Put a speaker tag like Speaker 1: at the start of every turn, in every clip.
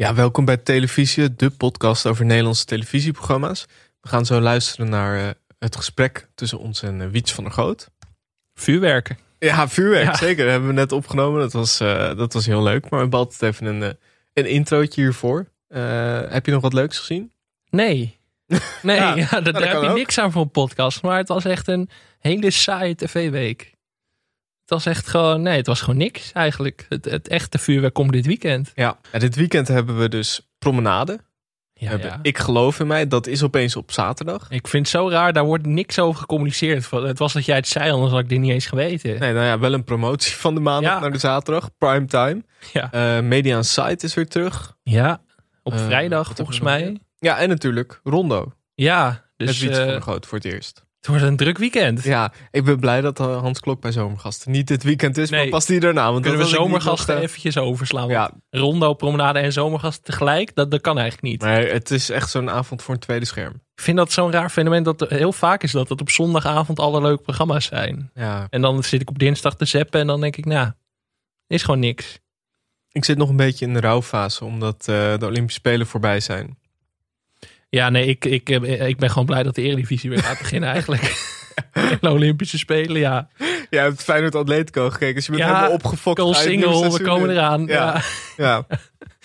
Speaker 1: Ja, welkom bij Televisie, de podcast over Nederlandse televisieprogramma's. We gaan zo luisteren naar uh, het gesprek tussen ons en uh, Wiets van der Goot.
Speaker 2: Vuurwerken.
Speaker 1: Ja, vuurwerk, ja. zeker. Dat hebben we net opgenomen. Dat was, uh, dat was heel leuk. Maar we hebben altijd even een, een introotje hiervoor. heb je nog wat leuks gezien?
Speaker 2: Nee. Nee, ja, ja, daar, daar heb je ook. niks aan voor een podcast. Maar het was echt een hele saaie tv-week. Het was echt gewoon, nee, het was gewoon niks eigenlijk. Het, het echte vuurwerk komt dit weekend.
Speaker 1: Ja, en dit weekend hebben we dus promenade.
Speaker 2: Ja,
Speaker 1: ja. Ik geloof in mij, dat is opeens op zaterdag.
Speaker 2: Ik vind het zo raar, daar wordt niks over gecommuniceerd. Het was dat jij het zei, anders had ik dit niet eens geweten.
Speaker 1: Nee, nou ja, wel een promotie van de maandag
Speaker 2: Ja.
Speaker 1: naar de zaterdag. Prime time.
Speaker 2: Ja,
Speaker 1: Eh, Media Site is weer terug.
Speaker 2: ja op
Speaker 1: Eh,
Speaker 2: vrijdag volgens mij.
Speaker 1: Ja, en natuurlijk Rondo.
Speaker 2: Ja,
Speaker 1: Dus Wiets
Speaker 2: eh,
Speaker 1: van der Goot voor het eerst.
Speaker 2: Het wordt een druk weekend.
Speaker 1: Ja, ik ben blij dat eh, Hans Klok bij Zomergasten niet dit weekend is, maar
Speaker 2: Nee.
Speaker 1: pas die daarna. Want
Speaker 2: Kunnen we
Speaker 1: dat
Speaker 2: zomergasten
Speaker 1: nog, eh,
Speaker 2: eventjes overslaan?
Speaker 1: Ja,
Speaker 2: Rondo, promenade en zomergasten tegelijk, dat, dat kan eigenlijk niet.
Speaker 1: maar het is echt zo'n avond voor een tweede scherm.
Speaker 2: Ik vind dat zo'n raar fenomeen dat er heel vaak is dat het op zondagavond alle leuke programma's zijn.
Speaker 1: Ja,
Speaker 2: En dan zit ik op dinsdag te zappen en dan denk ik, nou, is gewoon niks.
Speaker 1: ik zit nog een beetje in de rouwfase, omdat eh, de Olympische Spelen voorbij zijn.
Speaker 2: Ja, nee, ik, ik, eh, ik ben gewoon blij dat de Eredivisie weer gaat beginnen eigenlijk. de Olympische Spelen, ja.
Speaker 1: Jij hebt Feyenoord Atletico gekeken, dus je bent
Speaker 2: Ja,
Speaker 1: helemaal opgefokt.
Speaker 2: Goal
Speaker 1: het nieuwe
Speaker 2: single, we komen eraan.
Speaker 1: Ja.
Speaker 2: Ja.
Speaker 1: Ja.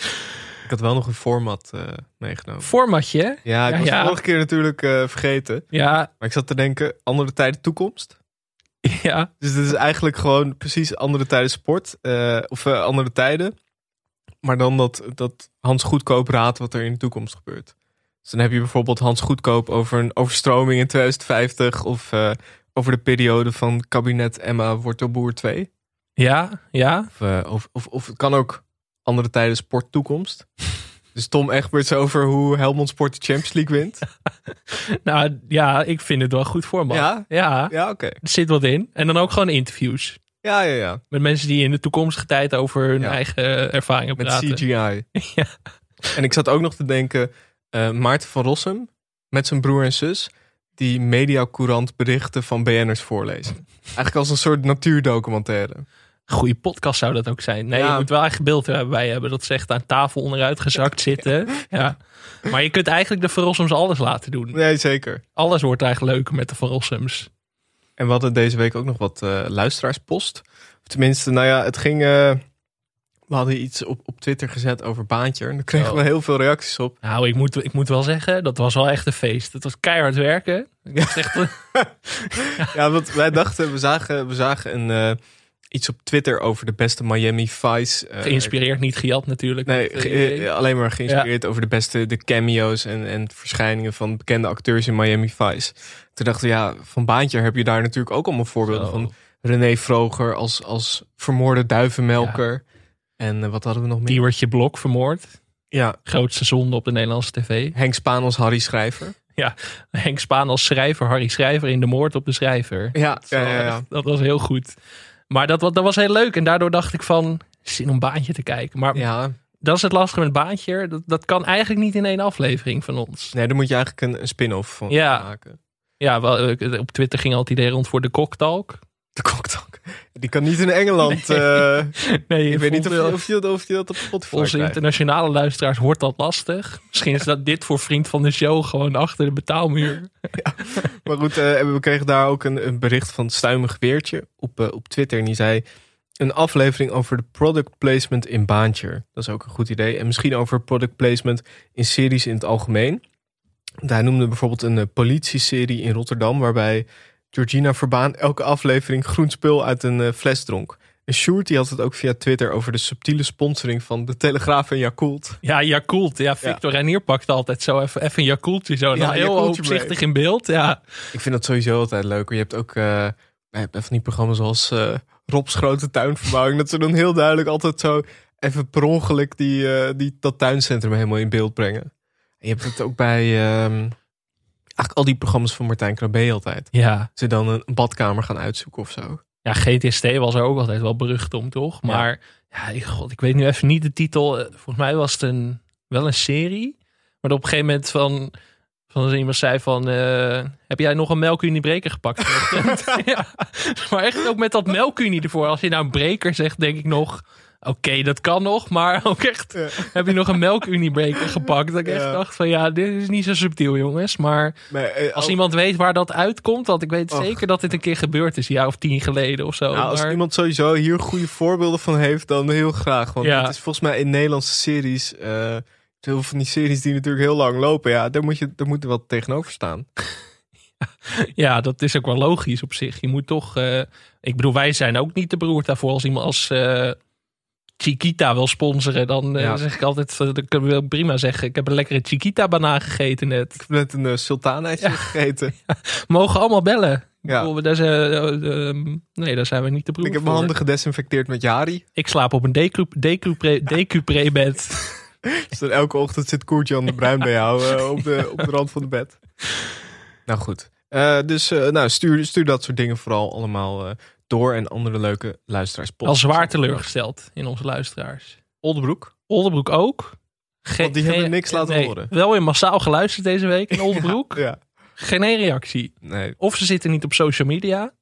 Speaker 1: ik had wel nog een format eh, meegenomen.
Speaker 2: Formatje, hè?
Speaker 1: Ja, ik
Speaker 2: Ja,
Speaker 1: was
Speaker 2: ja.
Speaker 1: de vorige keer natuurlijk eh, vergeten.
Speaker 2: Ja,
Speaker 1: Maar ik zat te denken, andere tijden toekomst.
Speaker 2: ja.
Speaker 1: Dus dit is eigenlijk gewoon precies andere tijden sport. eh, of andere tijden. Maar dan dat, dat Hans Goedkoop raadt wat er in de toekomst gebeurt. Dus dan heb je bijvoorbeeld Hans Goedkoop over een overstroming in 2050. Of eh, over de periode van kabinet Emma Wortelboer 2.
Speaker 2: Ja, ja.
Speaker 1: Of, eh, of, of, of het kan ook andere tijden sport toekomst. Dus Tom Egberts over hoe Helmond Sport de Champions League wint.
Speaker 2: Nou ja, ik vind het wel goed format.
Speaker 1: Ja?
Speaker 2: Ja,
Speaker 1: Ja, oké.
Speaker 2: er zit wat in. En dan ook gewoon interviews.
Speaker 1: Ja, ja, ja.
Speaker 2: Met mensen die in de toekomstige tijd over hun
Speaker 1: Ja.
Speaker 2: eigen ervaringen
Speaker 1: Met
Speaker 2: praten.
Speaker 1: CGI.
Speaker 2: Ja.
Speaker 1: En ik zat ook nog te denken, eh, Maarten van Rossum met zijn broer en zus, die mediacourant berichten van BN'ers voorlezen. Eigenlijk als een soort natuurdocumentaire.
Speaker 2: Goede podcast zou dat ook zijn. Nee,
Speaker 1: Ja.
Speaker 2: je moet wel eigen beeld erbij hebben. Dat ze echt aan tafel onderuit gezakt zitten. Ja. Maar je kunt eigenlijk de Verrossums alles laten doen.
Speaker 1: Nee, zeker.
Speaker 2: Alles wordt eigenlijk leuker met de Verrossums.
Speaker 1: En we hadden deze week ook nog wat eh, luisteraarspost. Of tenminste, nou ja, het ging... eh, we hadden iets op, op Twitter gezet over Baantje. En daar kregen
Speaker 2: Oh.
Speaker 1: we heel veel reacties op.
Speaker 2: Nou, ik moet, ik moet wel zeggen, dat was wel echt een feest. Het was keihard werken. Echt
Speaker 1: Ja, want wij dachten, we zagen, we zagen een, eh, iets op Twitter over de beste Miami Vice. eh,
Speaker 2: geïnspireerd, niet gejat natuurlijk.
Speaker 1: Nee, ge-
Speaker 2: eh,
Speaker 1: alleen maar geïnspireerd over de beste de cameo's en, en verschijningen van bekende acteurs in Miami Vice. Toen dachten we, ja, van Baantje heb je daar natuurlijk ook allemaal voorbeelden van. René Vroger als, als vermoorde duivenmelker. En eh, wat hadden we nog meer?
Speaker 2: Diewertje Blok vermoord.
Speaker 1: Ja,
Speaker 2: Grootste zonde op de Nederlandse tv.
Speaker 1: Henk Spaan als Harry Schrijver.
Speaker 2: Henk Spaan als schrijver, Harry Schrijver in de moord op de schrijver.
Speaker 1: Ja,
Speaker 2: Dat,
Speaker 1: ja,
Speaker 2: was
Speaker 1: ja, ja.
Speaker 2: echt- dat was heel goed. Maar dat, dat was heel leuk. En daardoor dacht ik van, zin om baantje te kijken. Maar
Speaker 1: ja.
Speaker 2: dat is het lastige met baantje. Dat, dat kan eigenlijk niet in één aflevering van ons.
Speaker 1: Nee, daar moet je eigenlijk een, een spin-off van
Speaker 2: Ja.
Speaker 1: maken.
Speaker 2: Ja, wel, eh, op Twitter ging altijd idee rond voor de koktalk.
Speaker 1: De koktalk. Die kan niet in Engeland. eh,
Speaker 2: Nee,
Speaker 1: ik weet niet of je, of, je, of je dat op Spotify
Speaker 2: Onze
Speaker 1: krijgt.
Speaker 2: internationale luisteraars wordt dat lastig. Misschien is dat dit voor vriend van de show gewoon achter de betaalmuur.
Speaker 1: Maar goed, eh, we kregen daar ook een, een bericht van Stuimig Weertje op, eh, op Twitter. En die zei, een aflevering over de product placement in Baantje. Dat is ook een goed idee. En misschien over product placement in series in het algemeen. Hij noemde bijvoorbeeld een eh, politieserie in Rotterdam... waarbij Georgina Verbaan elke aflevering groen spul uit een eh, fles dronk. En Sjoerd die had het ook via Twitter over de subtiele sponsoring van de Telegraaf en Yakult.
Speaker 2: Ja, Yakult. Ja, Victor Renier pakt altijd zo even, even een Yakultje zo.
Speaker 1: Ja,
Speaker 2: heel opzichtig in beeld. Ja.
Speaker 1: Ik vind dat sowieso altijd leuk. Je hebt ook bij bij van die programma's zoals eh, Rob's Grote Tuinverbouwing. dat ze dan heel duidelijk altijd zo even per ongeluk die, die, dat tuincentrum helemaal in beeld brengen. En je hebt het ook bij ehm, eigenlijk al die programma's van Martijn Krabbe altijd.
Speaker 2: Ja.
Speaker 1: Ze dan een badkamer gaan uitzoeken of zo.
Speaker 2: ja, GTST was er ook altijd wel berucht om, toch? Maar ja, ik- god, ik weet nu even niet de titel. Eh, Volgens mij was het een, wel een serie. Maar op een gegeven moment van... Van iemand zei van, eh, heb jij nog een melkuniebreker gepakt? ja. Maar echt ook met dat melkunie ervoor. Als je nou een breker zegt, denk ik nog, oké, dat kan nog. Maar ook echt,
Speaker 1: Ja.
Speaker 2: heb je nog een melkuniebreker gepakt. Dat ik echt dacht van, ja, dit is niet zo subtiel, jongens. Maar
Speaker 1: Maar, eh,
Speaker 2: als
Speaker 1: al-
Speaker 2: iemand weet waar dat uitkomt, want ik weet
Speaker 1: Och.
Speaker 2: zeker dat dit een keer gebeurd is, een jaar of tien geleden of zo.
Speaker 1: nou, als iemand sowieso hier goede voorbeelden van heeft, dan heel graag. Want
Speaker 2: Ja.
Speaker 1: het is volgens mij in Nederlandse series, eh heel veel van die series die natuurlijk heel lang lopen, ja, daar moet je, daar moet er wat tegenover staan.
Speaker 2: Ja, dat is ook wel logisch op zich. Je moet toch, eh, ik bedoel, wij zijn ook niet te beroerd daarvoor. Als iemand als Chiquita wil sponsoren, dan eh,
Speaker 1: Ja.
Speaker 2: zeg ik altijd, eh, dan kunnen we prima zeggen, ik heb een lekkere Chiquita banaan gegeten net.
Speaker 1: Ik heb net een uh, sultanaatje gegeten.
Speaker 2: Mogen allemaal bellen.
Speaker 1: Ja.
Speaker 2: Daar zijn, eh, nee, daar zijn we niet te beroerd
Speaker 1: Ik heb
Speaker 2: voor.
Speaker 1: mijn handen gedesinfecteerd met Jari.
Speaker 2: Ik slaap op een decu- decupre- decupre-bed.
Speaker 1: Dus dan elke ochtend zit Koertje aan de Bruin bij jou op, de, op de rand van de bed. Nou goed. Dus nou, stuur, stuur dat soort dingen vooral allemaal door. En andere leuke luisteraars.
Speaker 2: Al zwaar teleurgesteld in onze luisteraars.
Speaker 1: Oldebroek.
Speaker 2: Oldenbroek ook. Ge-
Speaker 1: Want die hebben
Speaker 2: geen-
Speaker 1: niks laten
Speaker 2: nee,
Speaker 1: horen.
Speaker 2: Wel weer massaal geluisterd deze week in Oldenbroek.
Speaker 1: Ja.
Speaker 2: Geen reactie.
Speaker 1: Nee.
Speaker 2: Of ze zitten niet op social media.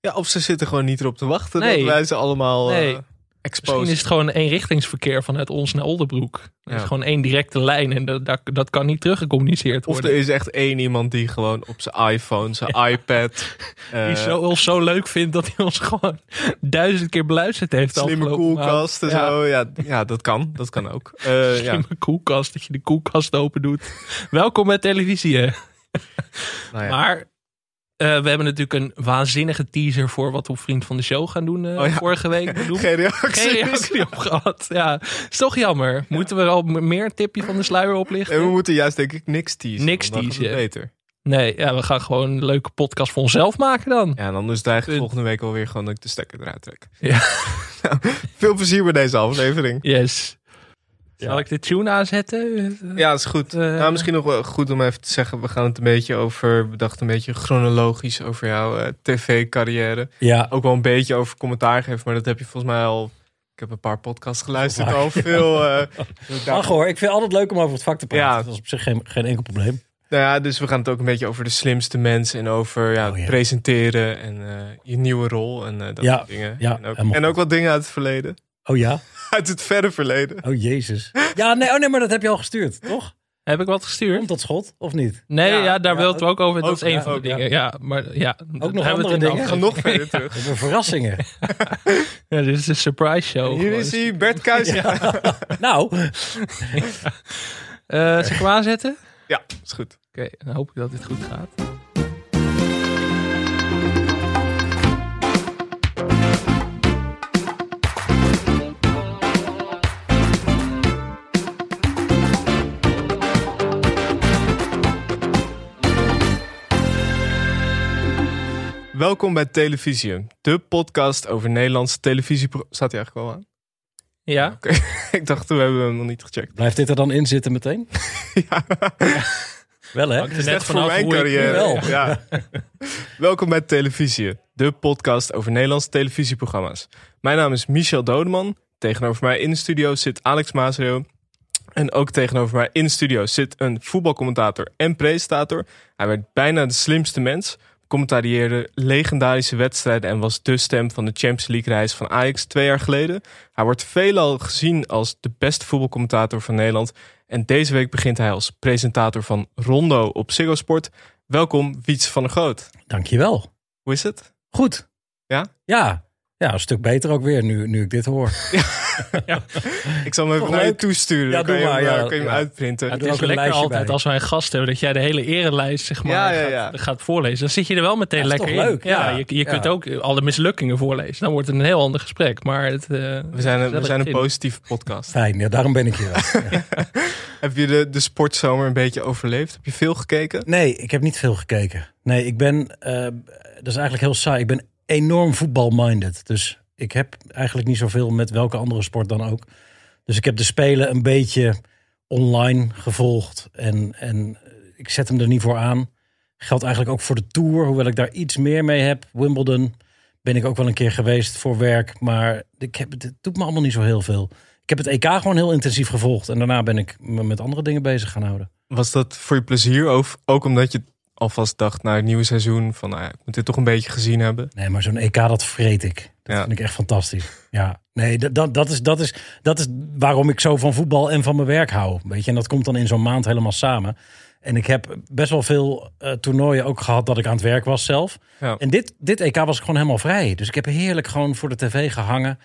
Speaker 1: ja, of ze zitten gewoon niet erop te wachten.
Speaker 2: Nee.
Speaker 1: Dat wij ze allemaal eh
Speaker 2: Nee.
Speaker 1: Exposen.
Speaker 2: Misschien is het gewoon een eenrichtingsverkeer vanuit ons naar Oldenbroek. Er is gewoon één directe lijn en dat, dat, dat kan niet teruggecommuniceerd
Speaker 1: Of
Speaker 2: worden.
Speaker 1: er is echt één iemand die gewoon op zijn iPhone, zijn iPad... eh,
Speaker 2: Die zo, ons zo leuk vindt dat hij ons gewoon duizend keer beluisterd heeft.
Speaker 1: slimme
Speaker 2: afgelopen
Speaker 1: koelkast en
Speaker 2: maand. Ja.
Speaker 1: zo. Ja, ja, dat kan. Dat kan ook. Eh, ja.
Speaker 2: Slimme koelkast, dat je de koelkast open doet. Welkom met televisie. hè.
Speaker 1: Nou ja.
Speaker 2: Maar eh, we hebben natuurlijk een waanzinnige teaser voor wat we op Vriend van de Show gaan doen eh,
Speaker 1: Oh ja.
Speaker 2: vorige week.
Speaker 1: Geen reacties.
Speaker 2: Geen reactie op gehad. Ja, is toch jammer. Moeten we al meer een tipje van de sluier oplichten?
Speaker 1: En we moeten juist denk ik niks teasen.
Speaker 2: Niks
Speaker 1: dan het
Speaker 2: teasen.
Speaker 1: beter.
Speaker 2: Nee, ja, we gaan gewoon een leuke podcast voor onszelf maken dan.
Speaker 1: Ja, en anders dreig ik
Speaker 2: Punt.
Speaker 1: volgende week alweer gewoon dat ik de stekker eruit trek.
Speaker 2: Ja.
Speaker 1: Nou, veel plezier bij deze aflevering.
Speaker 2: Yes. Zal
Speaker 3: Ja.
Speaker 2: ik de tune aanzetten?
Speaker 1: Ja, dat is goed.
Speaker 2: Eh,
Speaker 1: nou, misschien nog wel goed om even te zeggen. We gaan het een beetje over, we dachten een beetje chronologisch over jouw eh, tv-carrière.
Speaker 3: Ja,
Speaker 1: Ook wel een beetje over commentaar geven, maar dat heb je volgens mij al... Ik heb een paar podcasts geluisterd, al veel... daar-
Speaker 3: ach hoor, ik vind het altijd leuk om over het vak te praten.
Speaker 1: Ja.
Speaker 3: Dat is op zich geen, geen enkel probleem.
Speaker 1: Nou ja, dus we gaan het ook een beetje over de slimste mensen en over ja,
Speaker 3: Oh, ja.
Speaker 1: presenteren en je nieuwe rol en eh, dat
Speaker 3: Ja,
Speaker 1: soort dingen.
Speaker 3: ja,
Speaker 1: en, ook, en ook wat dingen uit het verleden.
Speaker 3: Oh ja?
Speaker 1: Uit het verre verleden.
Speaker 3: Oh jezus. Ja, nee, oh nee, maar dat heb je al gestuurd, toch?
Speaker 2: Heb ik wat gestuurd?
Speaker 3: Komt dat schot, of niet?
Speaker 2: Nee,
Speaker 1: Ja,
Speaker 2: ja, daar
Speaker 3: ja,
Speaker 2: wil het ook over. Dat
Speaker 1: ook,
Speaker 2: is één
Speaker 1: ja,
Speaker 2: van de dingen. Ja, maar ja.
Speaker 3: Ook nog
Speaker 2: we
Speaker 3: andere
Speaker 2: het in de
Speaker 3: dingen?
Speaker 1: We gaan nog verder terug.
Speaker 3: We hebben verrassingen.
Speaker 2: Ja, dit is een surprise show.
Speaker 1: Hier is hij, Bert Kuijs. Ja.
Speaker 3: nou,
Speaker 2: Eh, zal ik hem aanzetten?
Speaker 1: ja, is goed.
Speaker 2: Oké, dan hoop ik dat dit goed gaat.
Speaker 1: Welkom bij Televisie, de podcast over Nederlandse televisie. Staat hij eigenlijk wel aan?
Speaker 2: Ja?
Speaker 1: Ik dacht, we hebben hem nog niet gecheckt.
Speaker 3: blijft dit er dan in zitten meteen?
Speaker 1: Ja,
Speaker 3: Wel hè?
Speaker 2: Hangt er
Speaker 1: net voor
Speaker 2: vanaf
Speaker 1: mijn carrière.
Speaker 3: wel.
Speaker 1: Ja. Welkom bij Televisie, de podcast over Nederlandse televisieprogramma's. Mijn naam is Michel Dodeman. Tegenover mij in de studio zit Alex Maasreel. En ook tegenover mij in de studio zit een voetbalcommentator en presentator. Hij werd bijna de slimste mens. Commentarieerde legendarische wedstrijden en was de stem van de Champions League reis van Ajax twee jaar geleden. Hij wordt veelal gezien als de beste voetbalcommentator van Nederland. En deze week begint hij als presentator van Rondo op Ziggo Sport. Welkom, Wiets van der Groot.
Speaker 3: Dankjewel.
Speaker 1: Hoe is het?
Speaker 3: Goed.
Speaker 1: Ja?
Speaker 3: Ja. Ja, een stuk beter ook weer nu, nu ik dit hoor.
Speaker 1: Ik zal hem even naar je toesturen.
Speaker 3: Ja,
Speaker 1: Dan kan
Speaker 3: doe
Speaker 1: je hem,
Speaker 3: maar,
Speaker 1: eh,
Speaker 3: ja,
Speaker 1: kan je hem
Speaker 3: ja.
Speaker 1: uitprinten.
Speaker 3: Ja,
Speaker 2: Het is
Speaker 3: ook een
Speaker 2: lekker altijd
Speaker 3: bij.
Speaker 2: als wij een gast hebben dat jij de hele erenlijst zeg maar,
Speaker 1: Ja, ja,
Speaker 2: gaat,
Speaker 1: ja.
Speaker 2: gaat voorlezen. Dan zit je er wel meteen
Speaker 3: Ja, is
Speaker 2: lekker in.
Speaker 3: leuk?
Speaker 2: Ja,
Speaker 3: Ja.
Speaker 2: je, je kunt
Speaker 3: Ja.
Speaker 2: ook alle mislukkingen voorlezen. Dan wordt het een heel ander gesprek. Maar het, eh,
Speaker 1: We zijn, een, we zijn een positieve podcast.
Speaker 3: Fijn, ja, daarom ben ik hier.
Speaker 1: Heb je de, de sportzomer een beetje overleefd? Heb je veel gekeken?
Speaker 3: Nee, ik heb niet veel gekeken. Nee, ik ben, eh, dat is eigenlijk heel saai. Ik ben enorm voetbalminded. Dus ik heb eigenlijk niet zoveel met welke andere sport dan ook. Dus ik heb de Spelen een beetje online gevolgd. En, en ik zet hem er niet voor aan. Geldt eigenlijk ook voor de Tour. Hoewel ik daar iets meer mee heb. Wimbledon ben ik ook wel een keer geweest voor werk. Maar ik heb, het doet me allemaal niet zo heel veel. Ik heb het EK gewoon heel intensief gevolgd. En daarna ben ik me met andere dingen bezig gaan houden.
Speaker 1: Was dat voor je plezier? Of ook omdat je alvast dacht naar het nieuwe seizoen van nou ja, ik moet dit toch een beetje gezien hebben?
Speaker 3: Nee, maar zo'n EK, dat vreet ik. Dat
Speaker 1: Ja.
Speaker 3: vind ik echt fantastisch. Ja, Nee, dat, dat, dat, is, dat, is, dat is waarom ik zo van voetbal en van mijn werk hou. Weet je, en dat komt dan in zo'n maand helemaal samen. En ik heb best wel veel uh, toernooien ook gehad dat ik aan het werk was zelf.
Speaker 1: Ja.
Speaker 3: En dit, dit EK was ik gewoon helemaal vrij. Dus ik heb heerlijk gewoon voor de tv gehangen.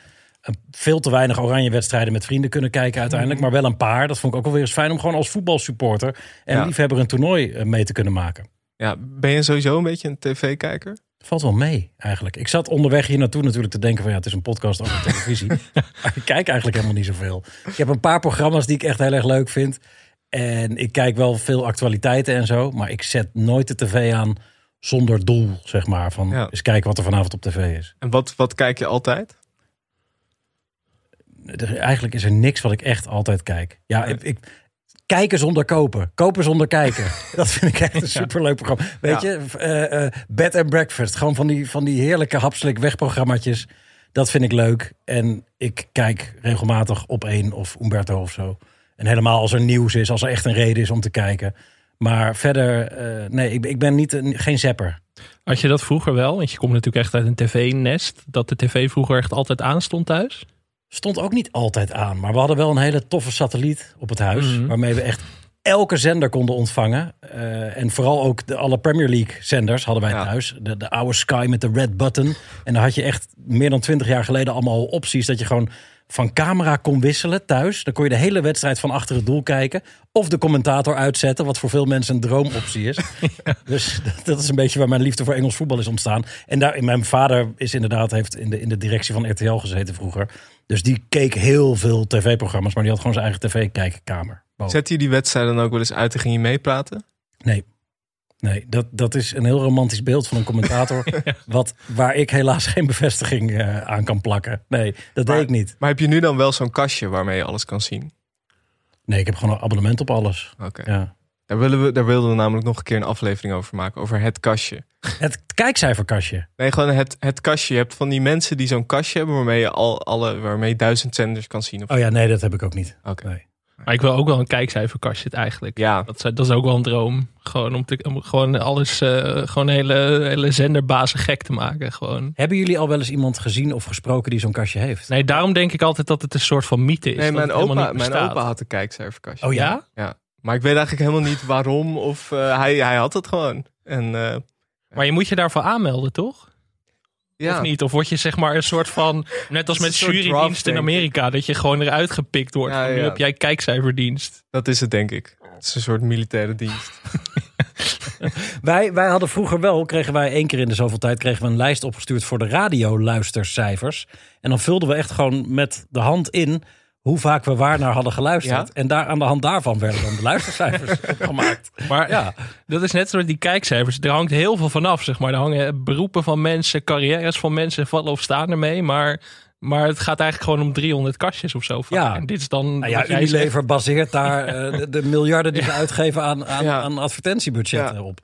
Speaker 3: Veel te weinig oranje wedstrijden met vrienden kunnen kijken uiteindelijk. Maar wel een paar. Dat vond ik ook wel weer eens fijn om gewoon als voetbalsupporter... en
Speaker 1: Ja.
Speaker 3: liefhebber een toernooi eh, mee te kunnen maken.
Speaker 1: Ja, ben je sowieso een beetje een tv-kijker?
Speaker 3: Valt wel mee, eigenlijk. Ik zat onderweg hier naartoe natuurlijk te denken van ja, het is een podcast over televisie. maar ik kijk eigenlijk helemaal niet zoveel. Ik heb een paar programma's die ik echt heel erg leuk vind. En ik kijk wel veel actualiteiten en zo. Maar ik zet nooit de tv aan zonder doel, zeg maar. Van
Speaker 1: Ja.
Speaker 3: eens kijken wat er vanavond op tv is.
Speaker 1: En wat, wat kijk je altijd?
Speaker 3: Er- eigenlijk is er niks wat ik echt altijd kijk. Ja,
Speaker 1: Nee.
Speaker 3: ik, ik, kijken zonder kopen. Kopen zonder kijken. Dat vind ik echt een superleuk programma. Weet
Speaker 1: Ja.
Speaker 3: je, eh, eh, bed and breakfast. Gewoon van die, van die heerlijke hapslik wegprogrammaatjes. Dat vind ik leuk. En ik kijk regelmatig op één of Umberto of zo. En helemaal als er nieuws is, als er echt een reden is om te kijken. Maar verder, eh, nee, ik, ik ben niet een, geen zapper.
Speaker 2: Had je dat vroeger wel? Want je komt natuurlijk echt uit een tv-nest. Dat de tv vroeger echt altijd aanstond thuis?
Speaker 3: Stond ook niet altijd aan. Maar we hadden wel een hele toffe satelliet op het huis.
Speaker 2: Mhm.
Speaker 3: Waarmee we echt elke zender konden ontvangen. Eh, en vooral ook de, alle Premier League zenders hadden wij
Speaker 1: Ja.
Speaker 3: thuis. De, de oude Sky met de red button. En dan had je echt meer dan twintig jaar geleden allemaal opties. Dat je gewoon van camera kon wisselen thuis. Dan kon je de hele wedstrijd van achter het doel kijken. Of de commentator uitzetten. Wat voor veel mensen een droomoptie is. Dus dat, dat is een beetje waar mijn liefde voor Engels voetbal is ontstaan. En daar, mijn vader is inderdaad, heeft in de, in de directie van RTL gezeten vroeger. Dus die keek heel veel tv-programma's. Maar die had gewoon zijn eigen tv-kijkkamer.
Speaker 1: Zet je die wedstrijd dan ook wel eens uit en ging je meepraten?
Speaker 3: Nee. Nee, dat, dat is een heel romantisch beeld van een commentator. wat, waar ik helaas geen bevestiging eh, aan kan plakken. Nee, dat
Speaker 1: Maar-
Speaker 3: deed ik niet.
Speaker 1: Maar heb je nu dan wel zo'n kastje waarmee je alles kan zien?
Speaker 3: Nee, ik heb gewoon een abonnement op alles.
Speaker 1: Oké.
Speaker 3: Ja.
Speaker 1: Daar, willen we, daar wilden we namelijk nog een keer een aflevering over maken. Over het kastje.
Speaker 3: Het kijkcijferkastje.
Speaker 1: Nee, gewoon het, het kastje. Je hebt van die mensen die zo'n kastje hebben waarmee je al alle waarmee je duizend zenders kan zien. Of,
Speaker 3: Oh ja, nee, dat heb ik ook niet.
Speaker 1: Oké.
Speaker 3: Nee.
Speaker 2: Maar ik wil ook wel een kijkcijferkastje eigenlijk.
Speaker 1: Ja,
Speaker 2: Dat, is- dat is ook wel een droom. Gewoon om, te, om gewoon alles, eh, gewoon een hele, hele zenderbazen gek te maken. Gewoon.
Speaker 3: Hebben jullie al wel eens iemand gezien of gesproken die zo'n kastje heeft?
Speaker 2: Nee, daarom denk ik altijd dat het een soort van mythe is.
Speaker 1: nee, mijn opa, mijn opa had een kijkcijferkastje.
Speaker 3: Oh ja?
Speaker 2: Ja?
Speaker 1: Maar ik weet eigenlijk helemaal niet waarom. Of eh, hij, hij had het gewoon. En eh,
Speaker 2: Maar je moet je daarvoor aanmelden, toch?
Speaker 1: ja,
Speaker 2: Of niet? Of word je zeg maar een soort van, net als met jurydienst in. Amerika, dat je gewoon eruit gepikt wordt.
Speaker 1: Ja,
Speaker 2: van, nu
Speaker 1: ja.
Speaker 2: heb jij kijkcijferdienst.
Speaker 1: dat is het denk ik. Het is een soort militaire dienst.
Speaker 3: Wij, wij hadden vroeger wel, kregen wij één keer in de zoveel tijd, kregen we een lijst opgestuurd voor de radioluistercijfers. En dan vulden we echt gewoon met de hand in hoe vaak we waar naar hadden geluisterd.
Speaker 1: Ja?
Speaker 3: En daar, aan de hand daarvan werden dan de luistercijfers gemaakt.
Speaker 2: Maar
Speaker 3: Ja,
Speaker 2: dat is net zoals die kijkcijfers. Er hangt heel veel vanaf, zeg maar. Er hangen beroepen van mensen, carrières van mensen vallen of staan ermee. Maar, maar het gaat eigenlijk gewoon om 300 kastjes of zo. vaak.
Speaker 3: Ja.
Speaker 2: En dit is dan...
Speaker 3: nou ja. Unilever baseert daar eh, de, de miljarden die ze uitgeven aan, aan,
Speaker 1: Ja.
Speaker 3: aan advertentiebudgetten op.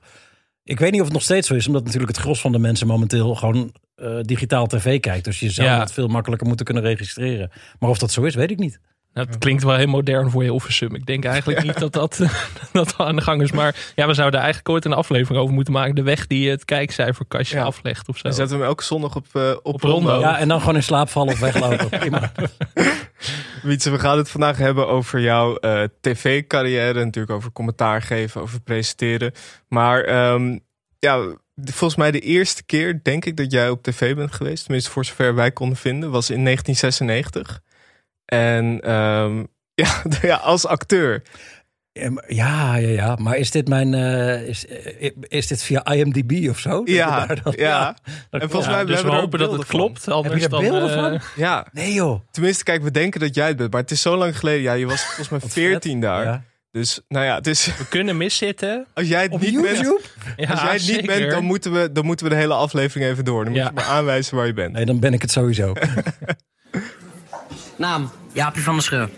Speaker 3: Ik weet niet of het nog steeds zo is, omdat natuurlijk het gros van de mensen momenteel gewoon eh, digitaal tv kijkt. Dus je zou
Speaker 2: Ja.
Speaker 3: het veel makkelijker moeten kunnen registreren. Maar of dat zo is, weet ik niet.
Speaker 2: Nou, het klinkt wel heel modern voor je Offersum. Ik denk eigenlijk niet dat dat, dat aan de gang is. Maar ja, we zouden eigenlijk ooit een aflevering over moeten maken. De weg die het kijkcijferkastje
Speaker 1: Ja.
Speaker 2: aflegt of zo.
Speaker 1: Dan zetten we hem elke zondag op, eh, op,
Speaker 2: Op Rondo.
Speaker 1: Rondo.
Speaker 3: Ja, en dan gewoon in slaap vallen of weglopen. Prima.
Speaker 1: Wietse, we gaan het vandaag hebben over jouw eh, tv-carrière. Natuurlijk over commentaar geven, over presenteren. Maar ehm, ja, volgens mij de eerste keer, denk ik, dat jij op tv bent geweest. Tenminste, voor zover wij konden vinden, was in 1996. En ehm, ja, ja, als acteur.
Speaker 3: Ja, maar- Ja, ja, ja. Maar is dit mijn. eh, is, eh, is dit via IMDb of zo? Dat
Speaker 1: Ja,
Speaker 3: dan-
Speaker 1: ja.
Speaker 3: dat
Speaker 1: En volgens mij
Speaker 2: Ja, dus we
Speaker 1: hebben
Speaker 2: hopen dat het klopt. Anders
Speaker 3: Heb je er
Speaker 2: dan,
Speaker 3: beelden
Speaker 2: eh,
Speaker 3: van?
Speaker 1: Ja,
Speaker 3: Nee, joh.
Speaker 1: tenminste, kijk, we denken dat jij het bent. Maar het is zo lang geleden. Ja, je was volgens mij
Speaker 3: Wat
Speaker 1: 14 daar.
Speaker 3: Ja.
Speaker 1: Dus nou ja, het is,
Speaker 2: We kunnen miszitten.
Speaker 1: als jij het
Speaker 3: Op
Speaker 1: niet bent,
Speaker 3: YouTube?
Speaker 2: Ja,
Speaker 1: Als jij het niet bent, dan moeten, we, dan moeten we de hele aflevering even door. Dan
Speaker 2: Ja.
Speaker 1: moet je maar aanwijzen waar je bent.
Speaker 3: Nee, dan ben ik het sowieso.
Speaker 4: Naam?
Speaker 5: Jaapie van der Scheur.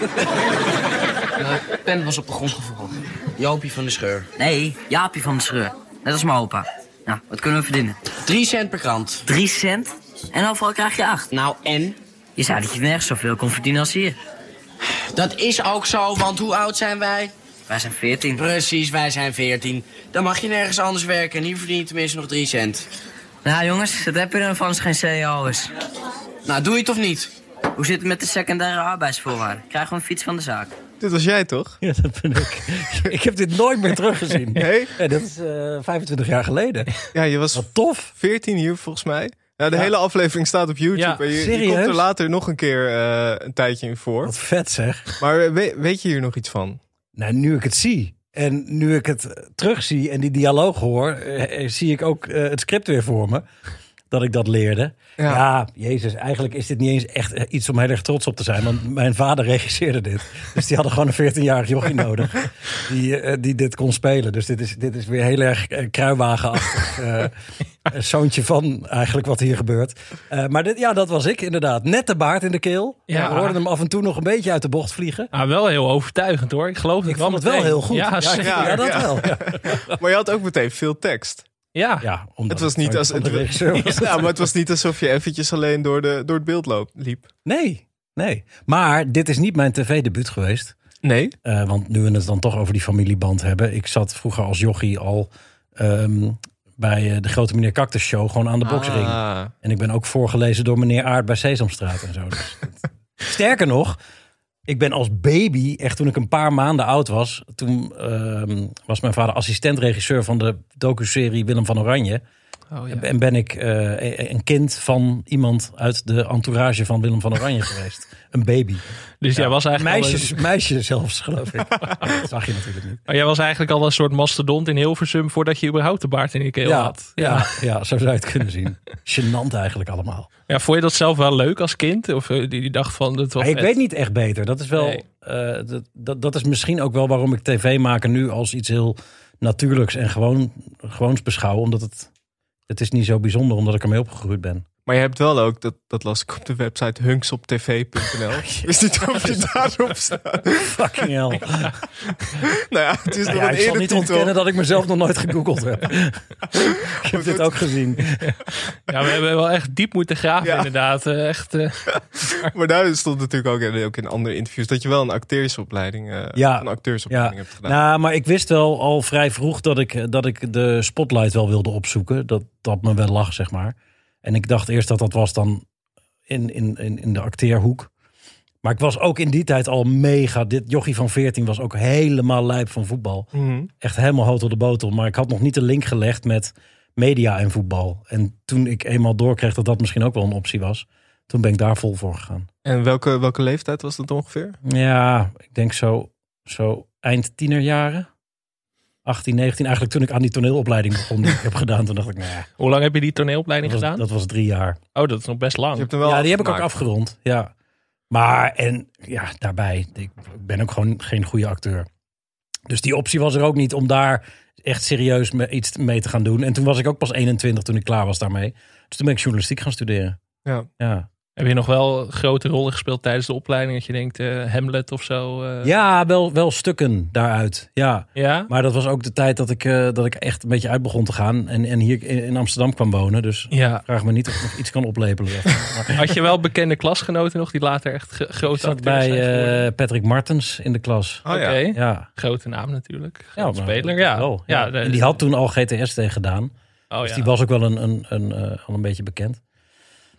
Speaker 4: De pen was op de grond gevallen. Jopie van de Scheur.
Speaker 5: Nee, Jaapie van der Scheur. Net als mijn opa. Nou, wat kunnen we verdienen?
Speaker 4: 3 cent per krant.
Speaker 5: Drie cent? En overal krijg je acht.
Speaker 4: Nou, en?
Speaker 5: Je zei dat je nergens zoveel kon verdienen als hier.
Speaker 4: Dat is ook zo, want hoe oud zijn wij?
Speaker 5: Wij zijn veertien.
Speaker 4: Precies, wij zijn 14. Dan mag je nergens anders werken en hier verdien je tenminste nog 3 cent.
Speaker 5: Nou jongens, dat heb je ervan als het geen CEO is.
Speaker 4: Nou, doe je het of niet?
Speaker 5: Hoe zit het met de secundaire arbeidsvoorwaarden? Krijgen we een fiets van de zaak?
Speaker 1: Dit was jij toch?
Speaker 3: Ja, dat ben ik. ik heb dit nooit meer teruggezien.
Speaker 1: Nee?
Speaker 3: Ja, dat is eh, 25 jaar geleden.
Speaker 1: Ja, je was
Speaker 3: Wat tof.
Speaker 1: 14 hier volgens mij. Nou, de
Speaker 3: Ja.
Speaker 1: hele aflevering staat op YouTube.
Speaker 2: Ja,
Speaker 1: en je, komt er later nog een keer eh, een tijdje in voor.
Speaker 3: Wat vet zeg.
Speaker 1: Maar weet, weet je hier nog iets van?
Speaker 3: Nou, nu ik het zie. En nu ik het terugzie en die dialoog hoor, eh, eh, zie ik ook eh, het script weer voor me. Dat ik dat leerde.
Speaker 1: Ja.
Speaker 3: Ja. jezus, eigenlijk is dit niet eens echt eh, iets om heel erg trots op te zijn. Want mijn vader regisseerde dit. Dus die hadden gewoon een 14-jarig jochie nodig. Die, eh, die dit kon spelen. Dus dit is, dit is weer heel erg eh, kruiwagenachtig. eh, een zoontje van eigenlijk wat hier gebeurt. Eh, maar dit, ja, dat was ik inderdaad. Net de baard in de keel.
Speaker 2: Ja.
Speaker 3: We hoorden hem af en toe nog een beetje uit de bocht vliegen.
Speaker 2: Ah, wel heel overtuigend hoor. Ik geloof het
Speaker 3: Ik vond het wel heel goed.
Speaker 2: Ja,
Speaker 3: ja,
Speaker 2: zeker.
Speaker 3: ja,
Speaker 1: Ja,
Speaker 3: dat
Speaker 1: ja.
Speaker 3: wel. Ja.
Speaker 1: Maar je had ook meteen veel tekst.
Speaker 2: Ja.
Speaker 3: Ja, omdat
Speaker 1: Het was niet als het,
Speaker 3: was.
Speaker 1: ja, maar het was niet alsof je eventjes alleen door, de, door het beeld loop, liep.
Speaker 3: Nee, nee. Maar dit is niet mijn tv-debuut geweest.
Speaker 1: Nee.
Speaker 3: Eh, want nu we het dan toch over die familieband hebben. Ik zat vroeger als jochie al ehm, bij eh, de grote meneer Cactus Show gewoon aan de boksring.
Speaker 1: Ah.
Speaker 3: En ik ben ook voorgelezen door meneer Aard bij Sesamstraat en zo. Dus Sterker nog, ik ben als baby, echt toen ik een paar maanden oud was, toen ehm, was mijn vader assistent-regisseur van de docuserie Willem van Oranje.
Speaker 2: Oh, ja.
Speaker 3: En ben ik eh, een kind van iemand uit de entourage van Willem van Oranje geweest. Een baby.
Speaker 2: Dus jij was eigenlijk
Speaker 3: Meisjes, meisje zelfs, geloof ik. dat zag je natuurlijk niet.
Speaker 2: een, maar jij was eigenlijk al een soort mastodont in Hilversum voordat je überhaupt de baard in je keel
Speaker 3: Ja,
Speaker 2: had.
Speaker 3: ja, ja, zo zou je het kunnen zien. Gênant eigenlijk allemaal.
Speaker 2: Ja, vond je dat zelf wel leuk als kind? Of eh, die, die dacht van, dat was
Speaker 3: ik weet niet echt beter. Dat is wel.
Speaker 2: Nee.
Speaker 3: eh, dat, dat, dat is misschien ook wel waarom ik tv maken nu als iets heel natuurlijks en gewoon, gewoons beschouw. Omdat het. Het is niet zo bijzonder omdat ik ermee opgegroeid ben.
Speaker 1: Maar je hebt wel ook, dat, dat las ik op de website hunksoptv.nl. Wist niet of je daarop staat.
Speaker 3: Fucking hell.
Speaker 1: Nou ja, het is
Speaker 3: Nou
Speaker 1: nog
Speaker 3: ja,
Speaker 1: een
Speaker 3: ik zal niet ontkennen dat ik mezelf nog nooit gegoogeld heb. ik heb dit ook gezien.
Speaker 2: Ja, we hebben wel echt diep moeten graven
Speaker 1: Ja.
Speaker 2: inderdaad. Eh, Echt, eh,
Speaker 1: Maar daar stond natuurlijk ook, in- ook in andere interviews dat je wel een acteursopleiding, eh,
Speaker 3: Ja.
Speaker 1: een acteursopleiding hebt gedaan.
Speaker 3: Nou, maar ik wist wel al vrij vroeg dat ik, dat ik de spotlight wel wilde opzoeken. Dat dat me wel lag, zeg maar. En ik dacht eerst dat dat was dan in, in, in, in de acteerhoek. Maar ik was ook in die tijd al mega. Dit jochie van 14 was ook helemaal lijp van voetbal.
Speaker 1: Mhm.
Speaker 3: Echt helemaal hout op de botel. Maar ik had nog niet de link gelegd met media en voetbal. En toen ik eenmaal doorkreeg dat dat misschien ook wel een optie was. Toen ben ik daar vol voor gegaan.
Speaker 1: En welke, welke leeftijd was dat ongeveer?
Speaker 3: Ja, ik denk zo, zo eind tienerjaren. 18, 19. Eigenlijk toen ik aan die toneelopleiding begon die ik heb gedaan. Toen dacht ik, nou ja,
Speaker 2: hoe lang heb je die toneelopleiding
Speaker 3: dat was,
Speaker 2: gedaan?
Speaker 3: dat was drie jaar.
Speaker 2: Oh, dat is nog best
Speaker 1: Je
Speaker 2: lang.
Speaker 1: hebt hem wel
Speaker 3: ja, die heb ik ook afgerond. Ja. Maar, en ja, daarbij, ik ben ook gewoon geen goede acteur. Dus die optie was er ook niet om daar echt serieus me, iets mee te gaan doen. En toen was ik ook pas 21 toen ik klaar was daarmee. Dus toen ben ik journalistiek gaan studeren.
Speaker 1: Ja.
Speaker 3: Ja,
Speaker 2: Heb je nog wel grote rollen gespeeld tijdens de opleiding? Dat je denkt, eh, Hamlet of zo? eh?
Speaker 3: ja wel, wel stukken daaruit. Ja.
Speaker 2: Ja?
Speaker 3: Maar dat was ook de tijd dat ik, eh, dat ik echt een beetje uit begon te gaan. En, en hier in Amsterdam kwam wonen. Dus
Speaker 2: Ja.
Speaker 3: vraag me niet of ik nog iets kan oplepelen.
Speaker 2: Had je wel bekende klasgenoten nog die later echt grote
Speaker 3: zat
Speaker 2: acteurs
Speaker 3: bij eh, Patrick Martens in de klas.
Speaker 1: Oh,
Speaker 2: Oké,
Speaker 1: ja.
Speaker 3: Ja,
Speaker 2: grote naam natuurlijk.
Speaker 3: ja
Speaker 2: Grote speler, ja.
Speaker 3: wel, ja. en die had toen al GTS tegen gedaan.
Speaker 2: oh,
Speaker 3: dus
Speaker 2: ja.
Speaker 3: die was ook wel een, een, een, eh, al een beetje bekend.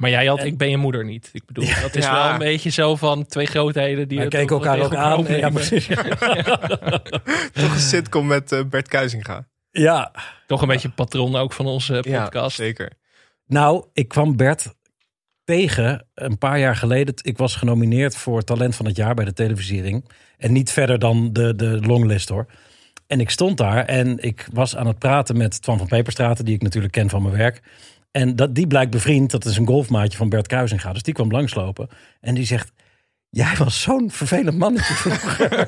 Speaker 2: Maar jij had
Speaker 3: En-
Speaker 2: Ik ben je moeder niet. Ik bedoel, dat is
Speaker 1: Ja.
Speaker 2: wel een beetje zo van twee grootheden die
Speaker 3: keken elkaar ook aan. Ja, precies.
Speaker 1: Toch een sitcom met eh, Bert Kuizinga.
Speaker 3: ja,
Speaker 2: Toch een beetje patron ook van onze
Speaker 1: Ja,
Speaker 2: podcast.
Speaker 1: zeker.
Speaker 3: nou, ik kwam Bert tegen een paar jaar geleden. Ik was genomineerd voor Talent van het Jaar bij de televisiering. En niet verder dan de, de longlist hoor. En ik stond daar en ik was aan het praten met Twan van Peperstraten, die ik natuurlijk ken van mijn werk. En dat, die blijkt bevriend, dat is een golfmaatje van Bert Kruisinga. Dus die kwam langslopen en die zegt... Jij was zo'n vervelend mannetje vroeger.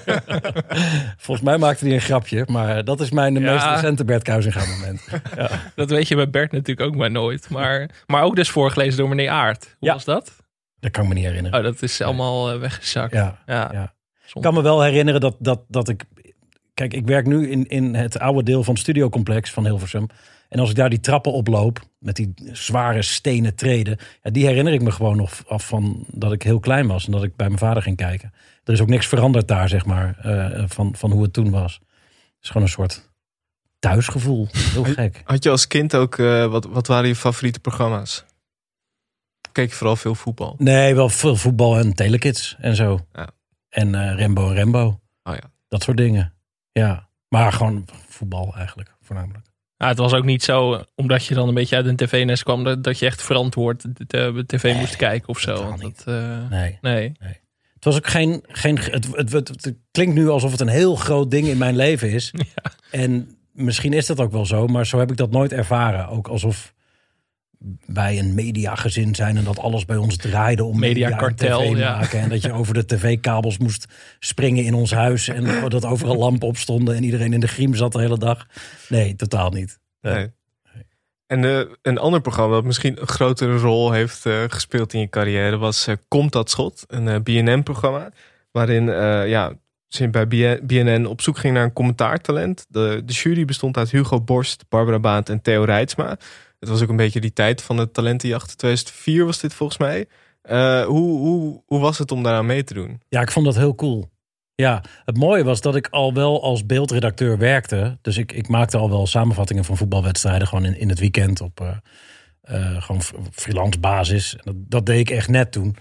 Speaker 3: Volgens mij maakte hij een grapje, maar dat is mijn
Speaker 2: Ja.
Speaker 3: meest recente Bert Kruisinga moment. Ja.
Speaker 2: Dat weet je bij Bert natuurlijk ook maar nooit. Maar, maar ook dus voorgelezen door meneer Aert. Hoe
Speaker 3: Ja.
Speaker 2: was dat?
Speaker 3: Dat kan ik me niet herinneren.
Speaker 2: Oh, dat is allemaal eh, weggezakt.
Speaker 3: Ja,
Speaker 2: Ja.
Speaker 3: Ik kan me wel herinneren dat, dat, dat ik... Kijk, ik werk nu in, in het oude deel van het studiocomplex van Hilversum. En als ik daar die trappen oploop, met die zware stenen treden... Ja, die herinner ik me gewoon nog af van dat ik heel klein was... en dat ik bij mijn vader ging kijken. Er is ook niks veranderd daar, zeg maar, eh, van, van hoe het toen was. Het is gewoon een soort thuisgevoel. Heel gek.
Speaker 1: Had je als kind ook, eh, wat, wat waren je favoriete programma's? keek je vooral veel voetbal?
Speaker 3: Nee, wel veel voetbal en telekids en zo.
Speaker 1: Ja.
Speaker 3: En eh Rembo en Rembo.
Speaker 1: Oh ja.
Speaker 3: Dat soort dingen. Ja, maar gewoon voetbal eigenlijk, voornamelijk.
Speaker 2: Ja, het was ook niet zo, omdat je dan een beetje uit een tv-nest kwam, dat, dat je echt verantwoord de, tv
Speaker 3: Nee,
Speaker 2: moest kijken of zo. Want
Speaker 3: niet.
Speaker 2: dat, eh,
Speaker 3: Nee.
Speaker 2: nee.
Speaker 3: Het was ook geen. geen het, het, het, het klinkt nu alsof het een heel groot ding in mijn leven is. En misschien is dat ook wel zo, maar zo heb ik dat nooit ervaren. Ook alsof wij een mediagezin zijn en dat alles bij ons draaide om media
Speaker 2: Mediakartel,
Speaker 3: tv
Speaker 2: ja.
Speaker 3: maken. En dat je over de tv-kabels moest springen in ons huis. En dat overal lampen op stonden en iedereen in de griem zat de hele dag. Nee, totaal niet. Nee.
Speaker 1: Nee. En eh, een ander programma dat misschien een grotere rol heeft eh, gespeeld in je carrière was eh, Komt dat schot? Een BNN-programma waarin ja, ze bij BN BNN op zoek ging naar een commentaartalent. De, de jury bestond uit Hugo Borst, Barbara Baat en Theo Reitsma. Het was ook een beetje die tijd van de talentenjacht. 2004 was dit volgens mij. Eh, hoe, hoe, hoe was het om daaraan mee te doen?
Speaker 3: Ja, ik vond dat heel cool. Ja, het mooie was dat ik al wel als beeldredacteur werkte. Dus ik, ik maakte al wel samenvattingen van voetbalwedstrijden. Gewoon in, in het weekend op eh, gewoon freelance basis. Dat, dat deed ik echt net toen.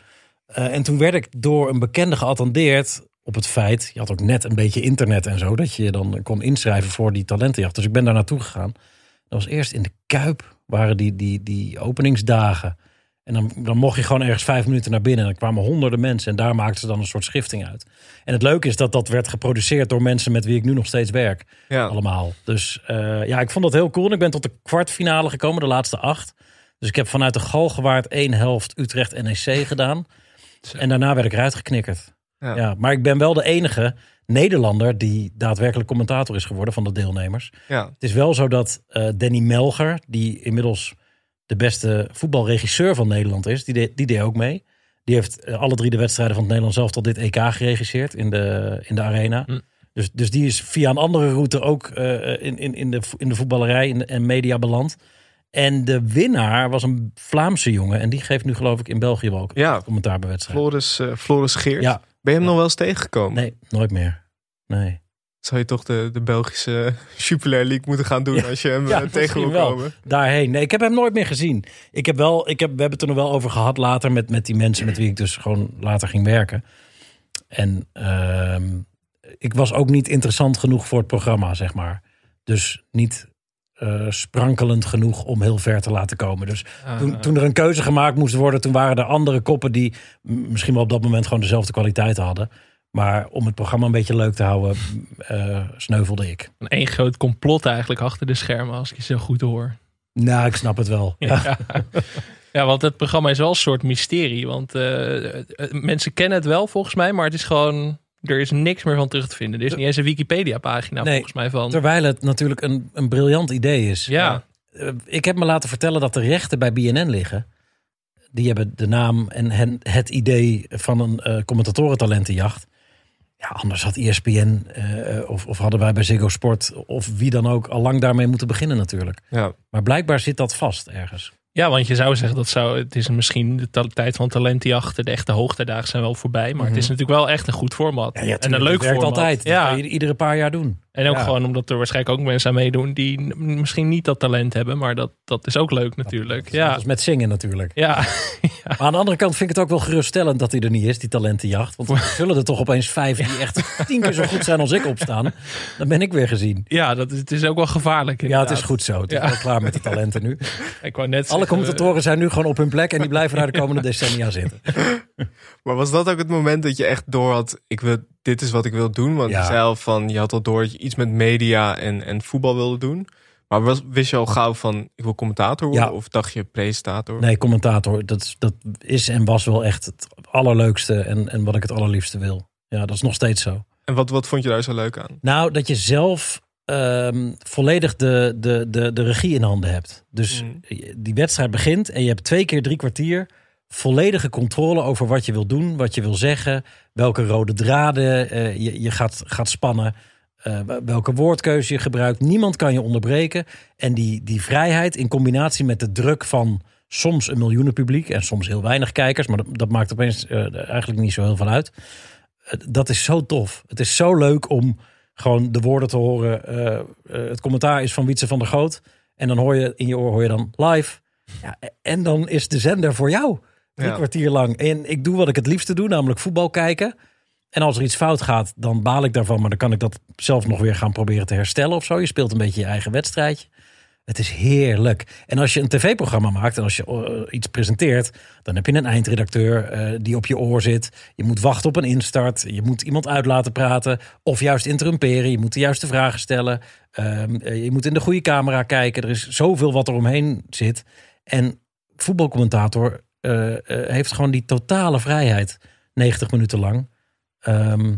Speaker 3: En toen werd ik door een bekende geattendeerd op het feit... Je had ook net een beetje internet en zo. Dat je je dan kon inschrijven voor die talentenjacht. Dus ik ben daar naartoe gegaan. Dat was eerst in de Kuip. Waren die, die, die openingsdagen. En dan, dan mocht je gewoon ergens vijf minuten naar binnen. En dan kwamen honderden mensen. En daar maakten ze dan een soort schifting uit. En het leuke is dat dat werd geproduceerd door mensen met wie ik nu nog steeds werk.
Speaker 1: Ja,
Speaker 3: Allemaal. Dus eh, ja, ik vond dat heel cool. En ik ben tot de kwartfinale gekomen, de laatste acht. Dus ik heb vanuit de Galgenwaard één helft Utrecht NEC gedaan. En daarna werd ik eruit geknikkerd.
Speaker 1: Ja.
Speaker 3: Ja. maar ik ben wel de enige Nederlander die daadwerkelijk commentator is geworden van de deelnemers.
Speaker 1: ja,
Speaker 3: Het is wel zo dat eh, Danny Melger, die inmiddels de beste voetbalregisseur van Nederland is, die, deed- die deed ook mee. Die heeft eh, alle drie de wedstrijden van het Nederlands zelf tot dit EK geregisseerd in de, in de arena.
Speaker 2: Hm.
Speaker 3: Dus, dus die is via een andere route ook eh, in, in, in, de, in de voetballerij de- en media beland. En de winnaar was een Vlaamse jongen. En die geeft nu geloof ik in België wel ook
Speaker 1: ja.
Speaker 3: commentaar bij wedstrijden.
Speaker 1: Floris, Floris Geert.
Speaker 3: Ja,
Speaker 1: Ben je hem nog wel eens tegengekomen?
Speaker 3: nee, nooit meer. Nee.
Speaker 1: Zou je toch de, de Belgische Jupiler League moeten gaan doen
Speaker 3: Ja.
Speaker 1: als je hem
Speaker 3: Ja,
Speaker 1: tegen wil komen?
Speaker 3: daarheen. Nee, ik heb hem nooit meer gezien. Ik heb wel, ik heb, we hebben het er nog wel over gehad later met, met die mensen met wie ik dus gewoon later ging werken. En ehm, ik was ook niet interessant genoeg voor het programma, zeg maar. Dus niet eh, sprankelend genoeg om heel ver te laten komen. Dus toen, toen er een keuze gemaakt moest worden, toen waren er andere koppen die misschien wel op dat moment gewoon dezelfde kwaliteit hadden. Maar om het programma een beetje leuk te houden, eh, sneuvelde ik.
Speaker 2: Een groot complot eigenlijk achter de schermen, als ik je zo goed hoor.
Speaker 3: Nou, ik snap het wel.
Speaker 2: Ja. ja, want het programma is wel een soort mysterie. Want eh, mensen kennen het wel volgens mij, maar het is gewoon... Er is niks meer van terug te vinden. Er is niet eens een Wikipedia-pagina
Speaker 3: Nee,
Speaker 2: volgens mij van.
Speaker 3: Terwijl het natuurlijk een, een briljant idee is.
Speaker 2: Ja,
Speaker 3: Eh, Ik heb me laten vertellen dat de rechten bij BNN liggen. Die hebben de naam en hen- het idee van een eh commentatoren-talentenjacht. Ja, anders had ESPN eh, of, of hadden wij bij Ziggo Sport of wie dan ook al lang daarmee moeten beginnen natuurlijk.
Speaker 1: Ja,
Speaker 3: Maar blijkbaar zit dat vast ergens.
Speaker 2: Ja, want je zou zeggen dat zou, het is misschien de tijd van talentenjachten. De echte hoogtijdagen zijn wel voorbij. Maar het is natuurlijk wel echt een goed format.
Speaker 3: Mhm. Ja, ja,
Speaker 2: en een leuk format.
Speaker 3: altijd. Dat
Speaker 2: Ja,
Speaker 3: kan je iedere paar jaar doen.
Speaker 2: En ook
Speaker 3: Ja.
Speaker 2: gewoon omdat er waarschijnlijk ook mensen aan meedoen die misschien niet dat talent hebben. Maar dat, dat is ook leuk natuurlijk.
Speaker 3: Ja.
Speaker 2: Ja,
Speaker 3: Dat is met zingen natuurlijk.
Speaker 2: ja.
Speaker 3: Maar aan de andere kant vind ik het ook wel geruststellend dat hij er niet is, die talentenjacht. Want er zullen er toch opeens vijf die echt tien keer zo goed zijn als ik opstaan. Dan ben ik weer gezien.
Speaker 2: ja dat is, het is ook wel gevaarlijk
Speaker 3: Ja,
Speaker 2: inderdaad.
Speaker 3: het is goed zo. Het is
Speaker 2: Ja.
Speaker 3: wel klaar met de talenten nu.
Speaker 2: Ik wou net
Speaker 3: Alle commentatoren zijn nu gewoon op hun plek en die blijven daar de komende decennia zitten.
Speaker 1: maar was dat ook het moment dat je echt door had, ik wil, dit is wat ik wil doen? Want
Speaker 3: Ja.
Speaker 1: al van, je had al door dat je iets met media en, en voetbal wilde doen. Maar was, wist je al gauw van, ik wil commentator worden?
Speaker 3: Ja.
Speaker 1: Of dacht je presentator?
Speaker 3: Nee, commentator, dat, is- dat is en was wel echt het allerleukste en, en wat ik het allerliefste wil. Ja, dat is nog steeds zo.
Speaker 1: En wat, wat vond je daar zo leuk aan?
Speaker 3: Nou, dat je zelf ehm, volledig de, de, de, de regie in handen hebt. Dus
Speaker 1: Mm.
Speaker 3: die wedstrijd begint en je hebt twee keer drie kwartier volledige controle over wat je wil doen, wat je wil zeggen, welke rode draden eh, je, je gaat, gaat spannen, eh, welke woordkeuze je gebruikt. Niemand kan je onderbreken. En die, die vrijheid in combinatie met de druk van soms een miljoenen publiek en soms heel weinig kijkers, maar dat, dat maakt opeens eh, eigenlijk niet zo heel veel uit. Eh, Dat is zo tof. Het is zo leuk om gewoon de woorden te horen. Het commentaar is van Wietse van der Goot. En dan hoor je in je oor hoor je dan live. Ja, en dan is de zender voor jou. Drie
Speaker 1: Ja.
Speaker 3: kwartier lang. En ik doe wat ik het liefste doe, namelijk voetbal kijken. En als er iets fout gaat, dan baal ik daarvan. Maar dan kan ik dat zelf nog weer gaan proberen te herstellen of zo. Je speelt een beetje je eigen wedstrijdje. Het is heerlijk. En als je een tv-programma maakt en als je eh, iets presenteert, dan heb je een eindredacteur eh, die op je oor zit. Je moet wachten op een instart. Je moet iemand uit laten praten. Of juist interrumperen. Je moet de juiste vragen stellen. Ehm, eh, je moet in de goede camera kijken. Er is zoveel wat er omheen zit. En voetbalcommentator heeft gewoon die totale vrijheid. 90 minuten lang. Ehm,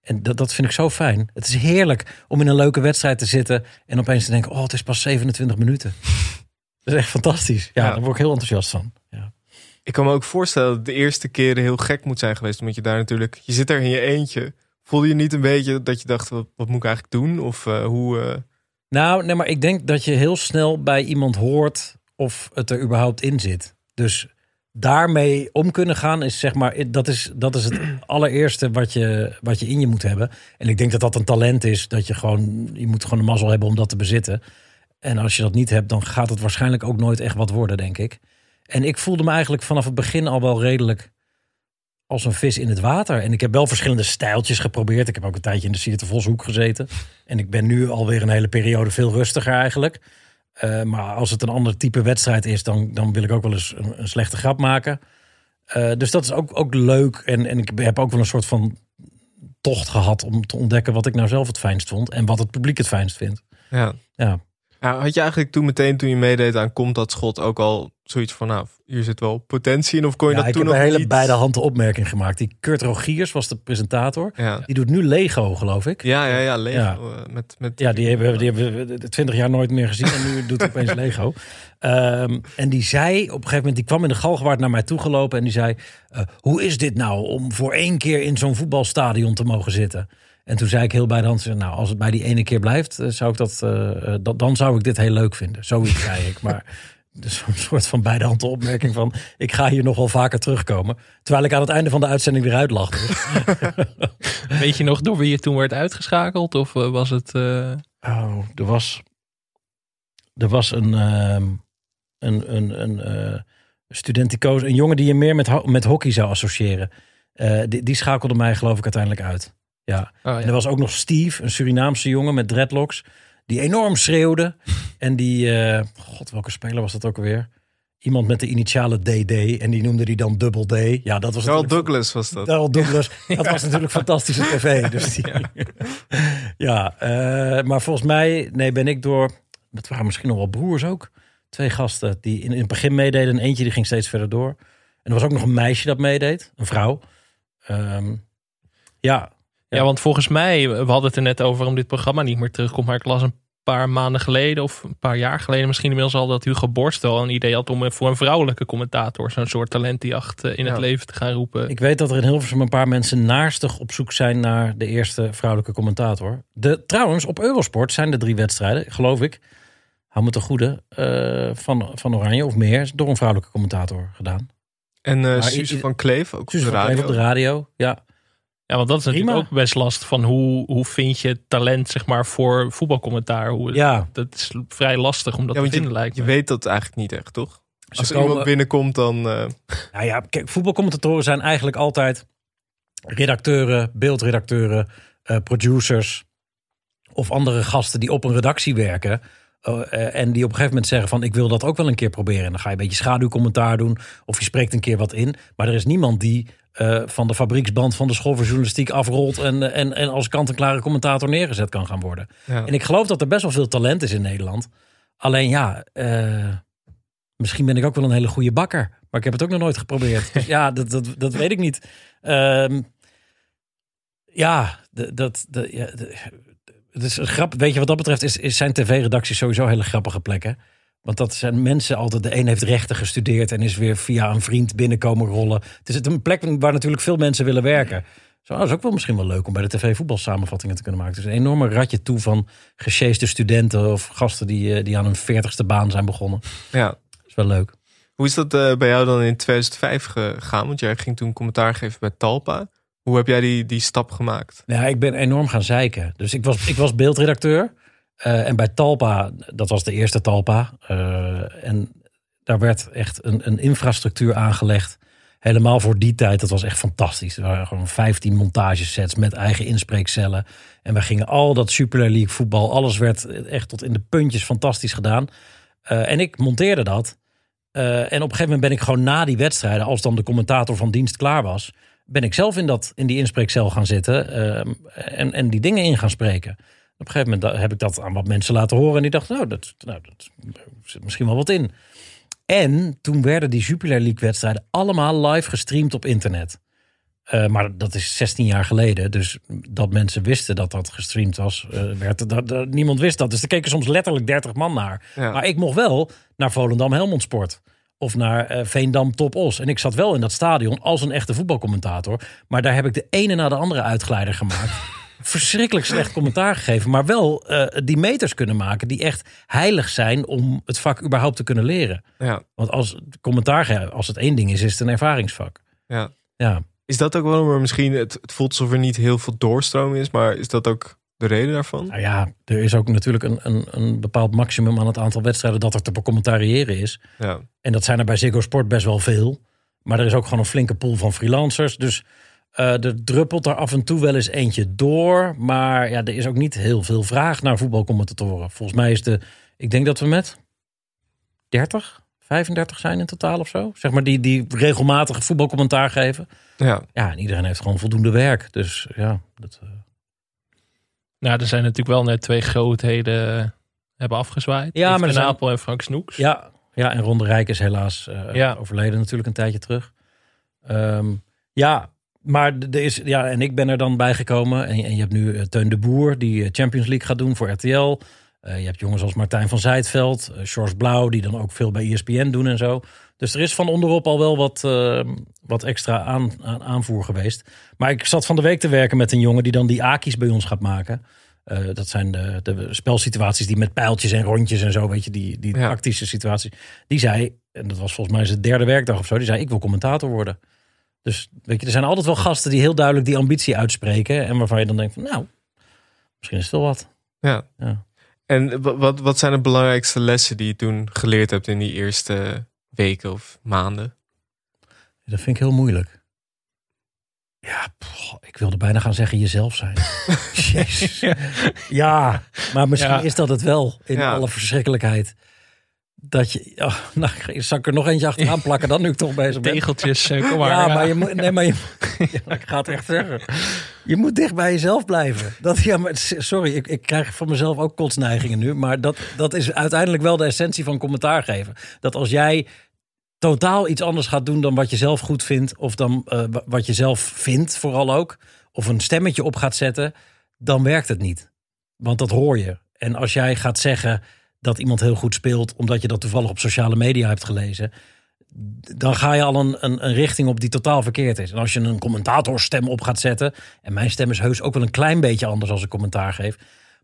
Speaker 3: en dat, dat vind ik zo fijn. Het is heerlijk om in een leuke wedstrijd te zitten en opeens te denken: oh, het is pas 27 minuten. Dat is echt fantastisch. Ja,
Speaker 1: Ja.
Speaker 3: daar word ik heel enthousiast van. Ja.
Speaker 1: Ik kan me ook voorstellen dat de eerste keren heel gek moet zijn geweest. Omdat je daar natuurlijk, je zit daar in je eentje. Voelde je niet een beetje dat je dacht, wat, wat moet ik eigenlijk doen? Of eh, hoe... eh,
Speaker 3: Nou, nee, maar ik denk dat je heel snel bij iemand hoort of het er überhaupt in zit. Dus daarmee om kunnen gaan is zeg maar, dat is, dat is het allereerste wat je, wat je in je moet hebben. En ik denk dat dat een talent is, dat je gewoon, je moet gewoon de mazzel hebben om dat te bezitten. En als je dat niet hebt, dan gaat het waarschijnlijk ook nooit echt wat worden, denk ik. En ik voelde me eigenlijk vanaf het begin al wel redelijk als een vis in het water. En ik heb wel verschillende stijltjes geprobeerd. Ik heb ook een tijdje in de Sierte Voshoek gezeten. En ik ben nu alweer een hele periode veel rustiger eigenlijk. Eh, maar als het een ander type wedstrijd is, dan, dan wil ik ook wel eens een, een slechte grap maken. Eh, dus dat is ook, ook leuk. En, en ik heb ook wel een soort van tocht gehad om te ontdekken wat ik nou zelf het fijnst vond. En wat het publiek het fijnst vindt.
Speaker 1: ja.
Speaker 3: Ja.
Speaker 1: Had je eigenlijk toen meteen, toen je meedeed aan Komt dat schot, ook al zoiets van, nou, hier zit wel potentie in? Of kon je
Speaker 3: Ja,
Speaker 1: dat
Speaker 3: ik
Speaker 1: toen
Speaker 3: heb een hele beide handen opmerking gemaakt. Die Kurt Rogiers was de presentator.
Speaker 1: Ja,
Speaker 3: Die doet nu Lego, geloof ik.
Speaker 1: ja, ja, ja, Lego,
Speaker 3: Ja.
Speaker 1: eh, met, met,
Speaker 3: Ja, die hebben, die hebben we twintig jaar nooit meer gezien. En nu doet hij opeens Lego. Ehm, en die zei op een gegeven moment, die kwam in de galgenwaard naar mij toegelopen. En die zei, eh, hoe is dit nou om voor één keer in zo'n voetbalstadion te mogen zitten? En toen zei ik heel bij de hand, nou als het bij die ene keer blijft, eh, zou ik dat, eh, eh, dat, dan zou ik dit heel leuk vinden. Zoiets zei ik. Maar dus een soort van beide handen opmerking van, ik ga hier nog wel vaker terugkomen. Terwijl ik aan het einde van de uitzending weer uitlachte.
Speaker 2: Weet je nog door wie je toen werd uitgeschakeld? Of was het...
Speaker 3: Oh, er was, er was een, ehm, een, een, een student die koos, een jongen die je meer met, met hockey zou associëren. Die, die schakelde mij geloof ik uiteindelijk uit. Ja.
Speaker 2: oh, ja.
Speaker 3: En er was ook nog Steve, een Surinaamse jongen met dreadlocks, die enorm schreeuwde. En die, eh, god, welke speler was dat ook alweer? Iemand met de initiale DD en die noemde die dan Double D. Ja, dat was
Speaker 1: Carl
Speaker 3: natuurlijk
Speaker 1: Douglas was dat.
Speaker 3: Daryl Douglas. Dat was natuurlijk fantastische tv. Dus die, ja, eh, maar volgens mij nee, ben ik door... Het waren misschien nog wel broers ook. Twee gasten die in, in het begin meededen. En eentje die ging steeds verder door. En er was ook nog een meisje dat meedeed. Een vrouw. Ehm, ja,
Speaker 2: Ja, want volgens mij, we hadden het er net over om dit programma niet meer terugkomt. Maar ik las een paar maanden geleden of een paar jaar geleden misschien inmiddels al dat Hugo Borst wel een idee had om voor een vrouwelijke commentator zo'n soort talentjacht eh, in het leven te gaan roepen.
Speaker 3: ik weet dat er in Hilversum een paar mensen naarstig op zoek zijn naar de eerste vrouwelijke commentator. De, trouwens, op Eurosport zijn er drie wedstrijden, geloof ik. Hou me te goede. eh, van, van Oranje of meer. Door een vrouwelijke commentator gedaan.
Speaker 1: En eh Suze van Kleef, ook
Speaker 3: Suze
Speaker 1: op de
Speaker 3: van Kleef
Speaker 1: radio.
Speaker 3: op de radio. Ja,
Speaker 2: Ja, want dat is natuurlijk
Speaker 3: Prima.
Speaker 2: ook best lastig van hoe, hoe vind je talent zeg maar voor voetbalcommentaar. Hoe,
Speaker 3: ja.
Speaker 2: Dat is vrij lastig om dat
Speaker 1: Ja,
Speaker 2: te vinden
Speaker 1: je,
Speaker 2: lijkt
Speaker 1: je weet dat eigenlijk niet echt, toch?
Speaker 3: Ze
Speaker 1: Als er
Speaker 3: komen-
Speaker 1: iemand binnenkomt, dan... eh,
Speaker 3: Nou ja, kijk, voetbalcommentatoren zijn eigenlijk altijd redacteuren, beeldredacteuren, eh, producers of andere gasten die op een redactie werken. Eh, eh, en die op een gegeven moment zeggen van ik wil dat ook wel een keer proberen. En dan ga je een beetje schaduwcommentaar doen of je spreekt een keer wat in. Maar er is niemand die eh, van de fabrieksband van de school voor journalistiek afrolt en, en, en als kant-en-klare commentator neergezet kan gaan worden.
Speaker 1: ja.
Speaker 3: En ik geloof dat er best wel veel talent is in Nederland. Alleen ja, eh, misschien ben ik ook wel een hele goede bakker. Maar ik heb het ook nog nooit geprobeerd. Dus ja, dat, dat, dat weet ik niet. Ehm, ja, dat, de, ja, is een grap. Weet je, wat dat betreft is, is zijn tv-redacties sowieso hele grappige plekken. Want dat zijn mensen altijd. De een heeft rechten gestudeerd en is weer via een vriend binnenkomen rollen. Het is een plek waar natuurlijk veel mensen willen werken. Zo, dat is ook wel misschien wel leuk om bij de tv voetbalsamenvattingen te kunnen maken. Dus een enorme ratje toe van gesjeeste studenten of gasten die, eh, die aan hun veertigste baan zijn begonnen.
Speaker 1: ja.
Speaker 3: Dat is wel leuk.
Speaker 1: Hoe is dat eh, bij jou dan in 2005 gegaan? Want jij ging toen commentaar geven bij Talpa. Hoe heb jij die, die stap gemaakt?
Speaker 3: Ja, ik ben enorm gaan zeiken. Dus ik was, ik was beeldredacteur. eh, en bij Talpa, dat was de eerste Talpa. eh, en daar werd echt een, een infrastructuur aangelegd. Helemaal voor die tijd, dat was echt fantastisch. Er waren gewoon 15 montagesets met eigen inspreekcellen. En we gingen al dat Super League voetbal, alles werd echt tot in de puntjes fantastisch gedaan. Uh, en ik monteerde dat. En op een gegeven moment ben ik gewoon na die wedstrijden, als dan de commentator van dienst klaar was, ben ik zelf in, dat, in die inspreekcel gaan zitten uh, en, en die dingen in gaan spreken. Op een gegeven moment heb ik dat aan wat mensen laten horen en die dachten, nou, dat, nou, dat zit misschien wel wat in. En toen werden die Jupiler League wedstrijden allemaal live gestreamd op internet. Uh, maar dat is 16 jaar geleden. Dus dat mensen wisten dat dat gestreamd was, uh, werd, dat, dat, niemand wist dat. Dus er keken soms letterlijk 30 man naar.
Speaker 1: Ja.
Speaker 3: Maar ik mocht wel naar Volendam Helmond Sport. Of naar uh, Veendam Top Os. En ik zat wel in dat stadion als een echte voetbalcommentator. Maar daar heb ik de ene na de andere uitgeleider gemaakt. Verschrikkelijk slecht commentaar gegeven. Maar wel die meters kunnen maken die echt heilig zijn om het vak überhaupt te kunnen leren.
Speaker 1: Ja.
Speaker 3: Want als commentaar, als het één ding is, is het een ervaringsvak.
Speaker 1: Ja.
Speaker 3: Ja.
Speaker 1: Is dat ook waarom er misschien, het, het voelt alsof er niet heel veel doorstroom is, maar is dat ook de reden daarvan?
Speaker 3: Nou ja, er is ook natuurlijk een, een, een bepaald maximum aan het aantal wedstrijden dat er te becommentariëren is.
Speaker 1: Ja.
Speaker 3: En dat zijn er bij Ziggo Sport best wel veel. Maar er is ook gewoon een flinke pool van freelancers. Dus uh, er druppelt er af en toe wel eens eentje door. Maar ja, er is ook niet heel veel vraag naar voetbalcommentatoren. Volgens mij is de, ik denk dat we met 30, 35 zijn in totaal of zo. Zeg maar die, die regelmatig voetbalcommentaar geven.
Speaker 1: Ja.
Speaker 3: Ja, en iedereen heeft gewoon voldoende werk. Dus ja, dat... Uh...
Speaker 2: Nou, er zijn natuurlijk wel net twee grootheden hebben afgezwaaid.
Speaker 3: Ja, maar
Speaker 2: ten
Speaker 3: zijn-
Speaker 2: Apel en Frank Snoeks.
Speaker 3: Ja, ja, en Ron de Rijk is helaas eh,
Speaker 2: Ja.
Speaker 3: overleden natuurlijk een tijdje terug. Ehm, ja, maar er is, ja, en ik ben er dan bijgekomen. En, en je hebt nu eh, Teun de Boer, die eh, Champions League gaat doen voor RTL. Eh, je hebt jongens als Martijn van Zijtveld, eh George Blauw, die dan ook veel bij ESPN doen en zo. Dus er is van onderop al wel wat, eh, wat extra aan, aan, aanvoer geweest. Maar ik zat van de week te werken met een jongen die dan die Aki's bij ons gaat maken. Eh, dat zijn de, de spelsituaties die met pijltjes en rondjes en zo, weet je, die, die
Speaker 1: Ja.
Speaker 3: tactische situaties. Die zei, en dat was volgens mij zijn derde werkdag of zo, die zei: Ik wil commentator worden. Dus weet je, er zijn altijd wel gasten die heel duidelijk die ambitie uitspreken. En waarvan je dan denkt: van, Nou, misschien is het wel wat.
Speaker 1: ja.
Speaker 3: Ja.
Speaker 1: En wa- wat, wat zijn de belangrijkste lessen die je toen geleerd hebt in die eerste weken of maanden?
Speaker 3: Dat vind ik heel moeilijk. Ja, ik wilde bijna gaan zeggen jezelf zijn. Jezus. Ja, maar misschien
Speaker 2: Ja.
Speaker 3: is dat het wel in
Speaker 1: Ja.
Speaker 3: alle verschrikkelijkheid. Dat je, oh, nou, zal ik er nog eentje achteraan plakken dan nu ik toch bezig ben?
Speaker 2: Tegeltjes, eh, kom maar.
Speaker 3: ja,
Speaker 2: ja.
Speaker 3: maar je moet, nee, maar je, ik ga het echt zeggen. Je moet dicht bij jezelf blijven. Dat, ja, maar, sorry, ik, ik krijg van mezelf ook kotsneigingen nu. Maar dat, dat is uiteindelijk wel de essentie van commentaar geven. Dat als jij totaal iets anders gaat doen dan wat je zelf goed vindt. Of dan eh, wa- wat je zelf vindt, vooral ook. Of een stemmetje op gaat zetten. Dan werkt het niet. Want dat hoor je. En als jij gaat zeggen dat iemand heel goed speelt. omdat je dat toevallig op sociale media hebt gelezen dan ga je al een, een, een richting op die totaal verkeerd is. En als je een commentatorstem op gaat zetten. En mijn stem is heus ook wel een klein beetje anders als ik commentaar geef.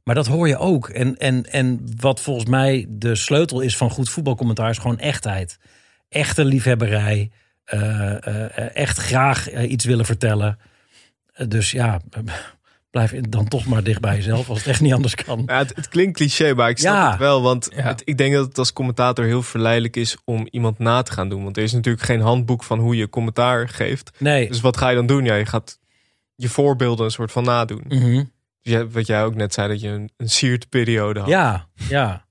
Speaker 3: Maar dat hoor je ook. En, en, en wat volgens mij de sleutel is van goed voetbalcommentaar is gewoon echtheid. Echte liefhebberij. eh, eh, echt graag eh, iets willen vertellen. Eh, dus ja, blijf dan toch maar dicht bij jezelf als het echt niet anders kan.
Speaker 1: Ja, het, het klinkt cliché, maar ik snap
Speaker 3: Ja.
Speaker 1: het wel. Want
Speaker 2: Ja.
Speaker 1: het- ik denk dat het als commentator heel verleidelijk is om iemand na te gaan doen. Want er is natuurlijk geen handboek van hoe je commentaar geeft.
Speaker 3: Nee.
Speaker 1: Dus wat ga je dan doen? Ja, je gaat je voorbeelden een soort van nadoen.
Speaker 3: Mhm.
Speaker 1: Dus wat jij ook net zei, dat je een, een periode had.
Speaker 3: Ja, ja.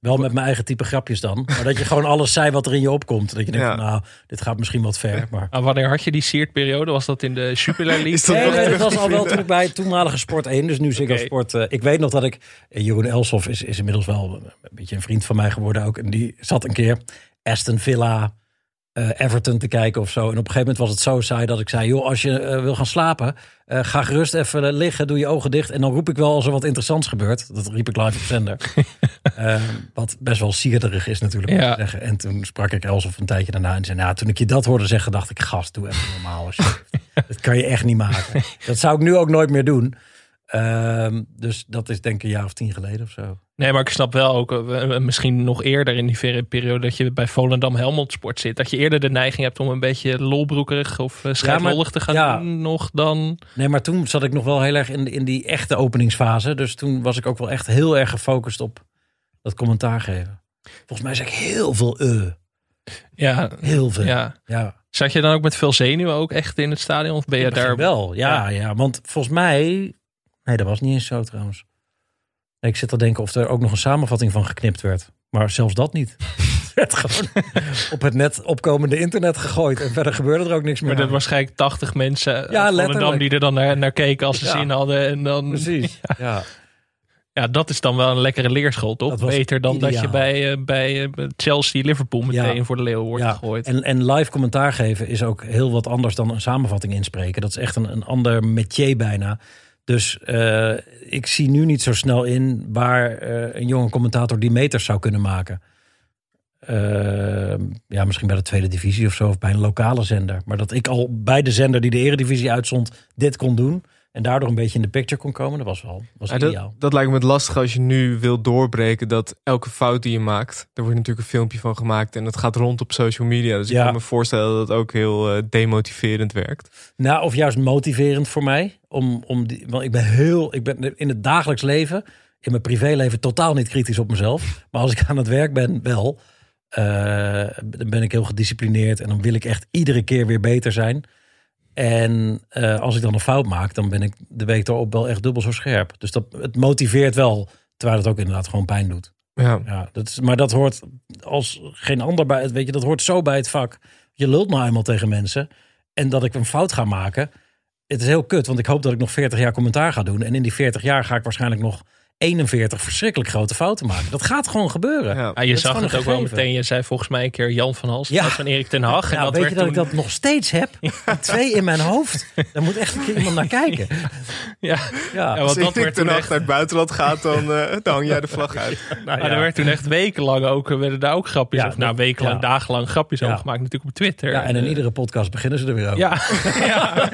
Speaker 3: Wel met mijn eigen type grapjes dan. Maar dat je gewoon alles zei wat er in je opkomt. Dat je denkt,
Speaker 1: Ja.
Speaker 3: van, nou, dit gaat misschien wat ver. Maar...
Speaker 2: Maar wanneer had je die Seert-periode? Was dat in de Super League?
Speaker 3: Nee, dat
Speaker 1: terug
Speaker 3: was al wel toen ik bij toenmalige Sport 1, dus nu Ziggo
Speaker 2: Oké.
Speaker 3: Sport. eh, ik weet nog dat ik, eh, Jeroen Elsof is, is inmiddels wel een beetje een vriend van mij geworden ook. En die zat een keer Aston Villa, Everton te kijken of zo. En op een gegeven moment was het zo saai dat ik zei, joh, als je eh, wil gaan slapen, eh, ga gerust even eh, liggen, doe je ogen dicht. En dan roep ik wel als er wat interessants gebeurt. Dat riep ik live op zender. Eh, wat best wel sierderig is natuurlijk om
Speaker 2: Ja.
Speaker 3: te zeggen. En toen sprak ik Elsof een tijdje daarna en zei, nou, toen ik je dat hoorde zeggen, dacht ik, gast, doe even normaal. Dat kan je echt niet maken. Dat zou ik nu ook nooit meer doen. Ehm, dus dat is denk ik een jaar of tien geleden of zo.
Speaker 2: Nee, maar ik snap wel ook, eh, misschien nog eerder in die verre periode dat je bij Volendam Helmond Sport zit. Dat je eerder de neiging hebt om een beetje lolbroekerig of uh, te gaan
Speaker 3: ja.
Speaker 2: doen nog dan...
Speaker 3: Nee, maar toen zat ik nog wel heel erg in, in die echte openingsfase. Dus toen was ik ook wel echt heel erg gefocust op dat commentaar geven. Volgens mij zei ik heel veel eh.
Speaker 2: Ja,
Speaker 3: Heel veel.
Speaker 2: ja.
Speaker 3: ja.
Speaker 2: Zat je dan ook met veel zenuwen ook echt in het stadion? Of ben je daar...
Speaker 3: wel, ja, ja, Want volgens mij... Nee, dat was niet eens zo trouwens. Ik zit te denken of er ook nog een samenvatting van geknipt werd. Maar zelfs dat niet. Het werd gewoon op het net opkomende internet gegooid. En verder gebeurde er ook niks meer.
Speaker 2: Maar er waarschijnlijk 80 mensen
Speaker 3: Ja,
Speaker 2: ja, Volendam die er dan naar, naar keken als ze
Speaker 3: Ja.
Speaker 2: zin hadden. En dan,
Speaker 3: Precies, ja.
Speaker 2: Ja, dat is dan wel een lekkere leerschool, toch? Beter dan dat je bij, eh, bij eh, Chelsea-Liverpool meteen
Speaker 3: Ja.
Speaker 2: voor de leeuw wordt
Speaker 3: Ja,
Speaker 2: gegooid.
Speaker 3: En, en live commentaar geven is ook heel wat anders dan een samenvatting inspreken. Dat is echt een, een ander métier bijna. Dus eh, ik zie nu niet zo snel in waar eh, een jonge commentator die meters zou kunnen maken. Eh, ja, misschien bij de tweede divisie of zo, of bij een lokale zender. Maar dat ik al bij de zender die de eredivisie uitzond dit kon doen. En daardoor een beetje in de picture kon komen, dat was wel was
Speaker 1: Ja,
Speaker 3: ideaal.
Speaker 1: dat, dat lijkt me het lastig als je nu wil doorbreken dat elke fout die je maakt, er wordt natuurlijk een filmpje van gemaakt en het gaat rond op social media. Dus ik
Speaker 3: Ja.
Speaker 1: kan me voorstellen dat het ook heel eh, demotiverend werkt.
Speaker 3: Nou, of juist motiverend voor mij. Om, om die, want ik ben heel, ik ben in het dagelijks leven, in mijn privéleven totaal niet kritisch op mezelf. Maar als ik aan het werk ben, wel. Eh, dan ben ik heel gedisciplineerd en dan wil ik echt iedere keer weer beter zijn. En eh, als ik dan een fout maak, dan ben ik de week erop wel echt dubbel zo scherp. Dus dat, het motiveert wel, terwijl het ook inderdaad gewoon pijn doet.
Speaker 1: Ja.
Speaker 3: Ja, dat is, maar dat hoort als geen ander bij het, weet je, dat hoort zo bij het vak. Je lult nou eenmaal tegen mensen en dat ik een fout ga maken. Het is heel kut, want ik hoop dat ik nog 40 jaar commentaar ga doen. En in die 40 jaar ga ik waarschijnlijk nog 41 verschrikkelijk grote fouten maken. Dat gaat gewoon gebeuren.
Speaker 1: Ja.
Speaker 2: Ja,
Speaker 3: Dat
Speaker 2: je zag het ook wel meteen. Je zei volgens mij een keer Jan van Hals
Speaker 3: Ja.
Speaker 2: van Erik ten Hag. En
Speaker 3: Nou,
Speaker 2: dat
Speaker 3: weet je dat
Speaker 2: toen,
Speaker 3: ik dat nog steeds heb? Twee in mijn hoofd. Daar moet echt een keer iemand naar kijken.
Speaker 2: Ja,
Speaker 3: Ja,
Speaker 2: Ja, want
Speaker 1: Als
Speaker 2: dat
Speaker 1: ik
Speaker 2: werd
Speaker 1: ten
Speaker 2: echt...
Speaker 1: naar het buitenland gaat, dan, eh, dan hang jij de vlag uit.
Speaker 3: nou
Speaker 2: er werd toen echt wekenlang ook, eh, werden daar ook grapjes,
Speaker 3: Ja,
Speaker 2: of nou wekenlang,
Speaker 3: ja.
Speaker 2: dagenlang grapjes
Speaker 3: Ja.
Speaker 2: over gemaakt. Natuurlijk op Twitter.
Speaker 3: Ja, en in
Speaker 2: Eh,
Speaker 3: iedere podcast beginnen ze er weer over.
Speaker 2: Ja, ja.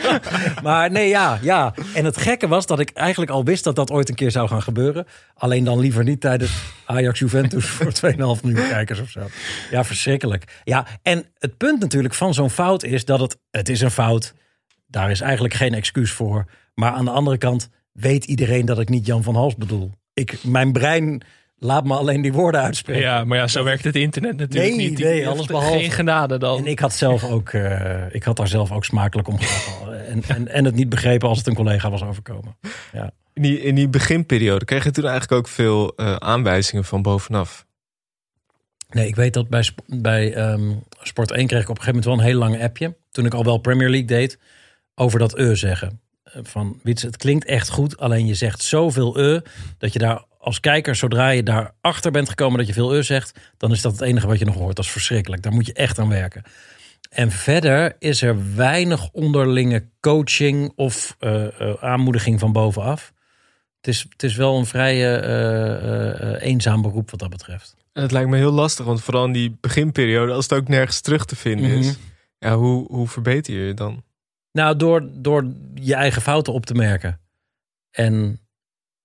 Speaker 3: Maar nee, ja, ja. En het gekke was dat ik eigenlijk al wist dat dat ooit een keer zou gaan gebeuren. Alleen dan liever niet tijdens Ajax Juventus voor 2,5 miljoen kijkers of zo. Ja, verschrikkelijk. Ja, en het punt natuurlijk van zo'n fout is dat het, het is een fout. Daar is eigenlijk geen excuus voor. Maar aan de andere kant weet iedereen dat ik niet Jan van Hals bedoel. Ik, mijn brein laat me alleen die woorden uitspreken.
Speaker 2: ja, maar ja, zo werkt het internet natuurlijk
Speaker 3: Nee,
Speaker 2: niet.
Speaker 3: nee, alles behalve.
Speaker 2: Geen genade dan.
Speaker 3: En ik had zelf ook, eh, ik had daar zelf ook smakelijk om gelachen. En, en, en het niet begrepen als het een collega was overkomen.
Speaker 1: In die, in die beginperiode kreeg je toen eigenlijk ook veel eh, aanwijzingen van bovenaf.
Speaker 3: Nee, ik weet dat bij, bij ehm, Sport 1 kreeg ik op een gegeven moment wel een heel lang appje. Toen ik al wel Premier League deed. Over dat e zeggen. Eh, Van, Wits, het klinkt echt goed. Alleen je zegt zoveel e. Dat je daar als kijker, zodra je daarachter bent gekomen dat je veel e zegt. Dan is dat het enige wat je nog hoort. Dat is verschrikkelijk. Daar moet je echt aan werken. En verder is er weinig onderlinge coaching of eh, aanmoediging van bovenaf. Het is, het is wel een vrij eh, eh, eh, eenzaam beroep wat dat betreft.
Speaker 1: En het lijkt me heel lastig, want vooral in die beginperiode, als het ook nergens terug te vinden is,
Speaker 3: Mhm.
Speaker 1: ja, hoe, hoe verbeter je je dan?
Speaker 3: Nou, door, door je eigen fouten op te merken. En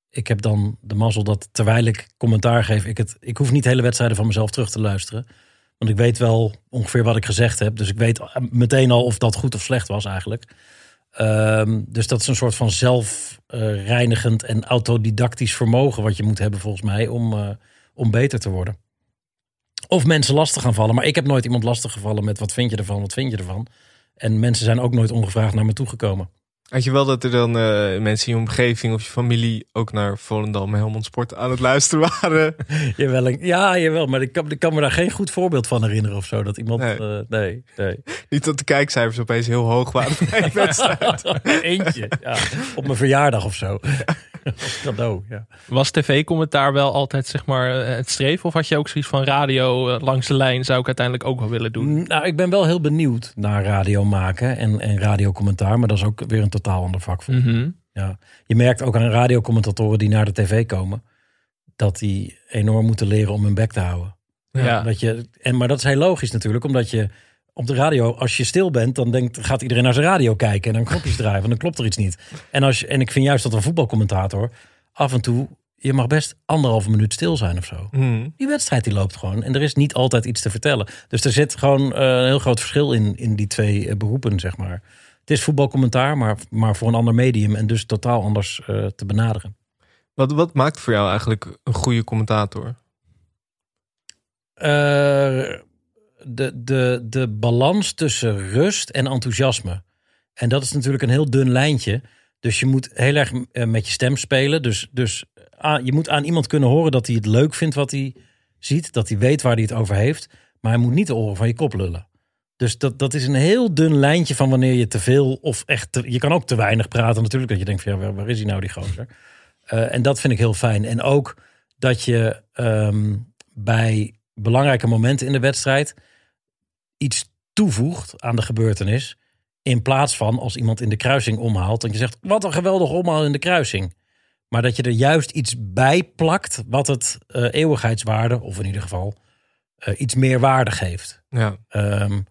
Speaker 3: ik heb dan de mazzel dat terwijl ik commentaar geef, ik, het, ik hoef niet hele wedstrijden van mezelf terug te luisteren. Want ik weet wel ongeveer wat ik gezegd heb. Dus ik weet meteen al of dat goed of slecht was eigenlijk. Ehm, dus dat is een soort van zelfreinigend en autodidactisch vermogen wat je moet hebben volgens mij om, eh, om beter te worden. Of mensen lastig gaan vallen. Maar ik heb nooit iemand lastig gevallen met wat vind je ervan, wat vind je ervan. En mensen zijn ook nooit ongevraagd naar me toegekomen.
Speaker 1: Had je wel dat er dan eh, mensen in je omgeving of je familie ook naar Volendam en Helmond Sport aan het luisteren waren?
Speaker 3: Jawel, ja, jawel, maar ik kan, ik kan me daar geen goed voorbeeld van herinneren of zo. Dat iemand.
Speaker 1: Nee.
Speaker 3: Nee, nee. nee.
Speaker 1: Niet dat de kijkcijfers opeens heel hoog waren bij een wedstrijd.
Speaker 3: Eentje. Ja. Op mijn verjaardag of zo. Als cadeau. Ja.
Speaker 2: Was tv-commentaar wel altijd zeg maar eh, het streven? Of had je ook zoiets van radio eh, langs de lijn zou ik uiteindelijk ook wel willen doen?
Speaker 3: Nou, ik ben wel heel benieuwd naar radio maken en, en radiocommentaar. Maar dat is ook weer een totaal ander vak. voor.
Speaker 2: Mhm.
Speaker 3: Ja. Je merkt ook aan radiocommentatoren die naar de tv komen. Dat die enorm moeten leren om hun bek te houden.
Speaker 2: Ja.
Speaker 3: Dat je, en, maar dat is heel logisch natuurlijk, omdat je op de radio, als je stil bent, dan denkt, gaat iedereen naar zijn radio kijken en dan knopjes draaien, want dan klopt er iets niet. En, als je, en ik vind juist dat een voetbalcommentator af en toe, je mag best anderhalve minuut stil zijn of zo.
Speaker 1: Hmm.
Speaker 3: Die wedstrijd die loopt gewoon en er is niet altijd iets te vertellen. Dus er zit gewoon eh, een heel groot verschil in, in die twee eh, beroepen, zeg maar. Het is voetbalcommentaar, maar, maar voor een ander medium en dus totaal anders eh, te benaderen.
Speaker 1: Wat, wat maakt voor jou eigenlijk een goede commentator?
Speaker 3: De, de, de balans tussen rust en enthousiasme. En dat is natuurlijk een heel dun lijntje. Dus je moet heel erg eh, met je stem spelen. Dus, dus aan- je moet aan iemand kunnen horen dat hij het leuk vindt wat hij ziet. Dat hij weet waar hij het over heeft. Maar hij moet niet de oren van je kop lullen. Dus dat, dat is een heel dun lijntje van wanneer je te veel of echt... Je kan ook te weinig praten natuurlijk. Dat je denkt van ja, waar, waar is hij nou die gozer? Eh, en dat vind ik heel fijn. En ook dat je ehm, bij belangrijke momenten in de wedstrijd iets toevoegt aan de gebeurtenis. In plaats van als iemand in de kruising omhaalt. Dat je zegt, wat een geweldig omhaal in de kruising. Maar dat je er juist iets bij plakt wat het eh, eeuwigheidswaarde, of in ieder geval eh, iets meer waarde geeft.
Speaker 1: Ja.
Speaker 3: Ehm,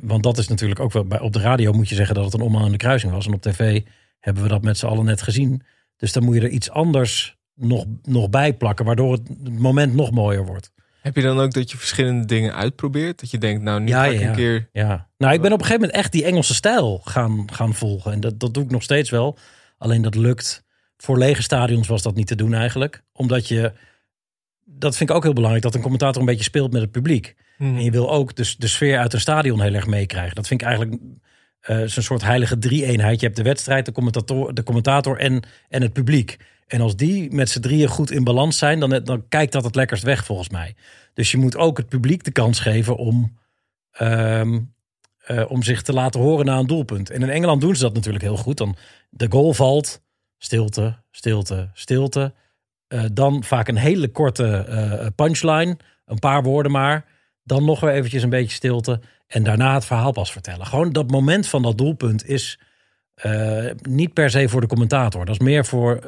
Speaker 3: want dat is natuurlijk ook wel, bij, op de radio moet je zeggen dat het een omhaal in de kruising was. En op tv hebben we dat met z'n allen net gezien. Dus dan moet je er iets anders nog, nog bij plakken, waardoor het moment nog mooier wordt.
Speaker 1: Heb je dan ook dat je verschillende dingen uitprobeert? Dat je denkt, nou, nu
Speaker 3: Ja,
Speaker 1: ga ik
Speaker 3: ja.
Speaker 1: een keer...
Speaker 3: Ja, nou, ik ben op een gegeven moment echt die Engelse stijl gaan, gaan volgen. En dat, dat doe ik nog steeds wel. Alleen dat lukt. Voor lege stadions was dat niet te doen eigenlijk. Omdat je, dat vind ik ook heel belangrijk, dat een commentator een beetje speelt met het publiek.
Speaker 1: Hmm.
Speaker 3: En je wil ook de, de sfeer uit een stadion heel erg meekrijgen. Dat vind ik eigenlijk eh zo'n soort heilige drie-eenheid. Je hebt de wedstrijd, de commentator, de commentator en, en het publiek. En als die met z'n drieën goed in balans zijn, dan, dan kijkt dat het lekkerst weg volgens mij. Dus je moet ook het publiek de kans geven om, ehm, eh, om zich te laten horen na een doelpunt. En in Engeland doen ze dat natuurlijk heel goed. Dan de goal valt, stilte, stilte, stilte. Eh, dan vaak een hele korte eh, punchline, een paar woorden maar. Dan nog weer eventjes een beetje stilte. En daarna het verhaal pas vertellen. Gewoon dat moment van dat doelpunt is eh, niet per se voor de commentator. Dat is meer voor eh,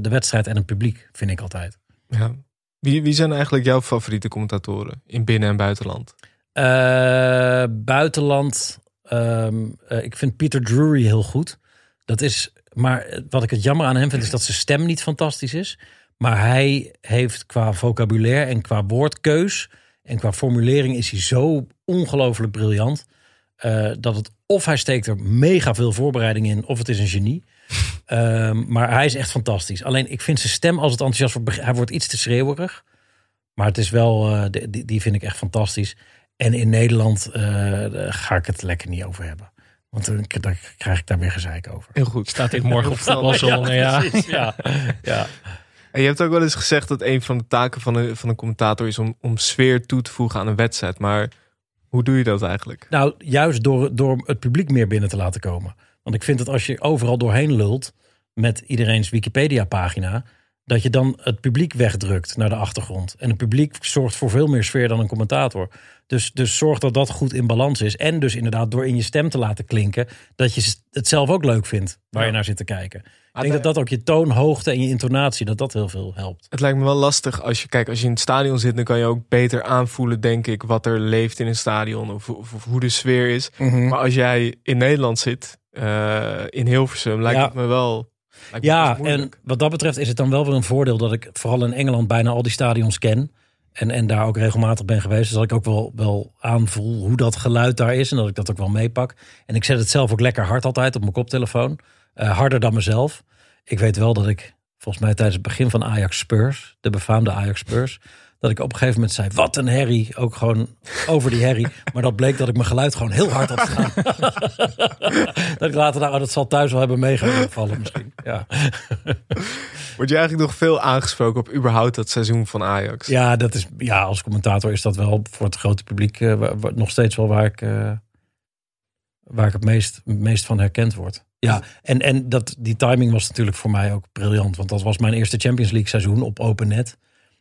Speaker 3: de wedstrijd en het publiek, vind ik altijd.
Speaker 1: Ja. Wie, wie zijn eigenlijk jouw favoriete commentatoren in binnen- en buitenland?
Speaker 3: Eh, buitenland. ehm, eh, ik vind Peter Drury heel goed. Dat is, maar wat ik het jammer aan hem vind, is dat zijn stem niet fantastisch is. Maar hij heeft qua vocabulaire en qua woordkeus en qua formulering is hij zo ongelooflijk briljant. dat het of hij steekt er mega veel voorbereiding in, of het is een genie. Ehm, maar hij is echt fantastisch. Alleen ik vind zijn stem als het enthousiast wordt, hij wordt iets te schreeuwerig. Maar het is wel, eh, die- die, vind ik echt fantastisch. En in Nederland eh, ga ik het lekker niet over hebben. Want dan krijg ik daar weer gezeik over.
Speaker 1: Heel goed.
Speaker 2: Staat dit morgen op voetbalzone, ja.
Speaker 3: precies, ja. ja.
Speaker 1: En je hebt ook wel eens gezegd dat een van de taken van een, van een commentator is om, om sfeer toe te voegen aan een wedstrijd. Maar hoe doe je dat eigenlijk?
Speaker 3: Nou, juist door, door het publiek meer binnen te laten komen. Want ik vind dat als je overal doorheen lult met iedereen's Wikipedia-pagina, dat je dan het publiek wegdrukt naar de achtergrond. En het publiek zorgt voor veel meer sfeer dan een commentator. Dus, dus zorg dat dat goed in balans is. En dus inderdaad door in je stem te laten klinken, dat je het zelf ook leuk vindt waar je naar zit te kijken. Ik denk dat dat ook je toonhoogte en je intonatie, dat dat heel veel helpt.
Speaker 1: Het lijkt me wel lastig als je, kijk, als je in het stadion zit, dan kan je ook beter aanvoelen, denk ik, wat er leeft in een stadion of, of, of hoe de sfeer is. Maar als jij in Nederland zit, eh, in Hilversum, lijkt
Speaker 3: Ja.
Speaker 1: het me wel.
Speaker 3: Ja, en wat dat betreft is het dan wel weer een voordeel dat ik vooral in Engeland bijna al die stadions ken. En, en daar ook regelmatig ben geweest. Dus dat ik ook wel, wel aanvoel hoe dat geluid daar is. En dat ik dat ook wel meepak. En ik zet het zelf ook lekker hard altijd op mijn koptelefoon. Eh, harder dan mezelf. Ik weet wel dat ik volgens mij tijdens het begin van Ajax Spurs, de befaamde Ajax Spurs, dat ik op een gegeven moment zei: Wat een herrie. Ook gewoon over die herrie. Maar dat bleek dat ik mijn geluid gewoon heel hard had staan. dat ik later, nou, dat zal thuis wel hebben meegevallen misschien. Ja.
Speaker 1: Word je eigenlijk nog veel aangesproken op überhaupt dat seizoen van Ajax?
Speaker 3: Ja, dat is, ja, als commentator is dat wel voor het grote publiek eh, nog steeds wel waar ik, eh, waar ik het meest, meest van herkend word. Ja, en, en dat, die timing was natuurlijk voor mij ook briljant. Want dat was mijn eerste Champions League seizoen op open net.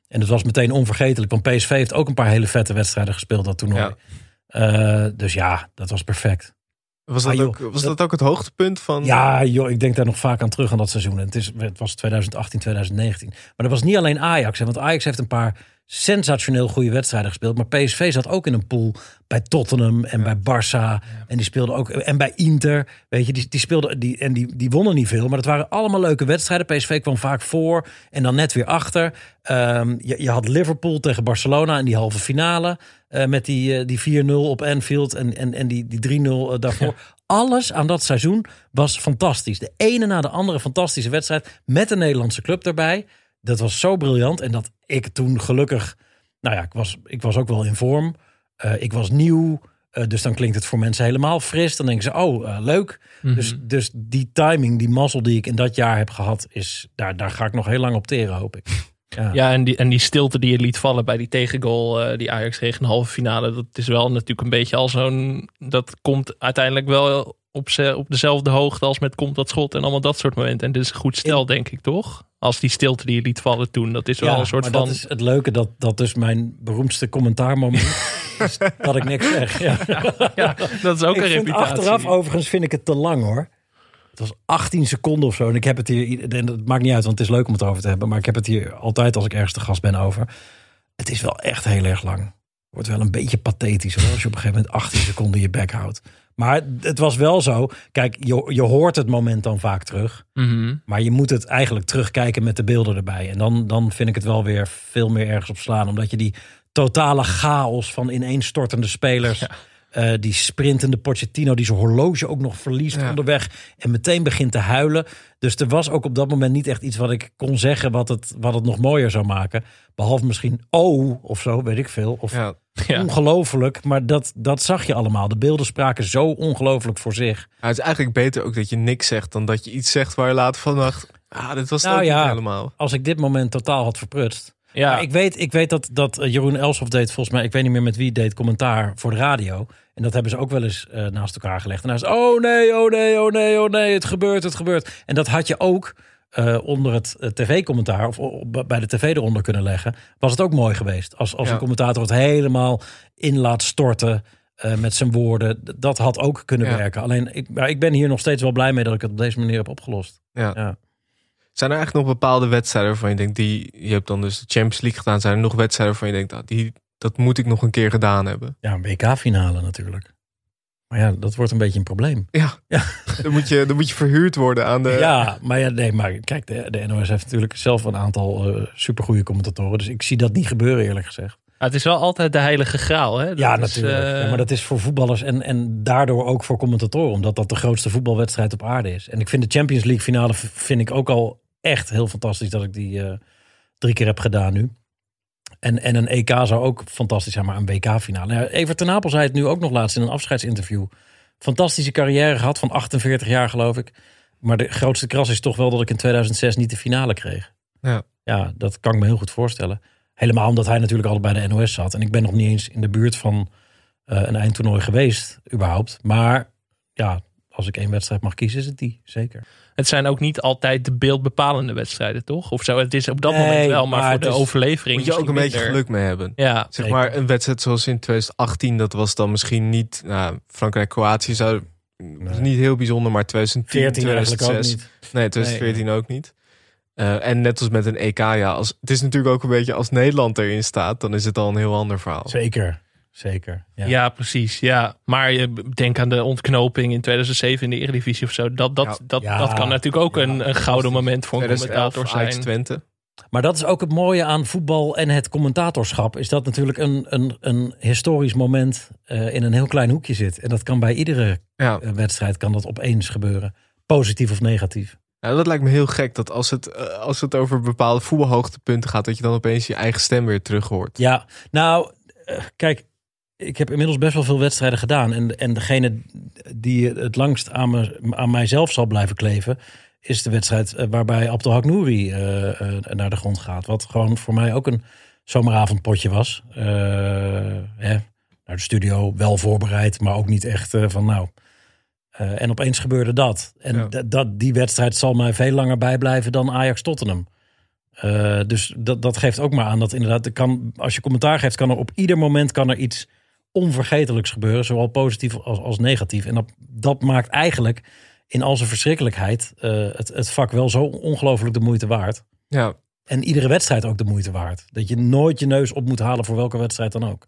Speaker 3: En dat was meteen onvergetelijk. Want PSV heeft ook een paar hele vette wedstrijden gespeeld dat toernooi.
Speaker 1: Ja.
Speaker 3: Eh, dus ja, dat was perfect.
Speaker 1: Was, dat,
Speaker 3: Ah, joh,
Speaker 1: ook, was
Speaker 3: dat-
Speaker 1: dat ook het hoogtepunt van...
Speaker 3: Ja, joh, ik denk daar nog vaak aan terug aan dat seizoen. En het, is, het was 2018, 2019. Maar dat was niet alleen Ajax. Hè, want Ajax heeft een paar sensationeel goede wedstrijden gespeeld. Maar PSV zat ook in een pool bij Tottenham en bij Barça. En die speelden ook. En bij Inter. Weet je, die, die speelden. Die, en die, die wonnen niet veel. Maar het waren allemaal leuke wedstrijden. PSV kwam vaak voor en dan net weer achter. Ehm, je, je had Liverpool tegen Barcelona in die halve finale. eh, met die, eh, die 4-0 op Anfield en, en, en die, die 3-0 eh, daarvoor. Alles aan dat seizoen was fantastisch. De ene na de andere fantastische wedstrijd. Met een Nederlandse club erbij. Dat was zo briljant. En dat ik toen gelukkig. Nou ja, ik was, ik was ook wel in vorm. Eh, ik was nieuw. eh, dus dan klinkt het voor mensen helemaal fris. Dan denken ze, oh, eh, leuk.
Speaker 2: Mhm.
Speaker 3: Dus, dus die timing, die mazzel die ik in dat jaar heb gehad, is, daar, daar ga ik nog heel lang op teren, hoop ik. Ja.
Speaker 2: Ja, en die, en die stilte die je liet vallen bij die tegengoal die Ajax kreeg in de halve finale. Dat is wel natuurlijk een beetje al zo'n... Dat komt uiteindelijk wel op, ze, op dezelfde hoogte als met komt dat schot en allemaal dat soort momenten. En dit is een goed stel, denk ik, toch? Als die stilte die je liet vallen toen. Dat is wel
Speaker 3: Ja,
Speaker 2: een soort
Speaker 3: maar
Speaker 2: van...
Speaker 3: dat is het leuke, dat, dat dus mijn beroemdste commentaarmoment is dat ik niks zeg. Ja.
Speaker 2: Ja, dat is ook
Speaker 3: ik
Speaker 2: een
Speaker 3: vind
Speaker 2: reputatie.
Speaker 3: achteraf overigens vind ik het te lang hoor. Het was 18 seconden of zo. En ik heb het hier, en dat maakt niet uit, want het is leuk om het over te hebben. Maar ik heb het hier altijd als ik ergens te gast ben over. Het is wel echt heel erg lang. Wordt wel een beetje pathetisch hoor. Als je op een gegeven moment 18 seconden je bek houdt. Maar het was wel zo. Kijk, je, je hoort het moment dan vaak terug.
Speaker 2: Mhm.
Speaker 3: Maar je moet het eigenlijk terugkijken met de beelden erbij. En dan, dan vind ik het wel weer veel meer ergens op slaan. Omdat je die totale chaos van ineenstortende spelers... eh, die sprintende Pochettino die zijn horloge ook nog verliest
Speaker 1: Ja.
Speaker 3: onderweg. En meteen begint te huilen. Dus er was ook op dat moment niet echt iets wat ik kon zeggen... wat het, wat het nog mooier zou maken. Behalve misschien oh of zo, weet ik veel. Of
Speaker 1: Ja.
Speaker 2: Ja.
Speaker 3: ongelooflijk. Maar dat, dat zag je allemaal. De beelden spraken zo ongelooflijk voor zich.
Speaker 1: Het is eigenlijk beter ook dat je niks zegt dan dat je iets zegt waar je later van dacht. Ah, dit was
Speaker 3: Nou
Speaker 1: ook
Speaker 3: ja.
Speaker 1: niet helemaal.
Speaker 3: Als ik dit moment totaal had verprutst...
Speaker 2: Ja,
Speaker 3: Maar ik weet, ik weet dat, dat eh, Jeroen Elshoff deed volgens mij, ik weet niet meer met wie, deed commentaar voor de radio. En dat hebben ze ook wel eens eh, naast elkaar gelegd. En hij zei, oh nee, oh nee, oh nee, oh nee, het gebeurt, het gebeurt. En dat had je ook eh, onder het eh, tv-commentaar, of op- bij de tv eronder kunnen leggen. Was het ook mooi geweest. Als, als
Speaker 1: Ja.
Speaker 3: een commentator het helemaal in laat storten eh, met zijn woorden. Dat had ook kunnen
Speaker 1: Ja.
Speaker 3: werken. Alleen, ik, maar ik ben hier nog steeds wel blij mee dat ik het op deze manier heb opgelost.
Speaker 1: Ja.
Speaker 3: Ja.
Speaker 1: Zijn er eigenlijk nog bepaalde wedstrijden waarvan je denkt, die, je hebt dan dus de Champions League gedaan. Zijn er nog wedstrijden waarvan je denkt, ah, die, dat moet ik nog een keer gedaan hebben?
Speaker 3: Ja, een WK-finale natuurlijk. Maar ja, dat wordt een beetje een probleem.
Speaker 1: Ja,
Speaker 3: Ja.
Speaker 1: Dan, moet je, dan moet je verhuurd worden aan de...
Speaker 3: Ja, maar ja, nee, maar kijk, de, de NOS heeft natuurlijk zelf een aantal eh supergoeie commentatoren. Dus ik zie dat niet gebeuren, eerlijk gezegd.
Speaker 2: Maar het is wel altijd de heilige graal. Hè? Dat
Speaker 3: ja,
Speaker 2: is,
Speaker 3: natuurlijk.
Speaker 2: eh,
Speaker 3: Ja, maar dat is voor voetballers en, en daardoor ook voor commentatoren. Omdat dat de grootste voetbalwedstrijd op aarde is. En ik vind de Champions League finale vind ik ook al echt heel fantastisch dat ik die eh, drie keer heb gedaan nu. En, en een EK zou ook fantastisch zijn, maar een WK-finale. Ja, Evert ten Apel zei het nu ook nog laatst in een afscheidsinterview. Fantastische carrière gehad van 48 jaar, geloof ik. Maar de grootste kras is toch wel dat ik in 2006 niet de finale kreeg.
Speaker 1: Ja.
Speaker 3: ja, dat kan ik me heel goed voorstellen. Helemaal omdat hij natuurlijk altijd bij de NOS zat. En ik ben nog niet eens in de buurt van eh, een eindtoernooi geweest, überhaupt. Maar ja, als ik één wedstrijd mag kiezen, is het die, zeker.
Speaker 2: Het zijn ook niet altijd de beeldbepalende wedstrijden, toch? Of zo. Het is op dat
Speaker 3: Nee,
Speaker 2: moment wel, maar,
Speaker 3: maar
Speaker 2: voor de
Speaker 3: is-
Speaker 2: overlevering.
Speaker 1: Moet je ook een beetje
Speaker 2: minder.
Speaker 1: geluk mee hebben.
Speaker 2: Ja,
Speaker 1: Zeg
Speaker 3: Zeker.
Speaker 1: maar, een wedstrijd zoals in 2018, dat was dan misschien niet... Nou, Frankrijk-Kroatië zou... niet heel bijzonder, maar 2010,
Speaker 3: 14 eigenlijk ook
Speaker 1: 2006...
Speaker 3: niet.
Speaker 1: Nee, 2014 ook niet. Eh, en net als met een EK, ja, als, het is natuurlijk ook een beetje als Nederland erin staat, dan is het al een heel ander verhaal.
Speaker 3: Zeker, zeker. Ja.
Speaker 2: ja. precies. Ja. Maar je denk aan de ontknoping in 2007 in de Eredivisie of zo. Dat, dat,
Speaker 1: Ja.
Speaker 2: dat,
Speaker 3: Ja.
Speaker 2: dat kan natuurlijk ook
Speaker 3: Ja,
Speaker 2: een, een gouden moment voor een
Speaker 1: 2011
Speaker 2: commentator
Speaker 1: Ajax
Speaker 2: zijn.
Speaker 1: Twente.
Speaker 3: Maar dat is ook het mooie aan voetbal en het commentatorschap. Is dat natuurlijk een, een, een historisch moment eh, in een heel klein hoekje zit. En dat kan bij iedere
Speaker 1: Ja.
Speaker 3: eh, wedstrijd kan dat opeens gebeuren. Positief of negatief.
Speaker 1: ja, dat lijkt me heel gek dat als het, eh, als het over bepaalde voetbalhoogtepunten gaat, dat je dan opeens je eigen stem weer terug hoort.
Speaker 3: Ja, nou, kijk, ik heb inmiddels best wel veel wedstrijden gedaan. En, en degene die het langst aan, me, aan mijzelf zal blijven kleven, is de wedstrijd eh, waarbij Abdelhak Nouri eh, eh, naar de grond gaat. Wat gewoon voor mij ook een zomeravondpotje was. Hè, naar de studio, wel voorbereid, maar ook niet echt van nou. En opeens gebeurde dat. En
Speaker 1: Ja.
Speaker 3: dat, die wedstrijd zal mij veel langer bijblijven dan Ajax-Tottenham. Dus dat, dat geeft ook maar aan dat inderdaad, er kan, als je commentaar geeft, kan er op ieder moment kan er iets onvergetelijks gebeuren, zowel positief als, als negatief. En dat, dat maakt eigenlijk in al zijn verschrikkelijkheid eh, het, het vak wel zo ongelooflijk de moeite waard.
Speaker 1: Ja,
Speaker 3: En iedere wedstrijd ook de moeite waard. Dat je nooit je neus op moet halen voor welke wedstrijd dan ook.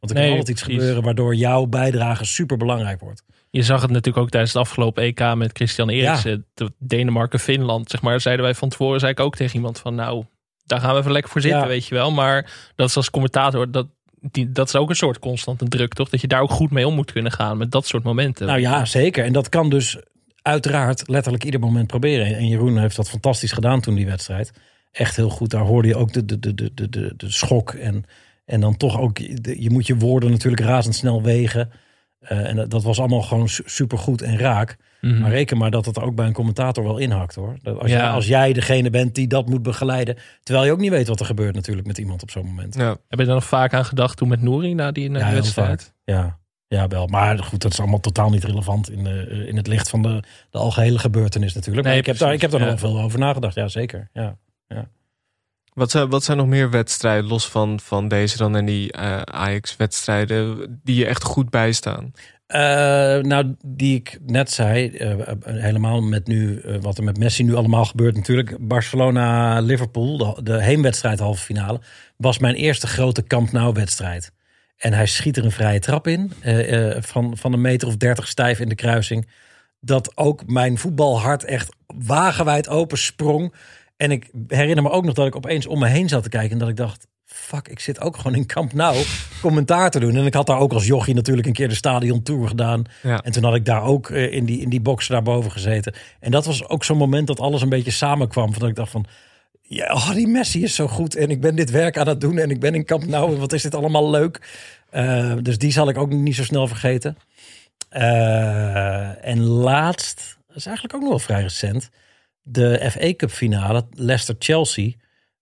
Speaker 3: Want er
Speaker 2: Nee,
Speaker 3: kan altijd iets
Speaker 2: precies.
Speaker 3: gebeuren waardoor jouw bijdrage super belangrijk wordt.
Speaker 2: Je zag het natuurlijk ook tijdens het afgelopen EK met Christian Eriksen. De Denemarken-Finland, zeg maar. Zeiden wij van tevoren, zei ik ook tegen iemand van... Nou, daar gaan we even lekker voor zitten,
Speaker 3: Ja.
Speaker 2: weet je wel. Maar dat is als commentator, dat, dat is ook een soort constante druk, toch? Dat je daar ook goed mee om moet kunnen gaan met dat soort momenten.
Speaker 3: Nou ja, zeker. En dat kan dus uiteraard letterlijk ieder moment proberen. En Jeroen heeft dat fantastisch gedaan toen die wedstrijd. Echt heel goed. Daar hoorde je ook de, de, de, de, de, de, schok en, En dan toch ook, je moet je woorden natuurlijk razendsnel wegen. Uh, en dat, was allemaal gewoon supergoed en raak. Mm -hmm. Maar reken maar dat het ook bij een commentator wel inhakt hoor. Dat als, ja. jij, als, jij, degene bent die dat moet begeleiden. Terwijl je ook niet weet wat er gebeurt natuurlijk met iemand op zo'n moment.
Speaker 2: Ja. Heb je er nog vaak aan gedacht toen met Nouri na die
Speaker 3: ja,
Speaker 2: wedstrijd?
Speaker 3: Ja. ja, wel. Maar goed, dat is allemaal totaal niet relevant in, uh, in het licht van de, de algehele gebeurtenis natuurlijk. Nee, maar ik, heb daar, ik heb daar nog veel over nagedacht. Ja, zeker. Ja, ja.
Speaker 1: Wat zijn, wat zijn nog meer wedstrijden, los van, van deze dan en die uh, Ajax-wedstrijden, die je echt goed bijstaan?
Speaker 3: Uh, nou, die ik net zei, uh, helemaal met nu wat er met Messi nu allemaal gebeurt natuurlijk. Barcelona-Liverpool, de, de heenwedstrijd halve finale, was mijn eerste grote Camp Nou-wedstrijd. En hij schiet er een vrije trap in, van, van een meter of dertig stijf in de kruising. Dat ook mijn voetbalhart echt wagenwijd open sprong. En ik herinner me ook nog dat ik opeens om me heen zat te kijken en dat ik dacht, fuck, ik zit ook gewoon in Camp Nou commentaar te doen. En ik had daar ook als jochie natuurlijk een keer de stadion tour gedaan. Ja. En toen had ik daar ook uh, in, die, in die box daarboven gezeten. En dat was ook zo'n moment dat alles een beetje samenkwam. Van dat ik dacht van, ja, oh, die Messi is zo goed. En ik ben dit werk aan het doen en ik ben in Camp Nou. En wat is dit allemaal leuk. Uh, dus die zal ik ook niet zo snel vergeten. Uh, en laatst, dat is eigenlijk ook nog wel vrij recent de FA Cup finale, Leicester-Chelsea,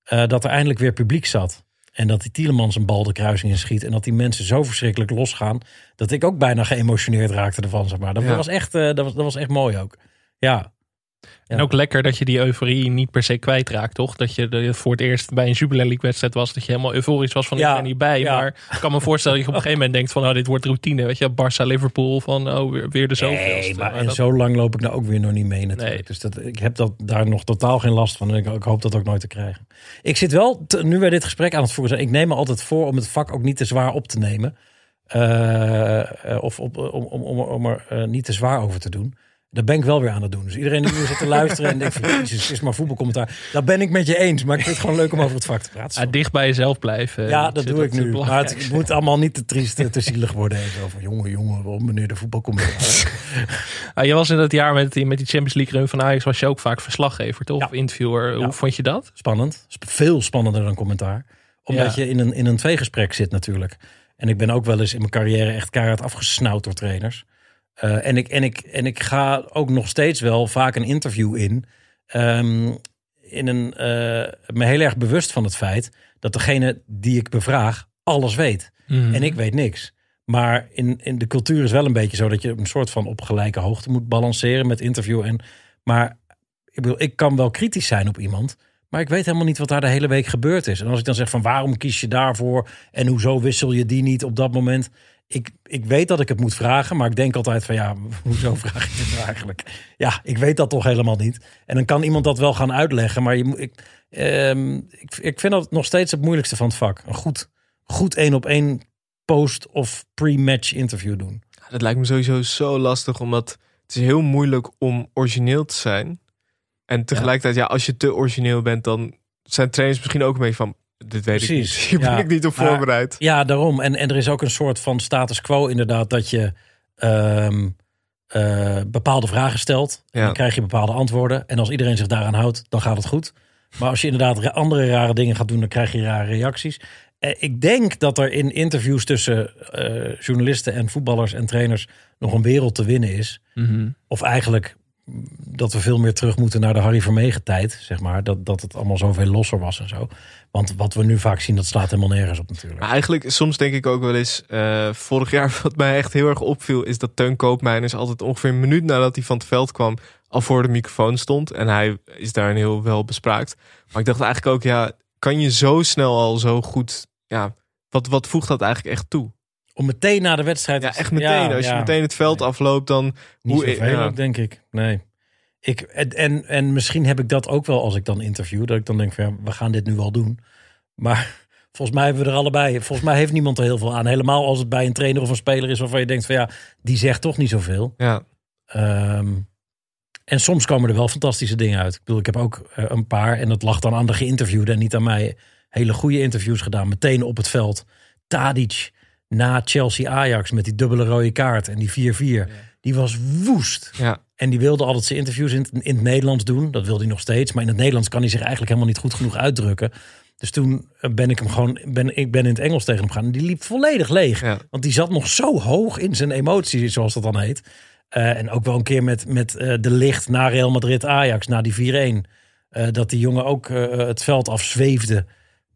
Speaker 3: dat er eindelijk weer publiek zat. En dat die Tielemans een bal de kruising in schiet. En dat die mensen zo verschrikkelijk losgaan. Dat ik ook bijna geëmotioneerd raakte ervan. Zeg maar. dat, ja. was echt, uh, dat, was, dat was echt mooi ook. Ja.
Speaker 2: En ook lekker dat je die euforie niet per se kwijtraakt, toch? Dat je de, voor het eerst bij een Jubilee League wedstrijd was. Dat je helemaal euforisch was van ik
Speaker 3: Ja,
Speaker 2: ben niet bij. Maar ik kan me voorstellen dat je op een gegeven moment denkt van... oh, dit wordt routine. Weet je, Barça, Liverpool, van oh, weer, weer de zoveelste.
Speaker 3: Nee, maar, en
Speaker 2: dat-
Speaker 3: zo lang loop ik nou ook weer nog niet mee natuurlijk.
Speaker 2: Nee.
Speaker 3: Dus dat, ik heb dat, daar nog totaal geen last van. En ik, ik hoop dat ook nooit te krijgen. Ik zit wel, te- nu wij dit gesprek aan het voeren zijn... ik neem me altijd voor om het vak ook niet te zwaar op te nemen. Eh, eh, of op, om, om, om, om er eh, niet te zwaar over te doen. Dat ben ik wel weer aan het doen. Dus iedereen die nu zit te luisteren en denkt van... Jezus, het is maar voetbalcommentaar. Dat ben ik met je eens. Maar ik vind het gewoon leuk om over het vak te praten.
Speaker 2: Ah, dicht bij jezelf blijven.
Speaker 3: Ja, dat doe ik nu. Maar het, moet allemaal niet te triest, te, te zielig worden. En zo van, jongen, jongen, waarom meneer de voetbalcommentaar?
Speaker 2: Ah, je was in dat jaar met die, met die Champions League run van Ajax... was je ook vaak verslaggever, toch?
Speaker 3: Ja.
Speaker 2: Of interviewer.
Speaker 3: Ja.
Speaker 2: Hoe vond je dat?
Speaker 3: Spannend. Sp- Veel spannender dan commentaar. Omdat
Speaker 2: Ja.
Speaker 3: je in een, in een tweegesprek zit natuurlijk. En ik ben ook wel eens in mijn carrière echt keihard afgesnauwd door trainers. Eh, en, ik, en, ik, en ik ga ook nog steeds wel vaak een interview in. ehm, in een, eh, me heel erg bewust van het feit dat degene die ik bevraag alles weet.
Speaker 2: Mhm.
Speaker 3: En ik weet niks. Maar in, in de cultuur is wel een beetje zo dat je een soort van op gelijke hoogte moet balanceren met interview. En, maar ik, bedoel, ik kan wel kritisch zijn op iemand. Maar ik weet helemaal niet wat daar de hele week gebeurd is. En als ik dan zeg van waarom kies je daarvoor? En hoezo wissel je die niet op dat moment? Ik, ik weet dat ik het moet vragen. Maar ik denk altijd van ja, hoezo vraag je dit nou eigenlijk? Ja, ik weet dat toch helemaal niet. En dan kan iemand dat wel gaan uitleggen. Maar je, ik, ehm, ik, ik vind dat nog steeds het moeilijkste van het vak. Een goed, goed één op één post of pre-match interview doen.
Speaker 1: Dat lijkt me sowieso zo lastig, omdat het is heel moeilijk om origineel te zijn. En tegelijkertijd, ja, als je te origineel bent, dan zijn trainers misschien ook beetje van, dit weet
Speaker 3: Precies,
Speaker 1: ik niet. Hier ben
Speaker 3: ja.
Speaker 1: ik niet op
Speaker 3: Maar-
Speaker 1: voorbereid.
Speaker 3: Ja, daarom. En, en er is ook een soort van status quo inderdaad dat je ehm, eh, bepaalde vragen stelt.
Speaker 1: Ja.
Speaker 3: Dan krijg je bepaalde antwoorden. En als iedereen zich daaraan houdt, dan gaat het goed. Maar als je inderdaad andere rare dingen gaat doen, dan krijg je rare reacties. Eh, ik denk dat er in interviews tussen eh, journalisten en voetballers en trainers nog een wereld te winnen is.
Speaker 2: Mhm.
Speaker 3: Of eigenlijk mm, dat we veel meer terug moeten naar de Harry Vermegen tijd, zeg maar. Dat, dat het allemaal zoveel losser was en zo. Want wat we nu vaak zien, dat slaat helemaal nergens op natuurlijk.
Speaker 1: Maar eigenlijk, soms denk ik ook wel eens, eh, vorig jaar wat mij echt heel erg opviel, is dat Teun Koopmeiners altijd ongeveer een minuut nadat hij van het veld kwam, al voor de microfoon stond. En hij is daarin heel wel bespraakt. Maar ik dacht eigenlijk ook, ja, kan je zo snel al zo goed, ja, wat, wat voegt dat eigenlijk echt toe?
Speaker 3: Om meteen na de wedstrijd...
Speaker 1: Ja, echt meteen.
Speaker 3: Ja,
Speaker 1: Als je
Speaker 3: ja.
Speaker 1: meteen het veld afloopt, dan...
Speaker 3: Niet
Speaker 1: hoe- ja.
Speaker 3: denk ik. Nee. Ik, en, en, en misschien heb ik dat ook wel als ik dan interview. Dat ik dan denk van ja, we gaan dit nu wel doen. Maar volgens mij hebben we er allebei. Volgens mij heeft niemand er heel veel aan. Helemaal als het bij een trainer of een speler is waarvan je denkt van ja, die zegt toch niet zoveel.
Speaker 1: Ja,
Speaker 3: Ehm, en soms komen er wel fantastische dingen uit. Ik bedoel, ik heb ook eh, een paar, en dat lag dan aan de geïnterviewde en niet aan mij, hele goede interviews gedaan. Meteen op het veld. Tadic na Chelsea-Ajax met die dubbele rode kaart en die 4-4. Die was woest.
Speaker 1: ja.
Speaker 3: En die wilde altijd zijn interviews in, in het Nederlands doen. Dat wil hij nog steeds. Maar in het Nederlands kan hij zich eigenlijk helemaal niet goed genoeg uitdrukken. Dus toen eh, ben ik hem gewoon, ben, ik ben in het Engels tegen hem gaan. En die liep volledig leeg.
Speaker 1: Ja.
Speaker 3: Want die zat nog zo hoog in zijn emotie, zoals dat dan heet. Eh, en ook wel een keer met, met eh, de licht na Real Madrid Ajax, na die 4-1. eh, dat die jongen ook het veld afzweefde.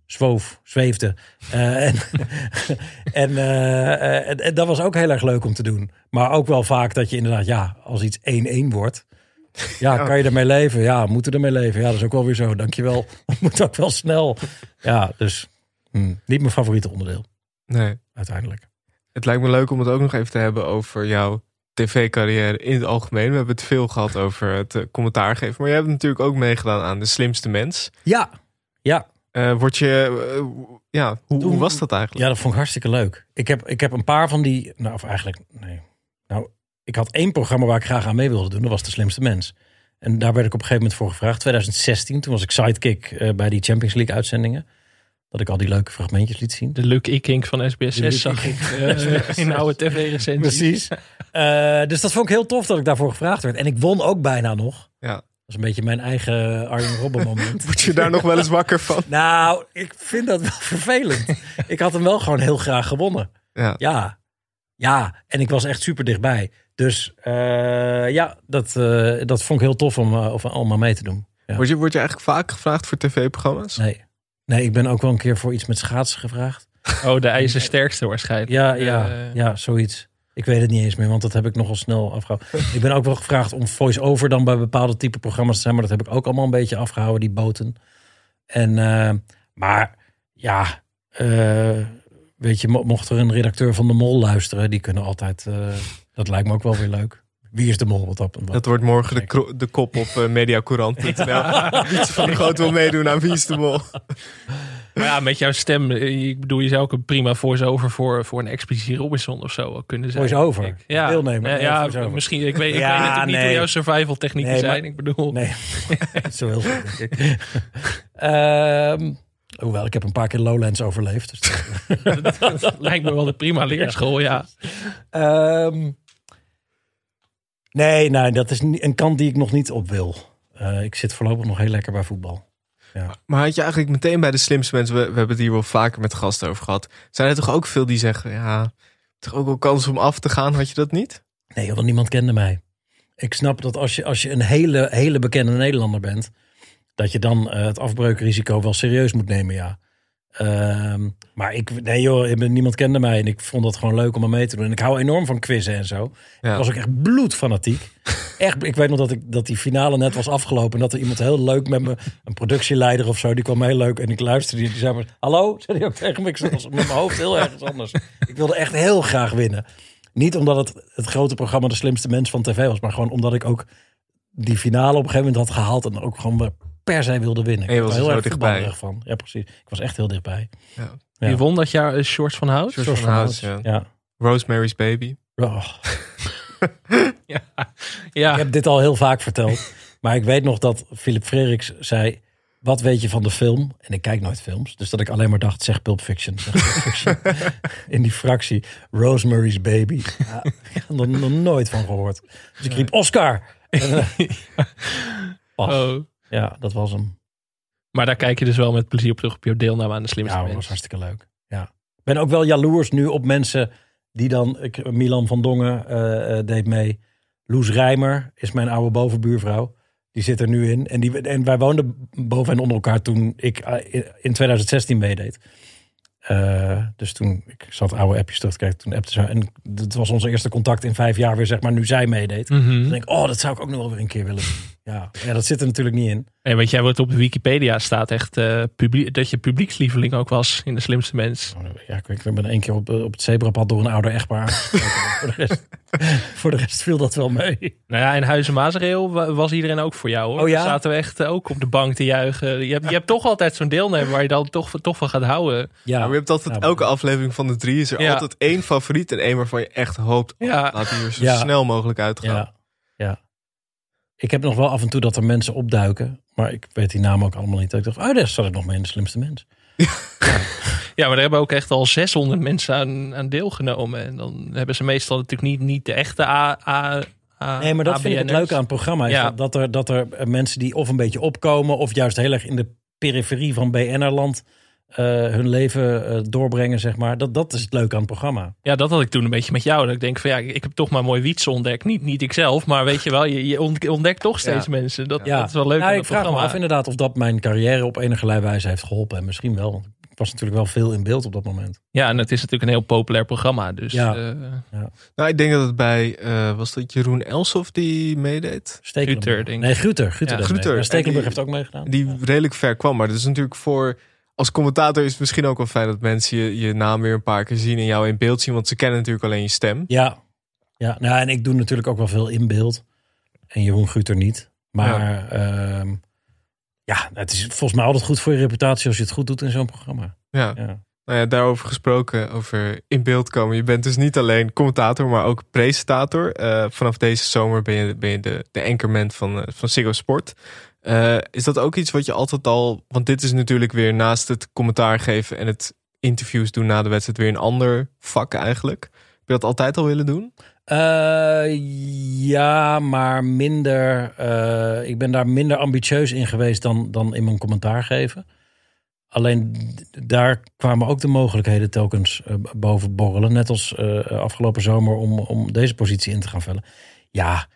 Speaker 3: Zwoof, zweefde. Eh, en, en, eh, en, en dat was ook heel erg leuk om te doen. Maar ook wel vaak dat je inderdaad, ja, als iets 1-1 wordt. Ja,
Speaker 1: Ja.
Speaker 3: kan je ermee leven? Ja, moeten ermee leven. Ja, dat is ook wel weer zo. Dankjewel. Dat moet ook wel snel. Ja, dus hm, niet mijn favoriete onderdeel,
Speaker 1: Nee.
Speaker 3: uiteindelijk.
Speaker 1: Het lijkt me leuk om het ook nog even te hebben over jouw tv-carrière in het algemeen. We hebben het veel gehad over het eh, commentaar geven. Maar je hebt natuurlijk ook meegedaan aan De Slimste Mens.
Speaker 3: Ja, ja.
Speaker 1: Eh word je, eh, ja, hoe,
Speaker 3: Toen-
Speaker 1: hoe was dat eigenlijk?
Speaker 3: Ja, dat vond ik hartstikke leuk. Ik heb, ik heb een paar van die. Nou, of eigenlijk. Nee. Nou, ik had één programma waar ik graag aan mee wilde doen. Dat was De Slimste Mens. En daar werd ik op een gegeven moment voor gevraagd. 2016, toen was ik sidekick eh, bij die Champions League uitzendingen. Dat ik al die leuke fragmentjes liet zien.
Speaker 2: De Luc Ikink van SBS6
Speaker 3: De Luc
Speaker 2: zag ik in oude tv-recensies.
Speaker 3: Precies. Eh, dus dat vond ik heel tof dat ik daarvoor gevraagd werd. En ik won ook bijna nog.
Speaker 1: Ja.
Speaker 3: Dat is een beetje mijn eigen Arjen Robben moment.
Speaker 1: Word je daar nog wel eens wakker van?
Speaker 3: Nou, ik vind dat wel vervelend. ik had hem wel gewoon heel graag gewonnen.
Speaker 1: Ja.
Speaker 3: Ja, ja. En ik was echt super dichtbij. Dus eh, ja, dat, eh, dat vond ik heel tof om, eh, om allemaal mee te doen. Ja.
Speaker 1: Word, je, word je eigenlijk vaak gevraagd voor tv-programma's?
Speaker 3: Nee. nee, ik ben ook wel een keer voor iets met schaatsen gevraagd.
Speaker 2: Oh, de ijzersterkste waarschijnlijk.
Speaker 3: Ja, ja, ja, zoiets. Ik weet het niet eens meer, want dat heb ik nogal snel afgehouden. ik ben ook wel gevraagd om voice-over dan bij bepaalde type programma's te zijn. Maar dat heb ik ook allemaal een beetje afgehouden, die boten. En, eh, maar ja, eh, weet je, mo- mocht er een redacteur van de Mol luisteren, die kunnen altijd, eh, dat lijkt me ook wel weer leuk. Wie is de Mol? Wat op? Wat,
Speaker 1: Dat wordt morgen de, kro- de kop op uh, mediacourant.nl. Wietse van de Groot wil meedoen aan Wie is de Mol.
Speaker 2: Maar ja, met jouw stem, eh, ik bedoel, je zou ook een prima voice-over voor, voor een Expeditie Robinson of zo kunnen zijn.
Speaker 3: Voice-over?
Speaker 2: Ja,
Speaker 3: Deelnemer?
Speaker 2: Ja,
Speaker 3: Nee,
Speaker 2: ja, misschien. Ik weet, ik
Speaker 3: Ja,
Speaker 2: weet natuurlijk niet
Speaker 3: nee.
Speaker 2: hoe jouw survival technieken
Speaker 3: Nee, maar-
Speaker 2: zijn. Ik bedoel,
Speaker 3: Nee, zo heel ik. Ehm, hoewel, ik heb een paar keer Lowlands overleefd. Dus dat-
Speaker 2: dat lijkt me wel een prima leerschool, ja.
Speaker 3: Ehm, nee, nee, dat is een kant die ik nog niet op wil. Eh, ik zit voorlopig nog heel lekker bij voetbal.
Speaker 1: Maar had je eigenlijk meteen bij de slimste mensen, we, we hebben het hier wel vaker met gasten over gehad. Zijn er toch ook veel die zeggen, ja, toch ook wel kans om af te gaan? Had je dat niet?
Speaker 3: Nee, want niemand kende mij. Ik snap dat als je, als je een hele, hele bekende Nederlander bent, dat je dan eh, het afbreukrisico wel serieus moet nemen, ja. Ehm, maar ik, nee joh, niemand kende mij en ik vond het gewoon leuk om er mee te doen. En ik hou enorm van quizzen en zo.
Speaker 1: Ja.
Speaker 3: Ik was ook echt bloedfanatiek. echt, ik weet nog dat, ik, dat die finale net was afgelopen en dat er iemand heel leuk met me, een productieleider of zo, die kwam heel leuk en ik luisterde die, die zei maar, hallo, zei hij ook tegen me. Ik was met mijn hoofd heel ergens anders. Ik wilde echt heel graag winnen. Niet omdat het het grote programma De Slimste Mens van tv was, maar gewoon omdat ik ook die finale op een gegeven moment had gehaald en ook gewoon per se wilde winnen.
Speaker 1: En je
Speaker 3: Ik
Speaker 1: was
Speaker 3: er
Speaker 1: er
Speaker 3: heel
Speaker 1: zo
Speaker 3: erg
Speaker 1: dichtbij.
Speaker 3: van. Ja, precies. Ik was echt heel dichtbij.
Speaker 1: Ja.
Speaker 3: Ja.
Speaker 2: Je won dat jaar een Shorts van Hout.
Speaker 1: George van Hout, ja.
Speaker 3: Ja.
Speaker 1: Rosemary's Baby.
Speaker 3: Oh.
Speaker 2: Ja.
Speaker 3: Ik
Speaker 2: ja.
Speaker 3: heb dit al heel vaak verteld. maar ik weet nog dat Philip Frederiks zei... Wat weet je van de film? En ik kijk nooit films. Dus dat ik alleen maar dacht, zeg Pulp Fiction. Zeg Pulp Fiction. In die fractie. Rosemary's Baby. Ja, ik had er nog nooit van gehoord. Dus ik riep Oscar. En, eh, pas.
Speaker 2: Oh.
Speaker 3: Ja, dat was hem.
Speaker 2: Maar daar kijk je dus wel met plezier op terug op je deelname aan de slimste
Speaker 3: Ja, dat was hartstikke leuk. Ja. Ik ben ook wel jaloers nu op mensen die dan... Ik, Milan van Dongen eh, eh, deed mee. Loes Rijmer is mijn oude bovenbuurvrouw. Die zit er nu in. En, die, en wij woonden boven en onder elkaar toen ik eh, in 2016 meedeed. Dus toen, ik zat oude appjes terug te kijken. Toen appte ze. En dat was onze eerste contact in vijf jaar weer, zeg maar, nu zij meedeed. Dan denk ik, oh, dat zou ik ook nog wel weer een keer willen doen. Ja, ja dat zit er natuurlijk niet in.
Speaker 2: En weet jij wat op de Wikipedia staat echt eh, publiek, dat je publiekslieveling ook was in de slimste mens.
Speaker 3: Oh, Ja, ik, ik ben één keer op, op het zebrapad door een ouder echtpaar. voor, de rest, voor de rest viel dat wel mee.
Speaker 2: Nou ja, in Huizen Maasreel wa- was iedereen ook voor jou hoor.
Speaker 3: Oh ja?
Speaker 2: Daar zaten we echt eh, ook op de bank te juichen. Je hebt, je hebt toch altijd zo'n deelnemer waar je dan toch, toch van gaat houden.
Speaker 3: Ja,
Speaker 1: Maar je hebt altijd,
Speaker 3: Ja,
Speaker 1: elke aflevering van de drie is er
Speaker 2: Ja.
Speaker 1: altijd één favoriet en één waarvan je echt hoopt, oh,
Speaker 2: Ja.
Speaker 1: laat die er zo
Speaker 3: Ja.
Speaker 1: snel mogelijk uitgaan.
Speaker 3: ja, ja. Ik heb nog wel af en toe dat er mensen opduiken. Maar ik weet die naam ook allemaal niet. Dat ik dacht, oh, daar zat ik nog mee in de slimste mens.
Speaker 2: Ja, maar daar hebben ook echt al 600 mensen aan, aan deelgenomen. En dan hebben ze meestal natuurlijk niet, niet de echte A, A,
Speaker 3: Nee, maar dat vind ik het leuke aan het programma. Is
Speaker 2: Ja.
Speaker 3: dat, er, dat er mensen die of een beetje opkomen... of juist heel erg in de periferie van BNR-land hun leven eh, doorbrengen, zeg maar. Dat, dat is het leuke aan het programma.
Speaker 2: Ja, dat had ik toen een beetje met jou. Dat ik denk van ja, ik heb toch maar mooi wietsen ontdekt. Niet, niet ikzelf, maar weet je wel, je, je ont- ontdekt toch steeds
Speaker 1: Ja.
Speaker 2: mensen. Dat,
Speaker 3: Ja.
Speaker 2: dat is wel leuk
Speaker 3: Nou,
Speaker 2: aan
Speaker 3: ik
Speaker 2: het
Speaker 3: vraag me
Speaker 2: programma.
Speaker 3: af inderdaad of dat mijn carrière op enige wijze heeft geholpen. En misschien wel. want Ik was natuurlijk wel veel in beeld op dat moment.
Speaker 2: Ja, en het is natuurlijk een heel populair programma. Dus
Speaker 3: Ja.
Speaker 2: eh,
Speaker 1: Nou, ik denk dat het bij, eh, was dat Jeroen Elsof die meedeed?
Speaker 3: Stekelenburg.
Speaker 2: Guter, denk ik.
Speaker 3: Nee, Guter. Guter,
Speaker 2: Ja,
Speaker 1: Guter.
Speaker 3: Stekelenburg heeft ook meegedaan.
Speaker 1: Die redelijk ver kwam. Maar dat is natuurlijk voor, als commentator is het misschien ook wel fijn dat mensen je, je naam weer een paar keer zien en jou in beeld zien. Want ze kennen natuurlijk alleen je stem.
Speaker 3: Ja, ja nou, en ik doe natuurlijk ook wel veel in beeld. En Jeroen Guter niet. Maar ja. ja, het is volgens mij altijd goed voor je reputatie als je het goed doet in zo'n programma.
Speaker 1: Ja.
Speaker 3: Ja.
Speaker 1: Nou ja, daarover gesproken, over in beeld komen. Je bent dus niet alleen commentator, maar ook presentator. Eh, vanaf deze zomer ben je, ben je de, de anchorman van, eh, van Ziggo Sport. Eh, is dat ook iets wat je altijd al... Want dit is natuurlijk weer naast het commentaar geven en het interviews doen na de wedstrijd weer een ander vak eigenlijk. Heb je dat altijd al willen doen?
Speaker 3: Eh, ja, maar minder. eh, ik ben daar minder ambitieus in geweest dan, dan in mijn commentaar geven. Alleen daar kwamen ook de mogelijkheden telkens eh, boven borrelen. Net als afgelopen zomer om, om deze positie in te gaan vullen. Ja,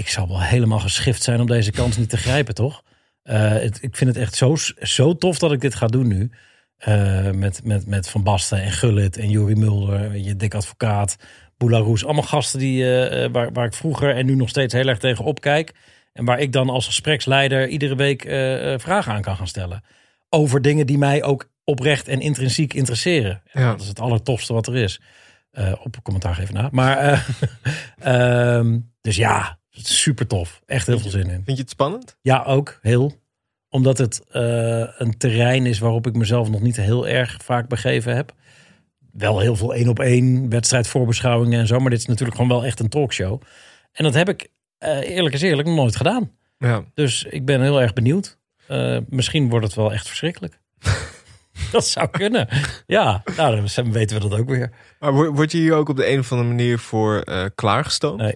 Speaker 3: ik zal wel helemaal geschift zijn om deze kans niet te grijpen, toch? Eh, het, ik vind het echt zo, zo tof dat ik dit ga doen nu. Eh, met, met, met Van Basten en Gullit en Jori Mulder, je dik advocaat, Boularoes. Allemaal gasten die, eh, waar, waar ik vroeger en nu nog steeds heel erg tegen opkijk. En waar ik dan als gespreksleider iedere week vragen aan kan gaan stellen. Over dingen die mij ook oprecht en intrinsiek interesseren.
Speaker 1: Ja.
Speaker 3: Dat is het allertofste wat er is. Op commentaar geven na. Maar, eh, ehm, dus ja, super tof. Echt heel veel zin in.
Speaker 1: Vind je het spannend?
Speaker 3: Ja, ook heel. Omdat het eh, een terrein is waarop ik mezelf nog niet heel erg vaak begeven heb. Wel heel veel één op één wedstrijdvoorbeschouwingen en zo. Maar dit is natuurlijk gewoon wel echt een talkshow. En dat heb ik eh, eerlijk is eerlijk nog nooit gedaan.
Speaker 1: Ja.
Speaker 3: Dus ik ben heel erg benieuwd. Eh, misschien wordt het wel echt verschrikkelijk. dat zou kunnen. Ja, nou, dan weten we dat ook weer.
Speaker 1: Maar word je hier ook op de een of andere manier voor klaargestoomd?
Speaker 3: Nee.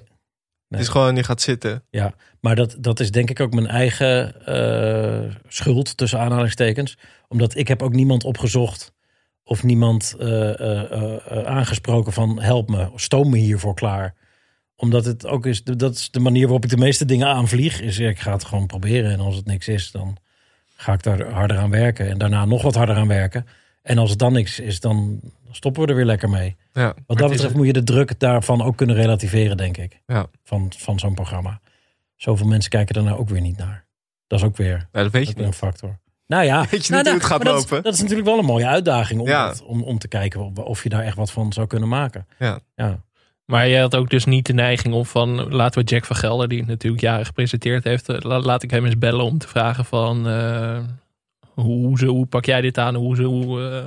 Speaker 1: Het is gewoon, je gaat zitten.
Speaker 3: Ja, maar dat, dat is denk ik ook mijn eigen eh, schuld, tussen aanhalingstekens. Omdat ik heb ook niemand opgezocht of niemand eh, eh, aangesproken van help me, stoom me hiervoor klaar. Omdat het ook is, dat is de manier waarop ik de meeste dingen aanvlieg. Is ik ga het gewoon proberen en als het niks is, dan ga ik daar harder aan werken. En daarna nog wat harder aan werken. En als het dan niks is, dan stoppen we er weer lekker mee.
Speaker 1: Ja.
Speaker 3: Wat dat
Speaker 1: is-
Speaker 3: betreft moet je de druk daarvan ook kunnen relativeren, denk ik.
Speaker 1: Ja.
Speaker 3: Van, van zo'n programma. Zoveel mensen kijken er nou ook weer niet naar. Dat is ook weer,
Speaker 1: Ja, dat weet je
Speaker 3: een
Speaker 1: niet.
Speaker 3: factor. Nou ja,
Speaker 1: Weet je niet
Speaker 3: nou,
Speaker 1: hoe
Speaker 3: nou,
Speaker 1: het gaat
Speaker 3: maar dat is-
Speaker 1: lopen?
Speaker 3: Dat is, natuurlijk wel een mooie uitdaging om,
Speaker 1: Ja.
Speaker 3: dat- om, om te kijken of, of je daar echt wat van zou kunnen maken.
Speaker 1: Ja.
Speaker 3: ja.
Speaker 2: Maar jij had ook dus niet de neiging om van, laten we Jack van Gelder, die het natuurlijk jaren gepresenteerd heeft, eh, la- laat ik hem eens bellen om te vragen van, eh, hoe, hoe, hoe pak jij dit aan? Hoe, hoe, eh,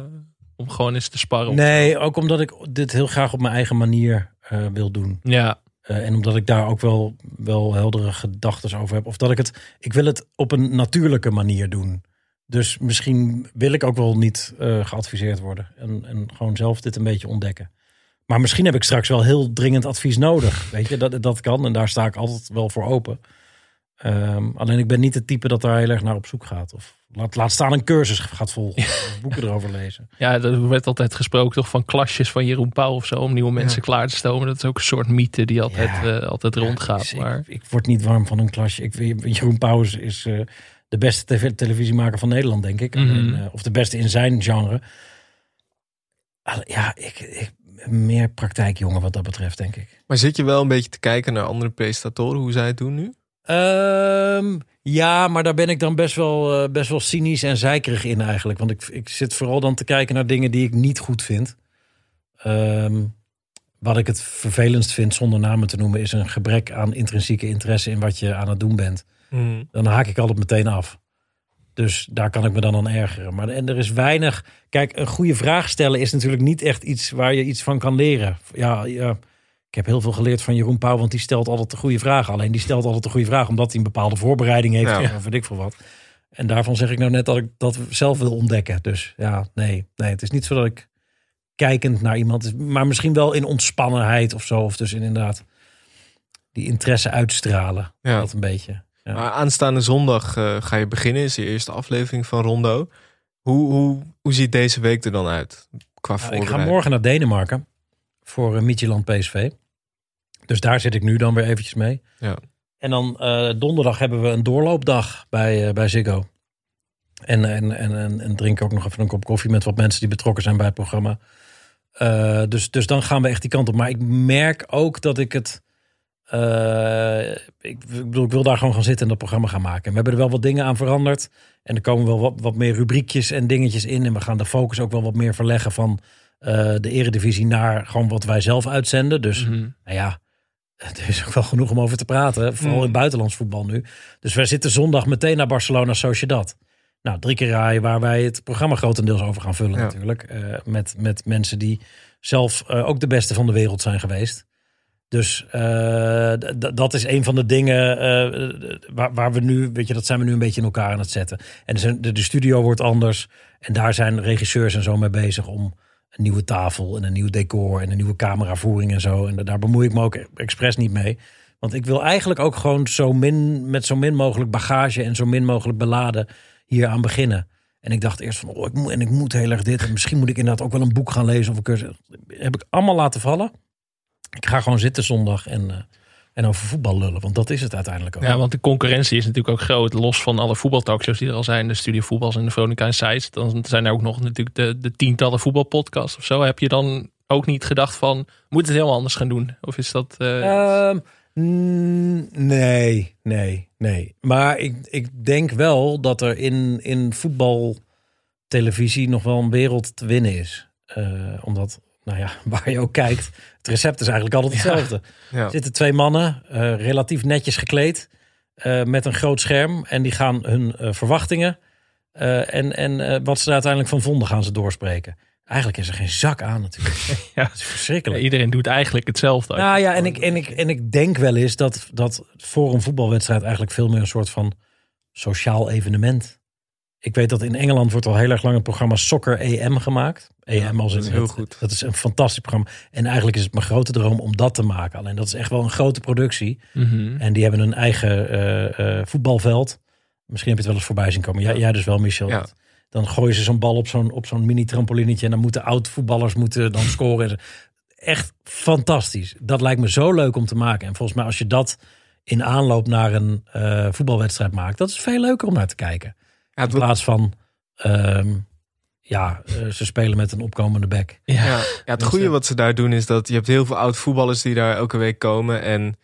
Speaker 2: om gewoon eens te sparren.
Speaker 3: Nee, ook omdat ik dit heel graag op mijn eigen manier eh, wil doen.
Speaker 2: Ja,
Speaker 3: Eh, en omdat ik daar ook wel, wel heldere gedachten over heb. Of dat ik het, ik wil het op een natuurlijke manier doen. Dus misschien wil ik ook wel niet geadviseerd worden. En, en gewoon zelf dit een beetje ontdekken. Maar misschien heb ik straks wel heel dringend advies nodig. Weet je, dat, dat kan. En daar sta ik altijd wel voor open. Ehm, alleen ik ben niet het type dat daar heel erg naar op zoek gaat. Of laat, laat staan een cursus gaat volgen. Of boeken erover lezen.
Speaker 2: ja, er werd altijd gesproken toch van klasjes van Jeroen Pauw of zo, om nieuwe mensen klaar te stomen. Dat is ook een soort mythe die altijd,
Speaker 3: Ja.
Speaker 2: eh, altijd rondgaat.
Speaker 3: Dus ik,
Speaker 2: maar
Speaker 3: ik word niet warm van een klasje. Ik, Jeroen Pauwens is eh, de beste tv televisiemaker van Nederland, denk ik.
Speaker 2: Mhm.
Speaker 3: Alleen, eh, of de beste in zijn genre. Ja, ik, ik meer praktijkjongen wat dat betreft, denk ik.
Speaker 1: Maar zit je wel een beetje te kijken naar andere presentatoren, hoe zij het doen nu?
Speaker 3: Ehm, ja, maar daar ben ik dan best wel, eh, best wel cynisch en zeikerig in eigenlijk. Want ik, ik zit vooral dan te kijken naar dingen die ik niet goed vind. Ehm, wat ik het vervelendst vind, zonder namen te noemen, is een gebrek aan intrinsieke interesse in wat je aan het doen bent. dan haak ik altijd meteen af. Dus daar kan ik me dan aan ergeren. Maar en er is weinig. Kijk, een goede vraag stellen is natuurlijk niet echt iets waar je iets van kan leren. Ja, ja heb heel veel geleerd van Jeroen Pauw, want die stelt altijd de goede vragen. Alleen die stelt altijd de goede vraag omdat hij een bepaalde voorbereiding heeft.
Speaker 1: Ja.
Speaker 3: Of weet ik veel wat. En daarvan zeg ik nou net dat ik dat zelf wil ontdekken. Dus ja, nee, nee, het is niet zo dat ik kijkend naar iemand, maar misschien wel in ontspannenheid of zo. Of dus in inderdaad die interesse uitstralen.
Speaker 1: Ja.
Speaker 3: Dat een beetje. Ja.
Speaker 1: Maar aanstaande zondag eh, ga je beginnen, is je eerste aflevering van Rondo. Hoe, hoe, hoe ziet deze week er dan uit? Qua
Speaker 3: Nou, ik ga morgen naar Denemarken voor uh, Midtjylland PSV. Dus daar zit ik nu dan weer eventjes mee.
Speaker 1: Ja.
Speaker 3: En dan eh, donderdag hebben we een doorloopdag bij, eh, bij Ziggo. En, en, en, en, en drinken ook nog even een kop koffie met wat mensen die betrokken zijn bij het programma. Eh, dus, dus dan gaan we echt die kant op. Maar ik merk ook dat ik het. ik, ik bedoel, ik wil daar gewoon gaan zitten en dat programma gaan maken. En we hebben er wel wat dingen aan veranderd. En er komen wel wat, wat meer rubriekjes en dingetjes in. En we gaan de focus ook wel wat meer verleggen van de eredivisie naar gewoon wat wij zelf uitzenden. Dus
Speaker 2: Mhm.
Speaker 3: nou ja, er is ook wel genoeg om over te praten. Vooral
Speaker 1: Mm.
Speaker 3: in buitenlands voetbal nu. Dus wij zitten zondag meteen naar Barcelona Sociedad. Nou, drie keer raaien waar wij het programma grotendeels over gaan vullen
Speaker 1: Ja.
Speaker 3: natuurlijk. Eh, met, met mensen die zelf eh, ook de beste van de wereld zijn geweest. Dus eh, dat is een van de dingen waar, waar we nu, weet je, dat zijn we nu een beetje in elkaar aan het zetten. En de, de studio wordt anders. En daar zijn regisseurs en zo mee bezig om een nieuwe tafel en een nieuw decor en een nieuwe cameravoering en zo. En da- daar bemoei ik me ook expres niet mee. Want ik wil eigenlijk ook gewoon zo min, met zo min mogelijk bagage en zo min mogelijk beladen hier aan beginnen. En ik dacht eerst van, oh, ik moet, en ik moet heel erg dit. En misschien moet ik inderdaad ook wel een boek gaan lezen of een cursus. Heb ik allemaal laten vallen. Ik ga gewoon zitten zondag en, eh, en over voetbal lullen. Want dat is het uiteindelijk ook.
Speaker 2: Ja, want de concurrentie is natuurlijk ook groot. Los van alle voetbaltalkshows die er al zijn. De Studio Voetbals en de Veronica Insights. Dan zijn er ook nog natuurlijk de, de tientallen voetbalpodcasts of zo. Heb je dan ook niet gedacht van... Moet het heel anders gaan doen? Of is dat... eh,
Speaker 3: Ehm, nee, nee, nee. Maar ik, ik denk wel dat er in, in voetbaltelevisie nog wel een wereld te winnen is. Eh, omdat, nou ja, waar je ook kijkt, het recept is eigenlijk altijd hetzelfde.
Speaker 1: Ja.
Speaker 3: Er zitten twee mannen, eh, relatief netjes gekleed, eh, met een groot scherm. En die gaan hun eh, verwachtingen eh, en, en eh, wat ze er uiteindelijk van vonden gaan ze doorspreken. Eigenlijk is er geen zak aan natuurlijk.
Speaker 2: Ja.
Speaker 3: Dat is verschrikkelijk.
Speaker 2: iedereen doet eigenlijk hetzelfde.
Speaker 3: Nou ja, en ik, en, ik, en ik denk wel eens dat, dat voor een voetbalwedstrijd eigenlijk veel meer een soort van sociaal evenement. Ik weet dat in Engeland wordt al heel erg lang een programma Soccer EM gemaakt. EM als in
Speaker 1: dat is heel
Speaker 3: het-
Speaker 1: goed.
Speaker 3: Dat is een fantastisch programma. En eigenlijk is het mijn grote droom om dat te maken. Alleen dat is echt wel een grote productie.
Speaker 2: Mhm.
Speaker 3: En die hebben een eigen eh, eh, voetbalveld. Misschien heb je het wel eens voorbij zien komen. Jij, jij dus wel, Michel.
Speaker 1: Ja.
Speaker 3: Dan gooien ze zo'n bal op zo'n, op zo'n mini trampolinetje. En dan moeten oud-voetballers moeten dan scoren. Echt fantastisch. Dat lijkt me zo leuk om te maken. En volgens mij als je dat in aanloop naar een eh, voetbalwedstrijd maakt. Dat is veel leuker om naar te kijken.
Speaker 1: Ja,
Speaker 3: In plaats van... ehm, ja, eh, ze spelen met een opkomende bek.
Speaker 2: Ja.
Speaker 1: Ja, het
Speaker 3: Dus,
Speaker 1: goede wat ze daar doen is dat je hebt heel veel oud voetballers die daar elke week komen. En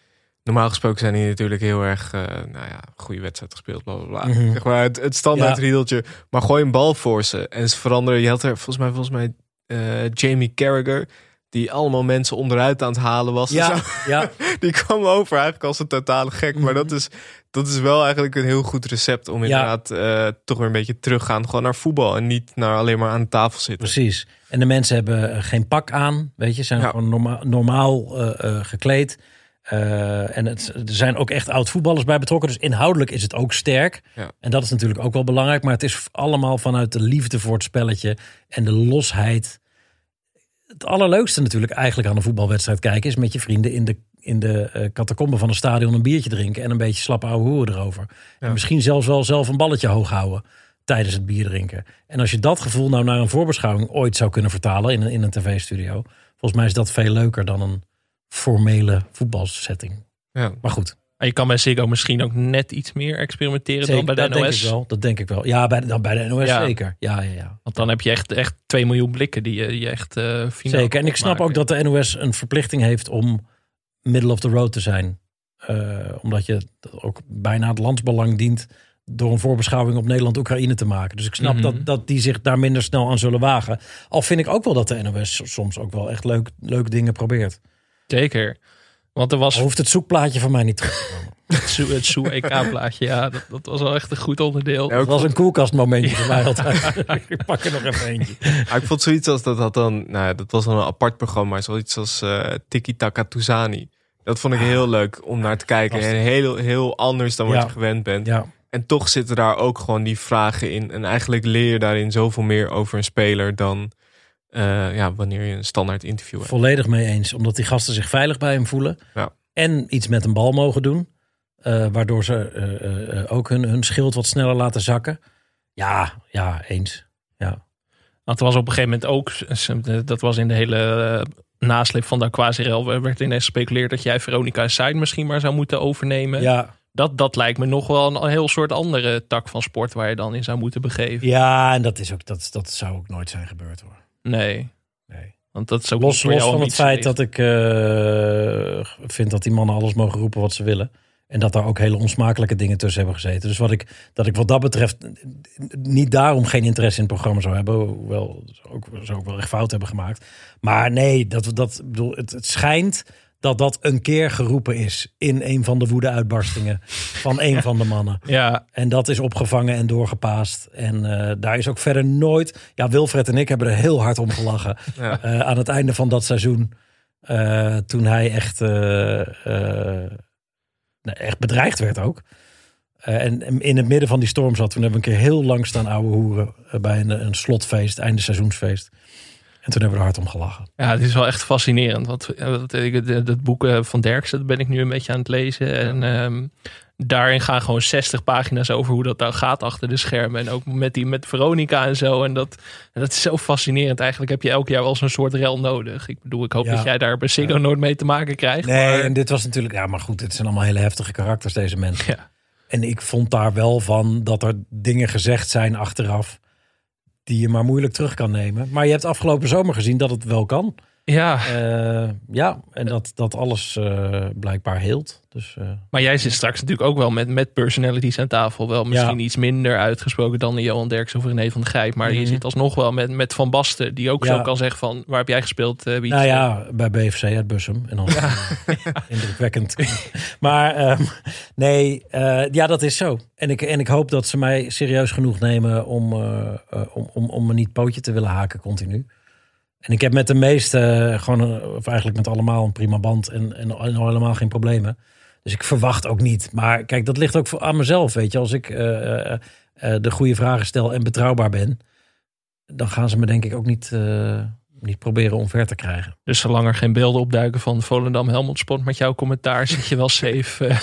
Speaker 1: normaal gesproken zijn die natuurlijk heel erg, eh, nou ja, goede wedstrijd gespeeld, bla bla bla.
Speaker 3: Mhm.
Speaker 1: Zeg maar het, het standaard
Speaker 3: Ja.
Speaker 1: riedeltje. Maar gooi een bal voor ze en ze veranderen. Je had er volgens mij, volgens mij eh, Jamie Carragher, die allemaal mensen onderuit aan het halen was.
Speaker 3: Ja, ja,
Speaker 1: Die kwam over eigenlijk als een totale gek. Maar dat is, dat is wel eigenlijk een heel goed recept om
Speaker 3: Mhm. Ja.
Speaker 1: inderdaad eh, toch weer een beetje teruggaan. Gewoon naar voetbal en niet naar alleen maar aan de tafel zitten.
Speaker 3: Precies. En de mensen hebben eh, geen pak aan, weet je, zijn
Speaker 1: Ja.
Speaker 3: gewoon norma normaal eh, gekleed. En het, er zijn ook echt oud voetballers bij betrokken. Dus inhoudelijk is het ook sterk.
Speaker 1: Ja.
Speaker 3: En dat is natuurlijk ook wel belangrijk. Maar het is allemaal vanuit de liefde voor het spelletje en de losheid. Het allerleukste natuurlijk eigenlijk aan een voetbalwedstrijd kijken... is met je vrienden in de, in de eh catacombe van een stadion een biertje drinken... en een beetje slap ouwe hoeren erover.
Speaker 1: Ja.
Speaker 3: En misschien zelfs wel zelf een balletje hoog houden tijdens het bier drinken. En als je dat gevoel nou naar een voorbeschouwing ooit zou kunnen vertalen in een, in een tv-studio, volgens mij is dat veel leuker dan een formele voetbalsetting.
Speaker 1: Ja.
Speaker 3: Maar goed,
Speaker 2: Maar je kan bij Ziggo misschien ook net iets meer experimenteren
Speaker 3: zeker,
Speaker 2: dan bij de
Speaker 3: dat denk
Speaker 2: NOS.
Speaker 3: ik wel. Dat denk ik wel. Ja, bij de, dan bij de NOS
Speaker 2: Ja.
Speaker 3: zeker. Ja, ja, ja.
Speaker 2: Want dan heb je echt, echt 2 miljoen blikken die je, je echt finaal
Speaker 3: Zeker. En ik snap ook dat de NOS een verplichting heeft om middle of the road te zijn. Eh, omdat je ook bijna het landsbelang dient door een voorbeschouwing op Nederland-Oekraïne te maken. Dus ik snap
Speaker 2: Mhm.
Speaker 3: dat, dat die zich daar minder snel aan zullen wagen. Al vind ik ook wel dat de NOS soms ook wel echt leuk, leuke dingen probeert.
Speaker 2: Zeker. Want er was
Speaker 3: Al hoeft het zoekplaatje van mij niet terug te komen.
Speaker 2: het Soe- het EK-plaatje. Ja, dat, dat was wel echt een goed onderdeel.
Speaker 1: Ja,
Speaker 3: Dat was een koelkastmomentje voor mij altijd. ik pak er nog even eentje.
Speaker 1: Maar ik vond zoiets als dat had dan, nou ja, dat was dan een apart programma, zoiets als eh Tiki Taka Tuzani. Dat vond ik heel leuk om naar te kijken. En heel, heel anders dan wat je gewend bent.
Speaker 3: Ja,
Speaker 1: En toch zitten daar ook gewoon die vragen in. En eigenlijk leer je daarin zoveel meer over een speler dan eh, ja, wanneer je een standaard interview hebt.
Speaker 3: volledig mee eens. Omdat die gasten zich veilig bij hem voelen.
Speaker 1: Ja.
Speaker 3: En iets met een bal mogen doen. Eh, waardoor ze eh, ook hun, hun schild wat sneller laten zakken. Ja, ja, eens. Ja.
Speaker 2: Want er was op een gegeven moment ook, dat was in de hele nasleep van de Aquazirel, werd ineens gespeculeerd dat jij Veronica Side misschien maar zou moeten overnemen.
Speaker 3: Ja,
Speaker 2: Dat, dat lijkt me nog wel een, een heel soort andere tak van sport waar je dan in zou moeten begeven.
Speaker 3: ja en dat, is ook, dat, dat zou ook nooit zijn gebeurd hoor.
Speaker 2: Nee,
Speaker 3: Nee.
Speaker 2: want dat is ook
Speaker 3: Los, los van het feit dat ik eh, vind dat die mannen alles mogen roepen wat ze willen. En dat daar ook hele onsmakelijke dingen tussen hebben gezeten. Dus wat ik, dat ik wat dat betreft niet daarom geen interesse in het programma zou hebben. Hoewel ze ook, ze ook wel echt fout hebben gemaakt. Maar nee, dat, dat, bedoel, het, het schijnt dat dat een keer geroepen is in een van de woede-uitbarstingen van een van de mannen.
Speaker 2: Ja,
Speaker 3: En dat is opgevangen en doorgepaast. En eh, daar is ook verder nooit. Ja, Wilfred en ik hebben er heel hard om gelachen.
Speaker 1: Ja.
Speaker 3: Eh, aan het einde van dat seizoen. eh, toen hij echt, echt bedreigd werd ook. En in het midden van die storm zat. Toen hebben we een keer heel lang staan ouwe hoeren. bij een, een slotfeest, einde seizoensfeest. En toen hebben we er hard om gelachen.
Speaker 2: ja, het is wel echt fascinerend. Want eh, het boek eh, van Derksen, dat ben ik nu een beetje aan het lezen. En ehm, daarin gaan gewoon 60 pagina's over hoe dat nou gaat achter de schermen. En ook met, die, met Veronica en zo. En dat, dat is zo fascinerend. Eigenlijk heb je elk jaar wel zo'n soort rel nodig. Ik bedoel, ik hoop
Speaker 3: Ja.
Speaker 2: dat jij daar bij Ziggo nooit mee te maken krijgt.
Speaker 3: Nee,
Speaker 2: maar-
Speaker 3: en dit was natuurlijk. Ja, maar goed, dit zijn allemaal hele heftige karakters, deze mensen.
Speaker 2: Ja.
Speaker 3: En ik vond daar wel van dat er dingen gezegd zijn achteraf. Die je maar moeilijk terug kan nemen. Maar je hebt afgelopen zomer gezien dat het wel kan.
Speaker 2: Ja,
Speaker 3: Eh, ja, en dat, dat alles eh, blijkbaar heelt. Dus eh,
Speaker 2: maar jij zit straks natuurlijk ook wel met, met personalities aan tafel. Wel misschien iets minder uitgesproken dan Johan Derksen of René van der Gijp. Maar je
Speaker 3: Mhm.
Speaker 2: zit alsnog wel met, met Van Basten. Die ook
Speaker 3: Ja.
Speaker 2: zo kan zeggen van, waar heb jij gespeeld? wie
Speaker 3: nou ja, bij BFC uit Bussum. En dan indrukwekkend. maar ehm, nee, ja, dat is zo. En ik, en ik hoop dat ze mij serieus genoeg nemen om, om, om, om me niet pootje te willen haken continu. En ik heb met de meeste, eh, gewoon, een- of eigenlijk met allemaal een prima band en, en, en al helemaal geen problemen. Dus ik verwacht ook niet. Maar kijk, dat ligt ook voor, aan mezelf, weet je. Als ik eh, eh, eh, de goede vragen stel en betrouwbaar ben, dan gaan ze me denk ik ook niet, eh, niet proberen omver te krijgen.
Speaker 2: Dus zolang er geen beelden opduiken van Volendam Helmond Sport met jouw commentaar, zit je wel safe. eh.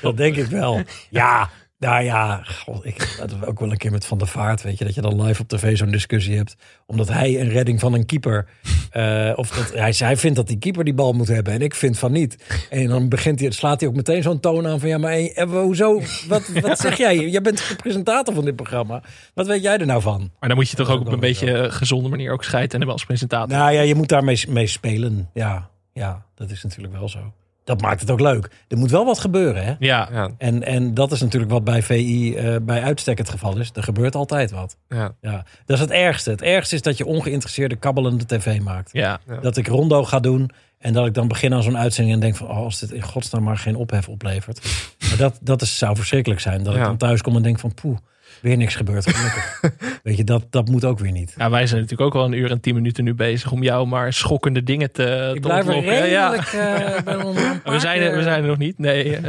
Speaker 3: Dat denk ik wel. Ja, nou ja, god, ik we ook wel een keer met Van der Vaart, weet je, dat je dan live op tv zo'n discussie hebt, omdat hij een redding van een keeper, eh, of dat hij, hij vindt dat die keeper die bal moet hebben en ik vind van niet. En dan begint hij, slaat hij ook meteen zo'n toon aan van ja, maar eh, hoezo? Wat, wat zeg jij? Jij bent de presentator van dit programma. Wat weet jij er nou van?
Speaker 2: Maar dan moet je toch ook op een beetje gezonde manier ook scheiden en als presentator.
Speaker 3: Nou ja, je moet daarmee mee spelen. Ja, ja, dat is natuurlijk wel zo. Dat maakt het ook leuk. Er moet wel wat gebeuren, hè?
Speaker 2: ja,
Speaker 1: Ja,
Speaker 3: En, en dat is natuurlijk wat bij VI eh, bij uitstek het geval is. Er gebeurt altijd wat.
Speaker 1: ja.
Speaker 3: Ja, dat is het ergste. Het ergste is dat je ongeïnteresseerde kabbelende tv maakt.
Speaker 2: ja.
Speaker 3: Dat ik rondo ga doen en dat ik dan begin aan zo'n uitzending en denk van... oh, als dit in godsnaam maar geen ophef oplevert. Maar dat, dat is, zou verschrikkelijk zijn. Dat ik dan thuis kom en denk van poeh, weer niks gebeurd. Gelukkig. Weet je, dat, dat moet ook weer niet.
Speaker 2: Ja, wij zijn natuurlijk ook wel een uur en tien minuten nu bezig om jou maar schokkende dingen te,
Speaker 3: Ik
Speaker 2: te
Speaker 3: blijf er.
Speaker 2: Ja.
Speaker 3: redelijk... eh,
Speaker 2: We zijn, er, we zijn er nog niet. Nee.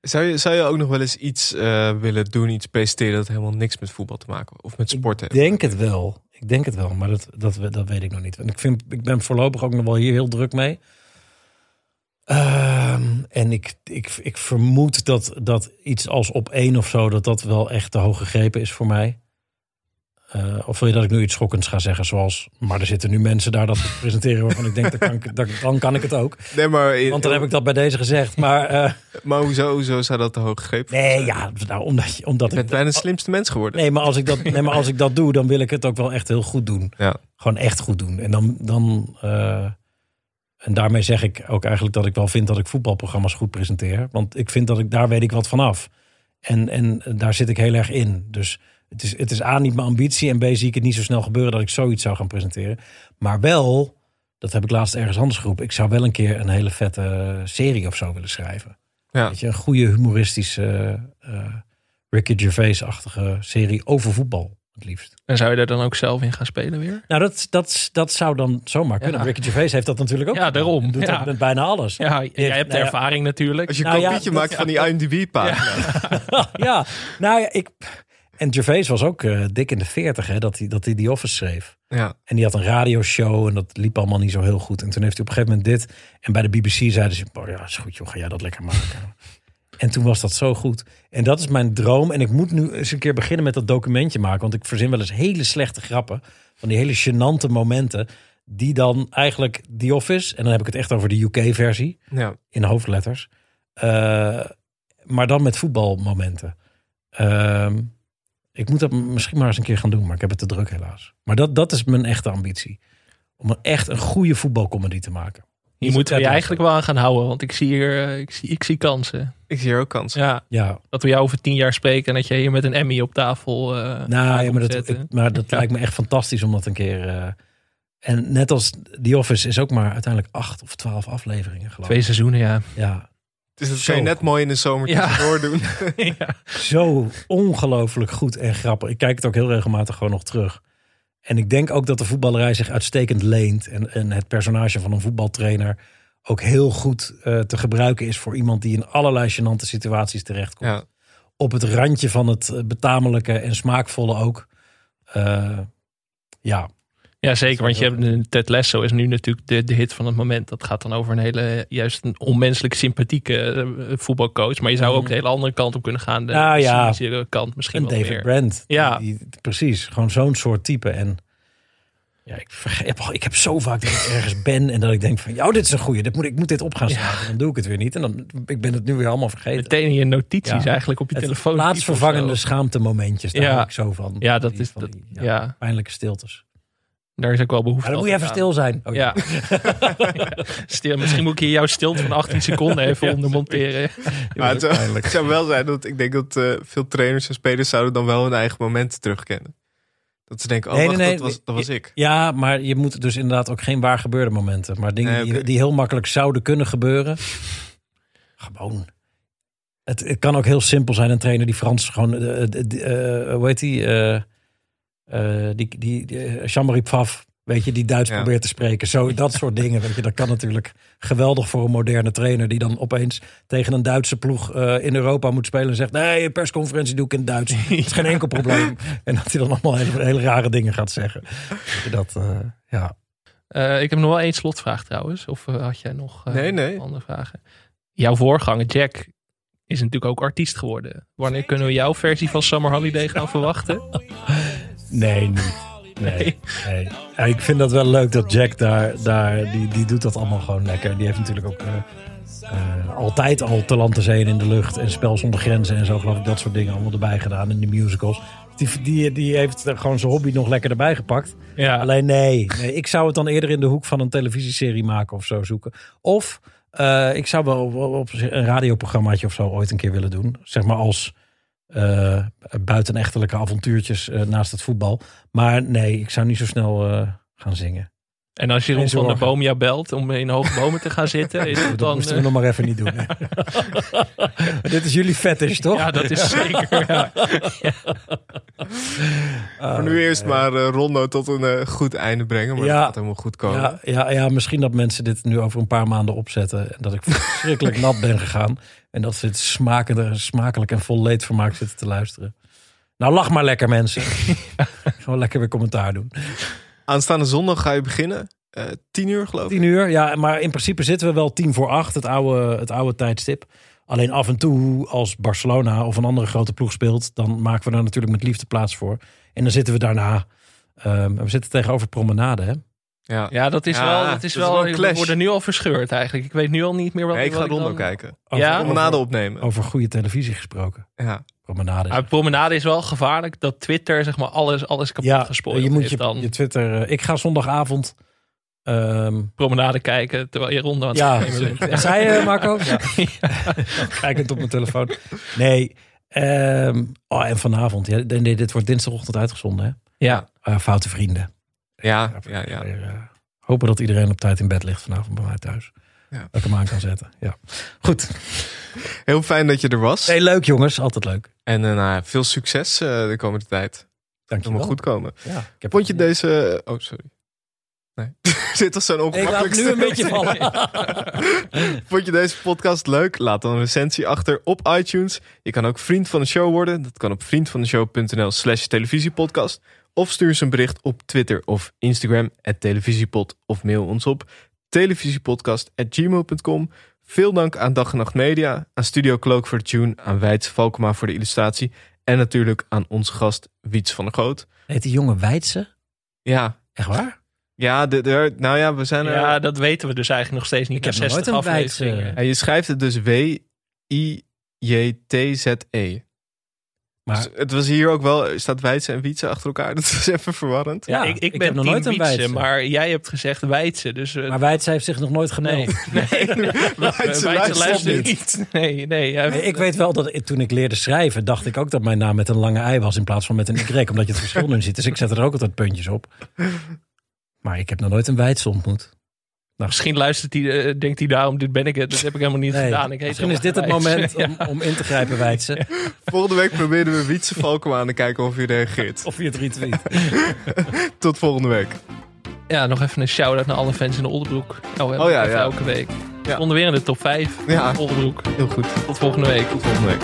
Speaker 1: Zou, je, zou je ook nog wel eens iets eh, willen doen, iets presenteren dat helemaal niks met voetbal te maken of met sport
Speaker 3: Ik
Speaker 1: heeft?
Speaker 3: denk het wel. Ik denk het wel, maar dat, dat, dat weet ik nog niet. En ik, vind, ik ben voorlopig ook nog wel hier heel druk mee. Ehm, en ik, ik, ik vermoed dat, dat iets als op één of zo, dat dat wel echt te hoog gegrepen is voor mij. Eh, of wil je dat ik nu iets schokkends ga zeggen, zoals... maar er zitten nu mensen daar dat te presenteren waarvan ik denk, dan kan ik, dan, kan ik het ook.
Speaker 1: Nee, maar, in-
Speaker 3: Want dan heb ik dat bij deze gezegd. Maar eh,
Speaker 1: maar hoezo, hoezo zou dat te hoog gegrepen
Speaker 3: nee,
Speaker 1: zijn?
Speaker 3: ja, nou, omdat, je- omdat
Speaker 1: Je bent
Speaker 3: ik...
Speaker 1: bijna de slimste mens geworden.
Speaker 3: Nee maar, als ik dat, nee, maar als ik dat doe, dan wil ik het ook wel echt heel goed doen.
Speaker 1: Ja.
Speaker 3: Gewoon echt goed doen. En dan. dan eh, en daarmee zeg ik ook eigenlijk dat ik wel vind dat ik voetbalprogramma's goed presenteer. Want ik vind dat ik daar weet ik wat van af. En, en daar zit ik heel erg in. Dus het is, het is A, niet mijn ambitie. En B, zie ik het niet zo snel gebeuren dat ik zoiets zou gaan presenteren. Maar wel, dat heb ik laatst ergens anders geroepen. Ik zou wel een keer een hele vette serie of zo willen schrijven.
Speaker 1: Ja.
Speaker 3: Weet je, een goede humoristische eh Ricky Gervais-achtige serie over voetbal. Het liefst.
Speaker 2: En zou je er dan ook zelf in gaan spelen weer?
Speaker 3: Nou, dat, dat, dat zou dan zomaar kunnen.
Speaker 2: Ja.
Speaker 3: Ricky Gervais heeft dat natuurlijk ook.
Speaker 2: Ja, daarom.
Speaker 3: Doet
Speaker 2: Ja.
Speaker 3: met bijna alles.
Speaker 2: Ja, jij
Speaker 3: heeft-
Speaker 2: hebt de
Speaker 3: nou ja.
Speaker 2: ervaring natuurlijk.
Speaker 1: Als je een
Speaker 3: Nou ja,
Speaker 1: kopietje
Speaker 3: dat-
Speaker 1: maakt van die IMDb-pagina.
Speaker 3: ja, nou ja, ik. En Gervais was ook eh, dik in de 40 hè, dat hij, dat hij The Office schreef.
Speaker 1: Ja.
Speaker 3: En die had een radioshow en dat liep allemaal niet zo heel goed. En toen heeft hij op een gegeven moment dit. En bij de BBC zeiden ze, oh ja, is goed joh, ga jij dat lekker maken. En toen was dat zo goed. En dat is mijn droom. En ik moet nu eens een keer beginnen met dat documentje maken. Want ik verzin wel eens hele slechte grappen. Van die hele gênante momenten. Die dan eigenlijk The Office, en dan heb ik het echt over de UK-versie.
Speaker 1: ja.
Speaker 3: In hoofdletters. Eh, maar dan met voetbalmomenten. Ehm, ik moet dat misschien maar eens een keer gaan doen, maar ik heb het te druk helaas. Maar dat, dat is mijn echte ambitie. Om echt een goede voetbalcomedy te maken.
Speaker 2: Hier moeten we je eigenlijk wel aan gaan houden. Want ik zie hier eh, ik zie, ik zie kansen.
Speaker 1: Ik zie hier ook kansen.
Speaker 2: Ja,
Speaker 3: Ja,
Speaker 2: dat we jou over tien jaar spreken. En dat je hier met een Emmy op tafel eh
Speaker 3: nou, ja, maar dat, ik- maar dat
Speaker 2: Ja.
Speaker 3: lijkt me echt fantastisch om dat een keer... eh, en net als The Office is ook maar uiteindelijk acht of twaalf afleveringen geloof
Speaker 2: Twee
Speaker 3: ik.
Speaker 2: seizoenen, ja.
Speaker 3: Ja,
Speaker 1: Dus dat
Speaker 3: Zo
Speaker 1: je net mooi in de zomer
Speaker 2: Ja.
Speaker 1: tussendoor doen.
Speaker 2: ja.
Speaker 3: zo ongelooflijk goed en grappig. Ik kijk het ook heel regelmatig gewoon nog terug. En ik denk ook dat de voetballerij zich uitstekend leent. En, en het personage van een voetbaltrainer ook heel goed eh, te gebruiken is voor iemand die in allerlei gênante situaties terechtkomt.
Speaker 1: Ja.
Speaker 3: Op het randje van het eh, betamelijke en smaakvolle ook. Eh, ja,
Speaker 2: ja, zeker. Want je hebt Ted Lasso is nu natuurlijk de, de hit van het moment. Dat gaat dan over een hele, juist een onmenselijk sympathieke eh, voetbalcoach. Maar je zou ook de hele andere kant op kunnen gaan. De
Speaker 3: Nou ja.
Speaker 2: kant misschien
Speaker 3: en
Speaker 2: wel
Speaker 3: David
Speaker 2: meer.
Speaker 3: Brent.
Speaker 2: Ja.
Speaker 3: Die, die- precies, gewoon zo'n soort type. En ja, ik, vergeet, ik heb zo vaak dat ik ergens ben en dat ik denk van, jou, dit is een goeie. Dit moet, ik moet dit op gaan dan doe ik het weer niet. En dan ik ben het nu weer allemaal vergeten.
Speaker 2: Meteen in je notities
Speaker 3: Ja.
Speaker 2: eigenlijk op je
Speaker 3: Het
Speaker 2: telefoon.
Speaker 3: plaatsvervangende schaamte momentjes. Daar
Speaker 2: Ja.
Speaker 3: hou ik zo van.
Speaker 2: Ja, dat
Speaker 3: Die-
Speaker 2: is
Speaker 3: van
Speaker 2: dat,
Speaker 3: die,
Speaker 2: ja,
Speaker 3: Pijnlijke stiltes.
Speaker 2: Daar is ook wel behoefte
Speaker 3: Maar dan moet je
Speaker 2: aan.
Speaker 3: even stil zijn. Oh,
Speaker 2: Ja. Stil, misschien moet ik hier jouw stilte van 18 seconden even ondermonteren.
Speaker 1: Maar het, zou- het zou wel zijn dat ik denk dat eh, veel trainers en spelers zouden dan wel hun eigen momenten terugkennen. Dat ze denken, oh
Speaker 3: Nee,
Speaker 1: wacht,
Speaker 3: nee, nee.
Speaker 1: dat, was, dat was ik.
Speaker 3: Ja, maar je moet dus inderdaad ook geen waar gebeurde momenten. Maar dingen die, die heel makkelijk zouden kunnen gebeuren. Gewoon. Het, het kan ook heel simpel zijn. Een trainer die Frans gewoon... eh, eh, eh, hoe heet die? Eh eh, die, die, die eh, Jean-Marie Pfaff, weet je, die Duits
Speaker 1: Ja.
Speaker 3: probeert te spreken. Zo, dat soort dingen, weet je. Dat kan natuurlijk geweldig voor een moderne trainer... die dan opeens tegen een Duitse ploeg eh, in Europa moet spelen... en zegt, nee, een persconferentie doe ik in het Duits. Het is geen enkel probleem. En dat hij dan allemaal hele, hele rare dingen gaat zeggen. Dat, eh, ja.
Speaker 2: Eh, ik heb nog wel één slotvraag trouwens. Of had jij nog eh,
Speaker 1: Nee, nee.
Speaker 2: andere vragen? Jouw voorganger Jack is natuurlijk ook artiest geworden. Wanneer kunnen we jouw versie van Summer Holiday gaan verwachten?
Speaker 3: Nee, niet. Nee, nee. Ja, ik vind dat wel leuk dat Jack daar, daar die, die doet dat allemaal gewoon lekker. Die heeft natuurlijk ook eh, eh, altijd al Talenten Zeen in de lucht en Spel zonder grenzen en zo geloof ik dat soort dingen allemaal erbij gedaan in de musicals. Die, die, die heeft gewoon zijn hobby nog lekker erbij gepakt.
Speaker 2: Ja,
Speaker 3: Alleen nee, nee, ik zou het dan eerder in de hoek van een televisieserie maken of zo zoeken. Of eh, ik zou wel op, op een radioprogrammaatje of zo ooit een keer willen doen. Zeg maar als eh buitenechtelijke avontuurtjes eh, naast het voetbal. Maar nee, ik zou niet zo snel eh, gaan zingen.
Speaker 2: En als Jeroen van der
Speaker 3: zorgen.
Speaker 2: Boom jou belt om in hoge bomen te gaan zitten, is het
Speaker 3: Dat
Speaker 2: dan...
Speaker 3: moesten we
Speaker 2: eh,
Speaker 3: nog maar even niet doen. Dit is jullie fetish, toch?
Speaker 2: ja, dat is zeker. Ja.
Speaker 3: Ah,
Speaker 1: Voor nu eerst maar eh, Rondo tot een eh, goed einde brengen. Maar
Speaker 3: Ja.
Speaker 1: dat gaat helemaal goed komen.
Speaker 3: Ja, ja, ja, misschien dat mensen dit nu over een paar maanden opzetten. En dat ik verschrikkelijk nat ben gegaan. En dat ze het smakende, smakelijk en vol leedvermaak zitten te luisteren. Nou, lach maar lekker mensen. Gewoon lekker weer commentaar doen.
Speaker 1: Aanstaande zondag ga je beginnen. Eh tien uur geloof ik.
Speaker 3: Tien uur, ja, maar in principe zitten we wel tien voor acht. Het oude, het oude tijdstip. Alleen af en toe, als Barcelona of een andere grote ploeg speelt... dan maken we daar natuurlijk met liefde plaats voor. En dan zitten we daarna... ehm, we zitten tegenover Promenade, hè?
Speaker 1: Ja.
Speaker 2: ja, dat is
Speaker 1: Ja,
Speaker 2: wel... Dat
Speaker 1: dat
Speaker 2: is
Speaker 1: is
Speaker 2: wel
Speaker 1: een
Speaker 2: we worden nu al verscheurd eigenlijk. Ik weet nu al niet meer wat,
Speaker 1: Nee, ik ga Rondo
Speaker 2: dan-
Speaker 1: kijken.
Speaker 3: Over,
Speaker 2: Ja?
Speaker 1: Promenade opnemen.
Speaker 3: over goede televisie gesproken.
Speaker 1: Ja.
Speaker 3: Promenade.
Speaker 2: Maar promenade is wel gevaarlijk dat Twitter zeg maar alles, alles kapot
Speaker 3: ja,
Speaker 2: gespoord
Speaker 3: je moet je,
Speaker 2: dan.
Speaker 3: je Twitter... eh, ik ga zondagavond... ehm,
Speaker 2: promenade kijken terwijl je ronde aan het
Speaker 3: ja,
Speaker 2: nemen bent.
Speaker 3: zei je Marco? Ja. Kijkend op mijn telefoon. Nee, ehm, oh, en vanavond. Ja, nee, dit wordt dinsdagochtend uitgezonden, hè?
Speaker 2: Ja.
Speaker 3: Eh, foute vrienden.
Speaker 1: Ja, ja, ja.
Speaker 3: Eh, hopen dat iedereen op tijd in bed ligt vanavond bij mij thuis.
Speaker 1: Ja.
Speaker 3: Dat ik hem aan kan zetten. Ja. Goed.
Speaker 1: Heel fijn dat je er was.
Speaker 3: Hey, leuk jongens. Altijd leuk.
Speaker 1: En eh, nou, veel succes eh, de komende tijd.
Speaker 3: Dank je wel.
Speaker 1: goed komen.
Speaker 3: Ja, ik heb
Speaker 1: Vond je deze... Oh, sorry. Nee. Dit was zo'n
Speaker 3: Ik
Speaker 1: ongemakkelijk
Speaker 3: nu een beetje vallen.
Speaker 1: Vond je deze podcast leuk? Laat dan een recensie achter op iTunes. Je kan ook vriend van de show worden. Dat kan op vriendvandeshow.nl slash televisiepodcast. Of stuur eens een bericht op Twitter of Instagram, at televisiepod. Of mail ons op televisiepodcast.gmail.com. Veel dank aan Dag en Nacht Media, aan Studio Cloak voor de tune, aan Wijts Valkema voor de illustratie. En natuurlijk aan onze gast Wiets van der Goot.
Speaker 3: Heet die jongen Weidse?
Speaker 1: Ja,
Speaker 3: Echt waar?
Speaker 1: ja, de, de- nou ja, we zijn er...
Speaker 2: Ja, dat weten we dus eigenlijk nog steeds niet.
Speaker 3: Ik heb nooit
Speaker 2: 60
Speaker 3: een Weidse-
Speaker 2: afleveringen.
Speaker 1: Ja, je schrijft het dus W-I-J-T-Z-E.
Speaker 3: Maar
Speaker 1: Dus het was hier ook wel, staat Weidse en Wietse achter elkaar. Dat is even verwarrend.
Speaker 3: Ja,
Speaker 2: ik, ik
Speaker 3: ik
Speaker 2: ben
Speaker 3: heb nog nooit een
Speaker 2: Wietse,
Speaker 3: Weidse.
Speaker 2: maar jij hebt gezegd Weidse. Dus, eh,
Speaker 3: maar Weidse heeft zich nog nooit gemeld.
Speaker 2: nee, nee,
Speaker 1: Weidse
Speaker 2: Weidse
Speaker 1: luistert
Speaker 2: luistert
Speaker 1: niet.
Speaker 2: niet. Nee, nee.
Speaker 3: Nee, Ik weet wel dat ik- toen ik leerde schrijven, dacht ik ook dat mijn naam met een lange ei was in plaats van met een Y, omdat je het verschil nu ziet. Dus ik zet er ook altijd puntjes op. Maar ik heb nog nooit een Weidse ontmoet.
Speaker 2: Misschien luistert hij, eh, denkt hij daarom, dit ben ik het. Dat heb ik helemaal niet
Speaker 3: Nee,
Speaker 2: gedaan. Ik heet
Speaker 3: misschien is dit het
Speaker 2: Weidse.
Speaker 3: moment om, om in te grijpen, Weidse.
Speaker 1: Volgende week proberen we Wietse Valkema aan te kijken of hij reageert.
Speaker 3: Of je het retweet.
Speaker 1: Tot volgende week.
Speaker 2: Ja, nog even een shout-out naar alle fans in de Oldenbroek. Nou,
Speaker 1: Oh ja, ja.
Speaker 2: elke week.
Speaker 1: Ja.
Speaker 2: Stonden weer in de top 5
Speaker 1: Ja.
Speaker 2: Oldenbroek.
Speaker 1: Heel goed.
Speaker 2: Tot volgende week.
Speaker 1: Tot volgende week.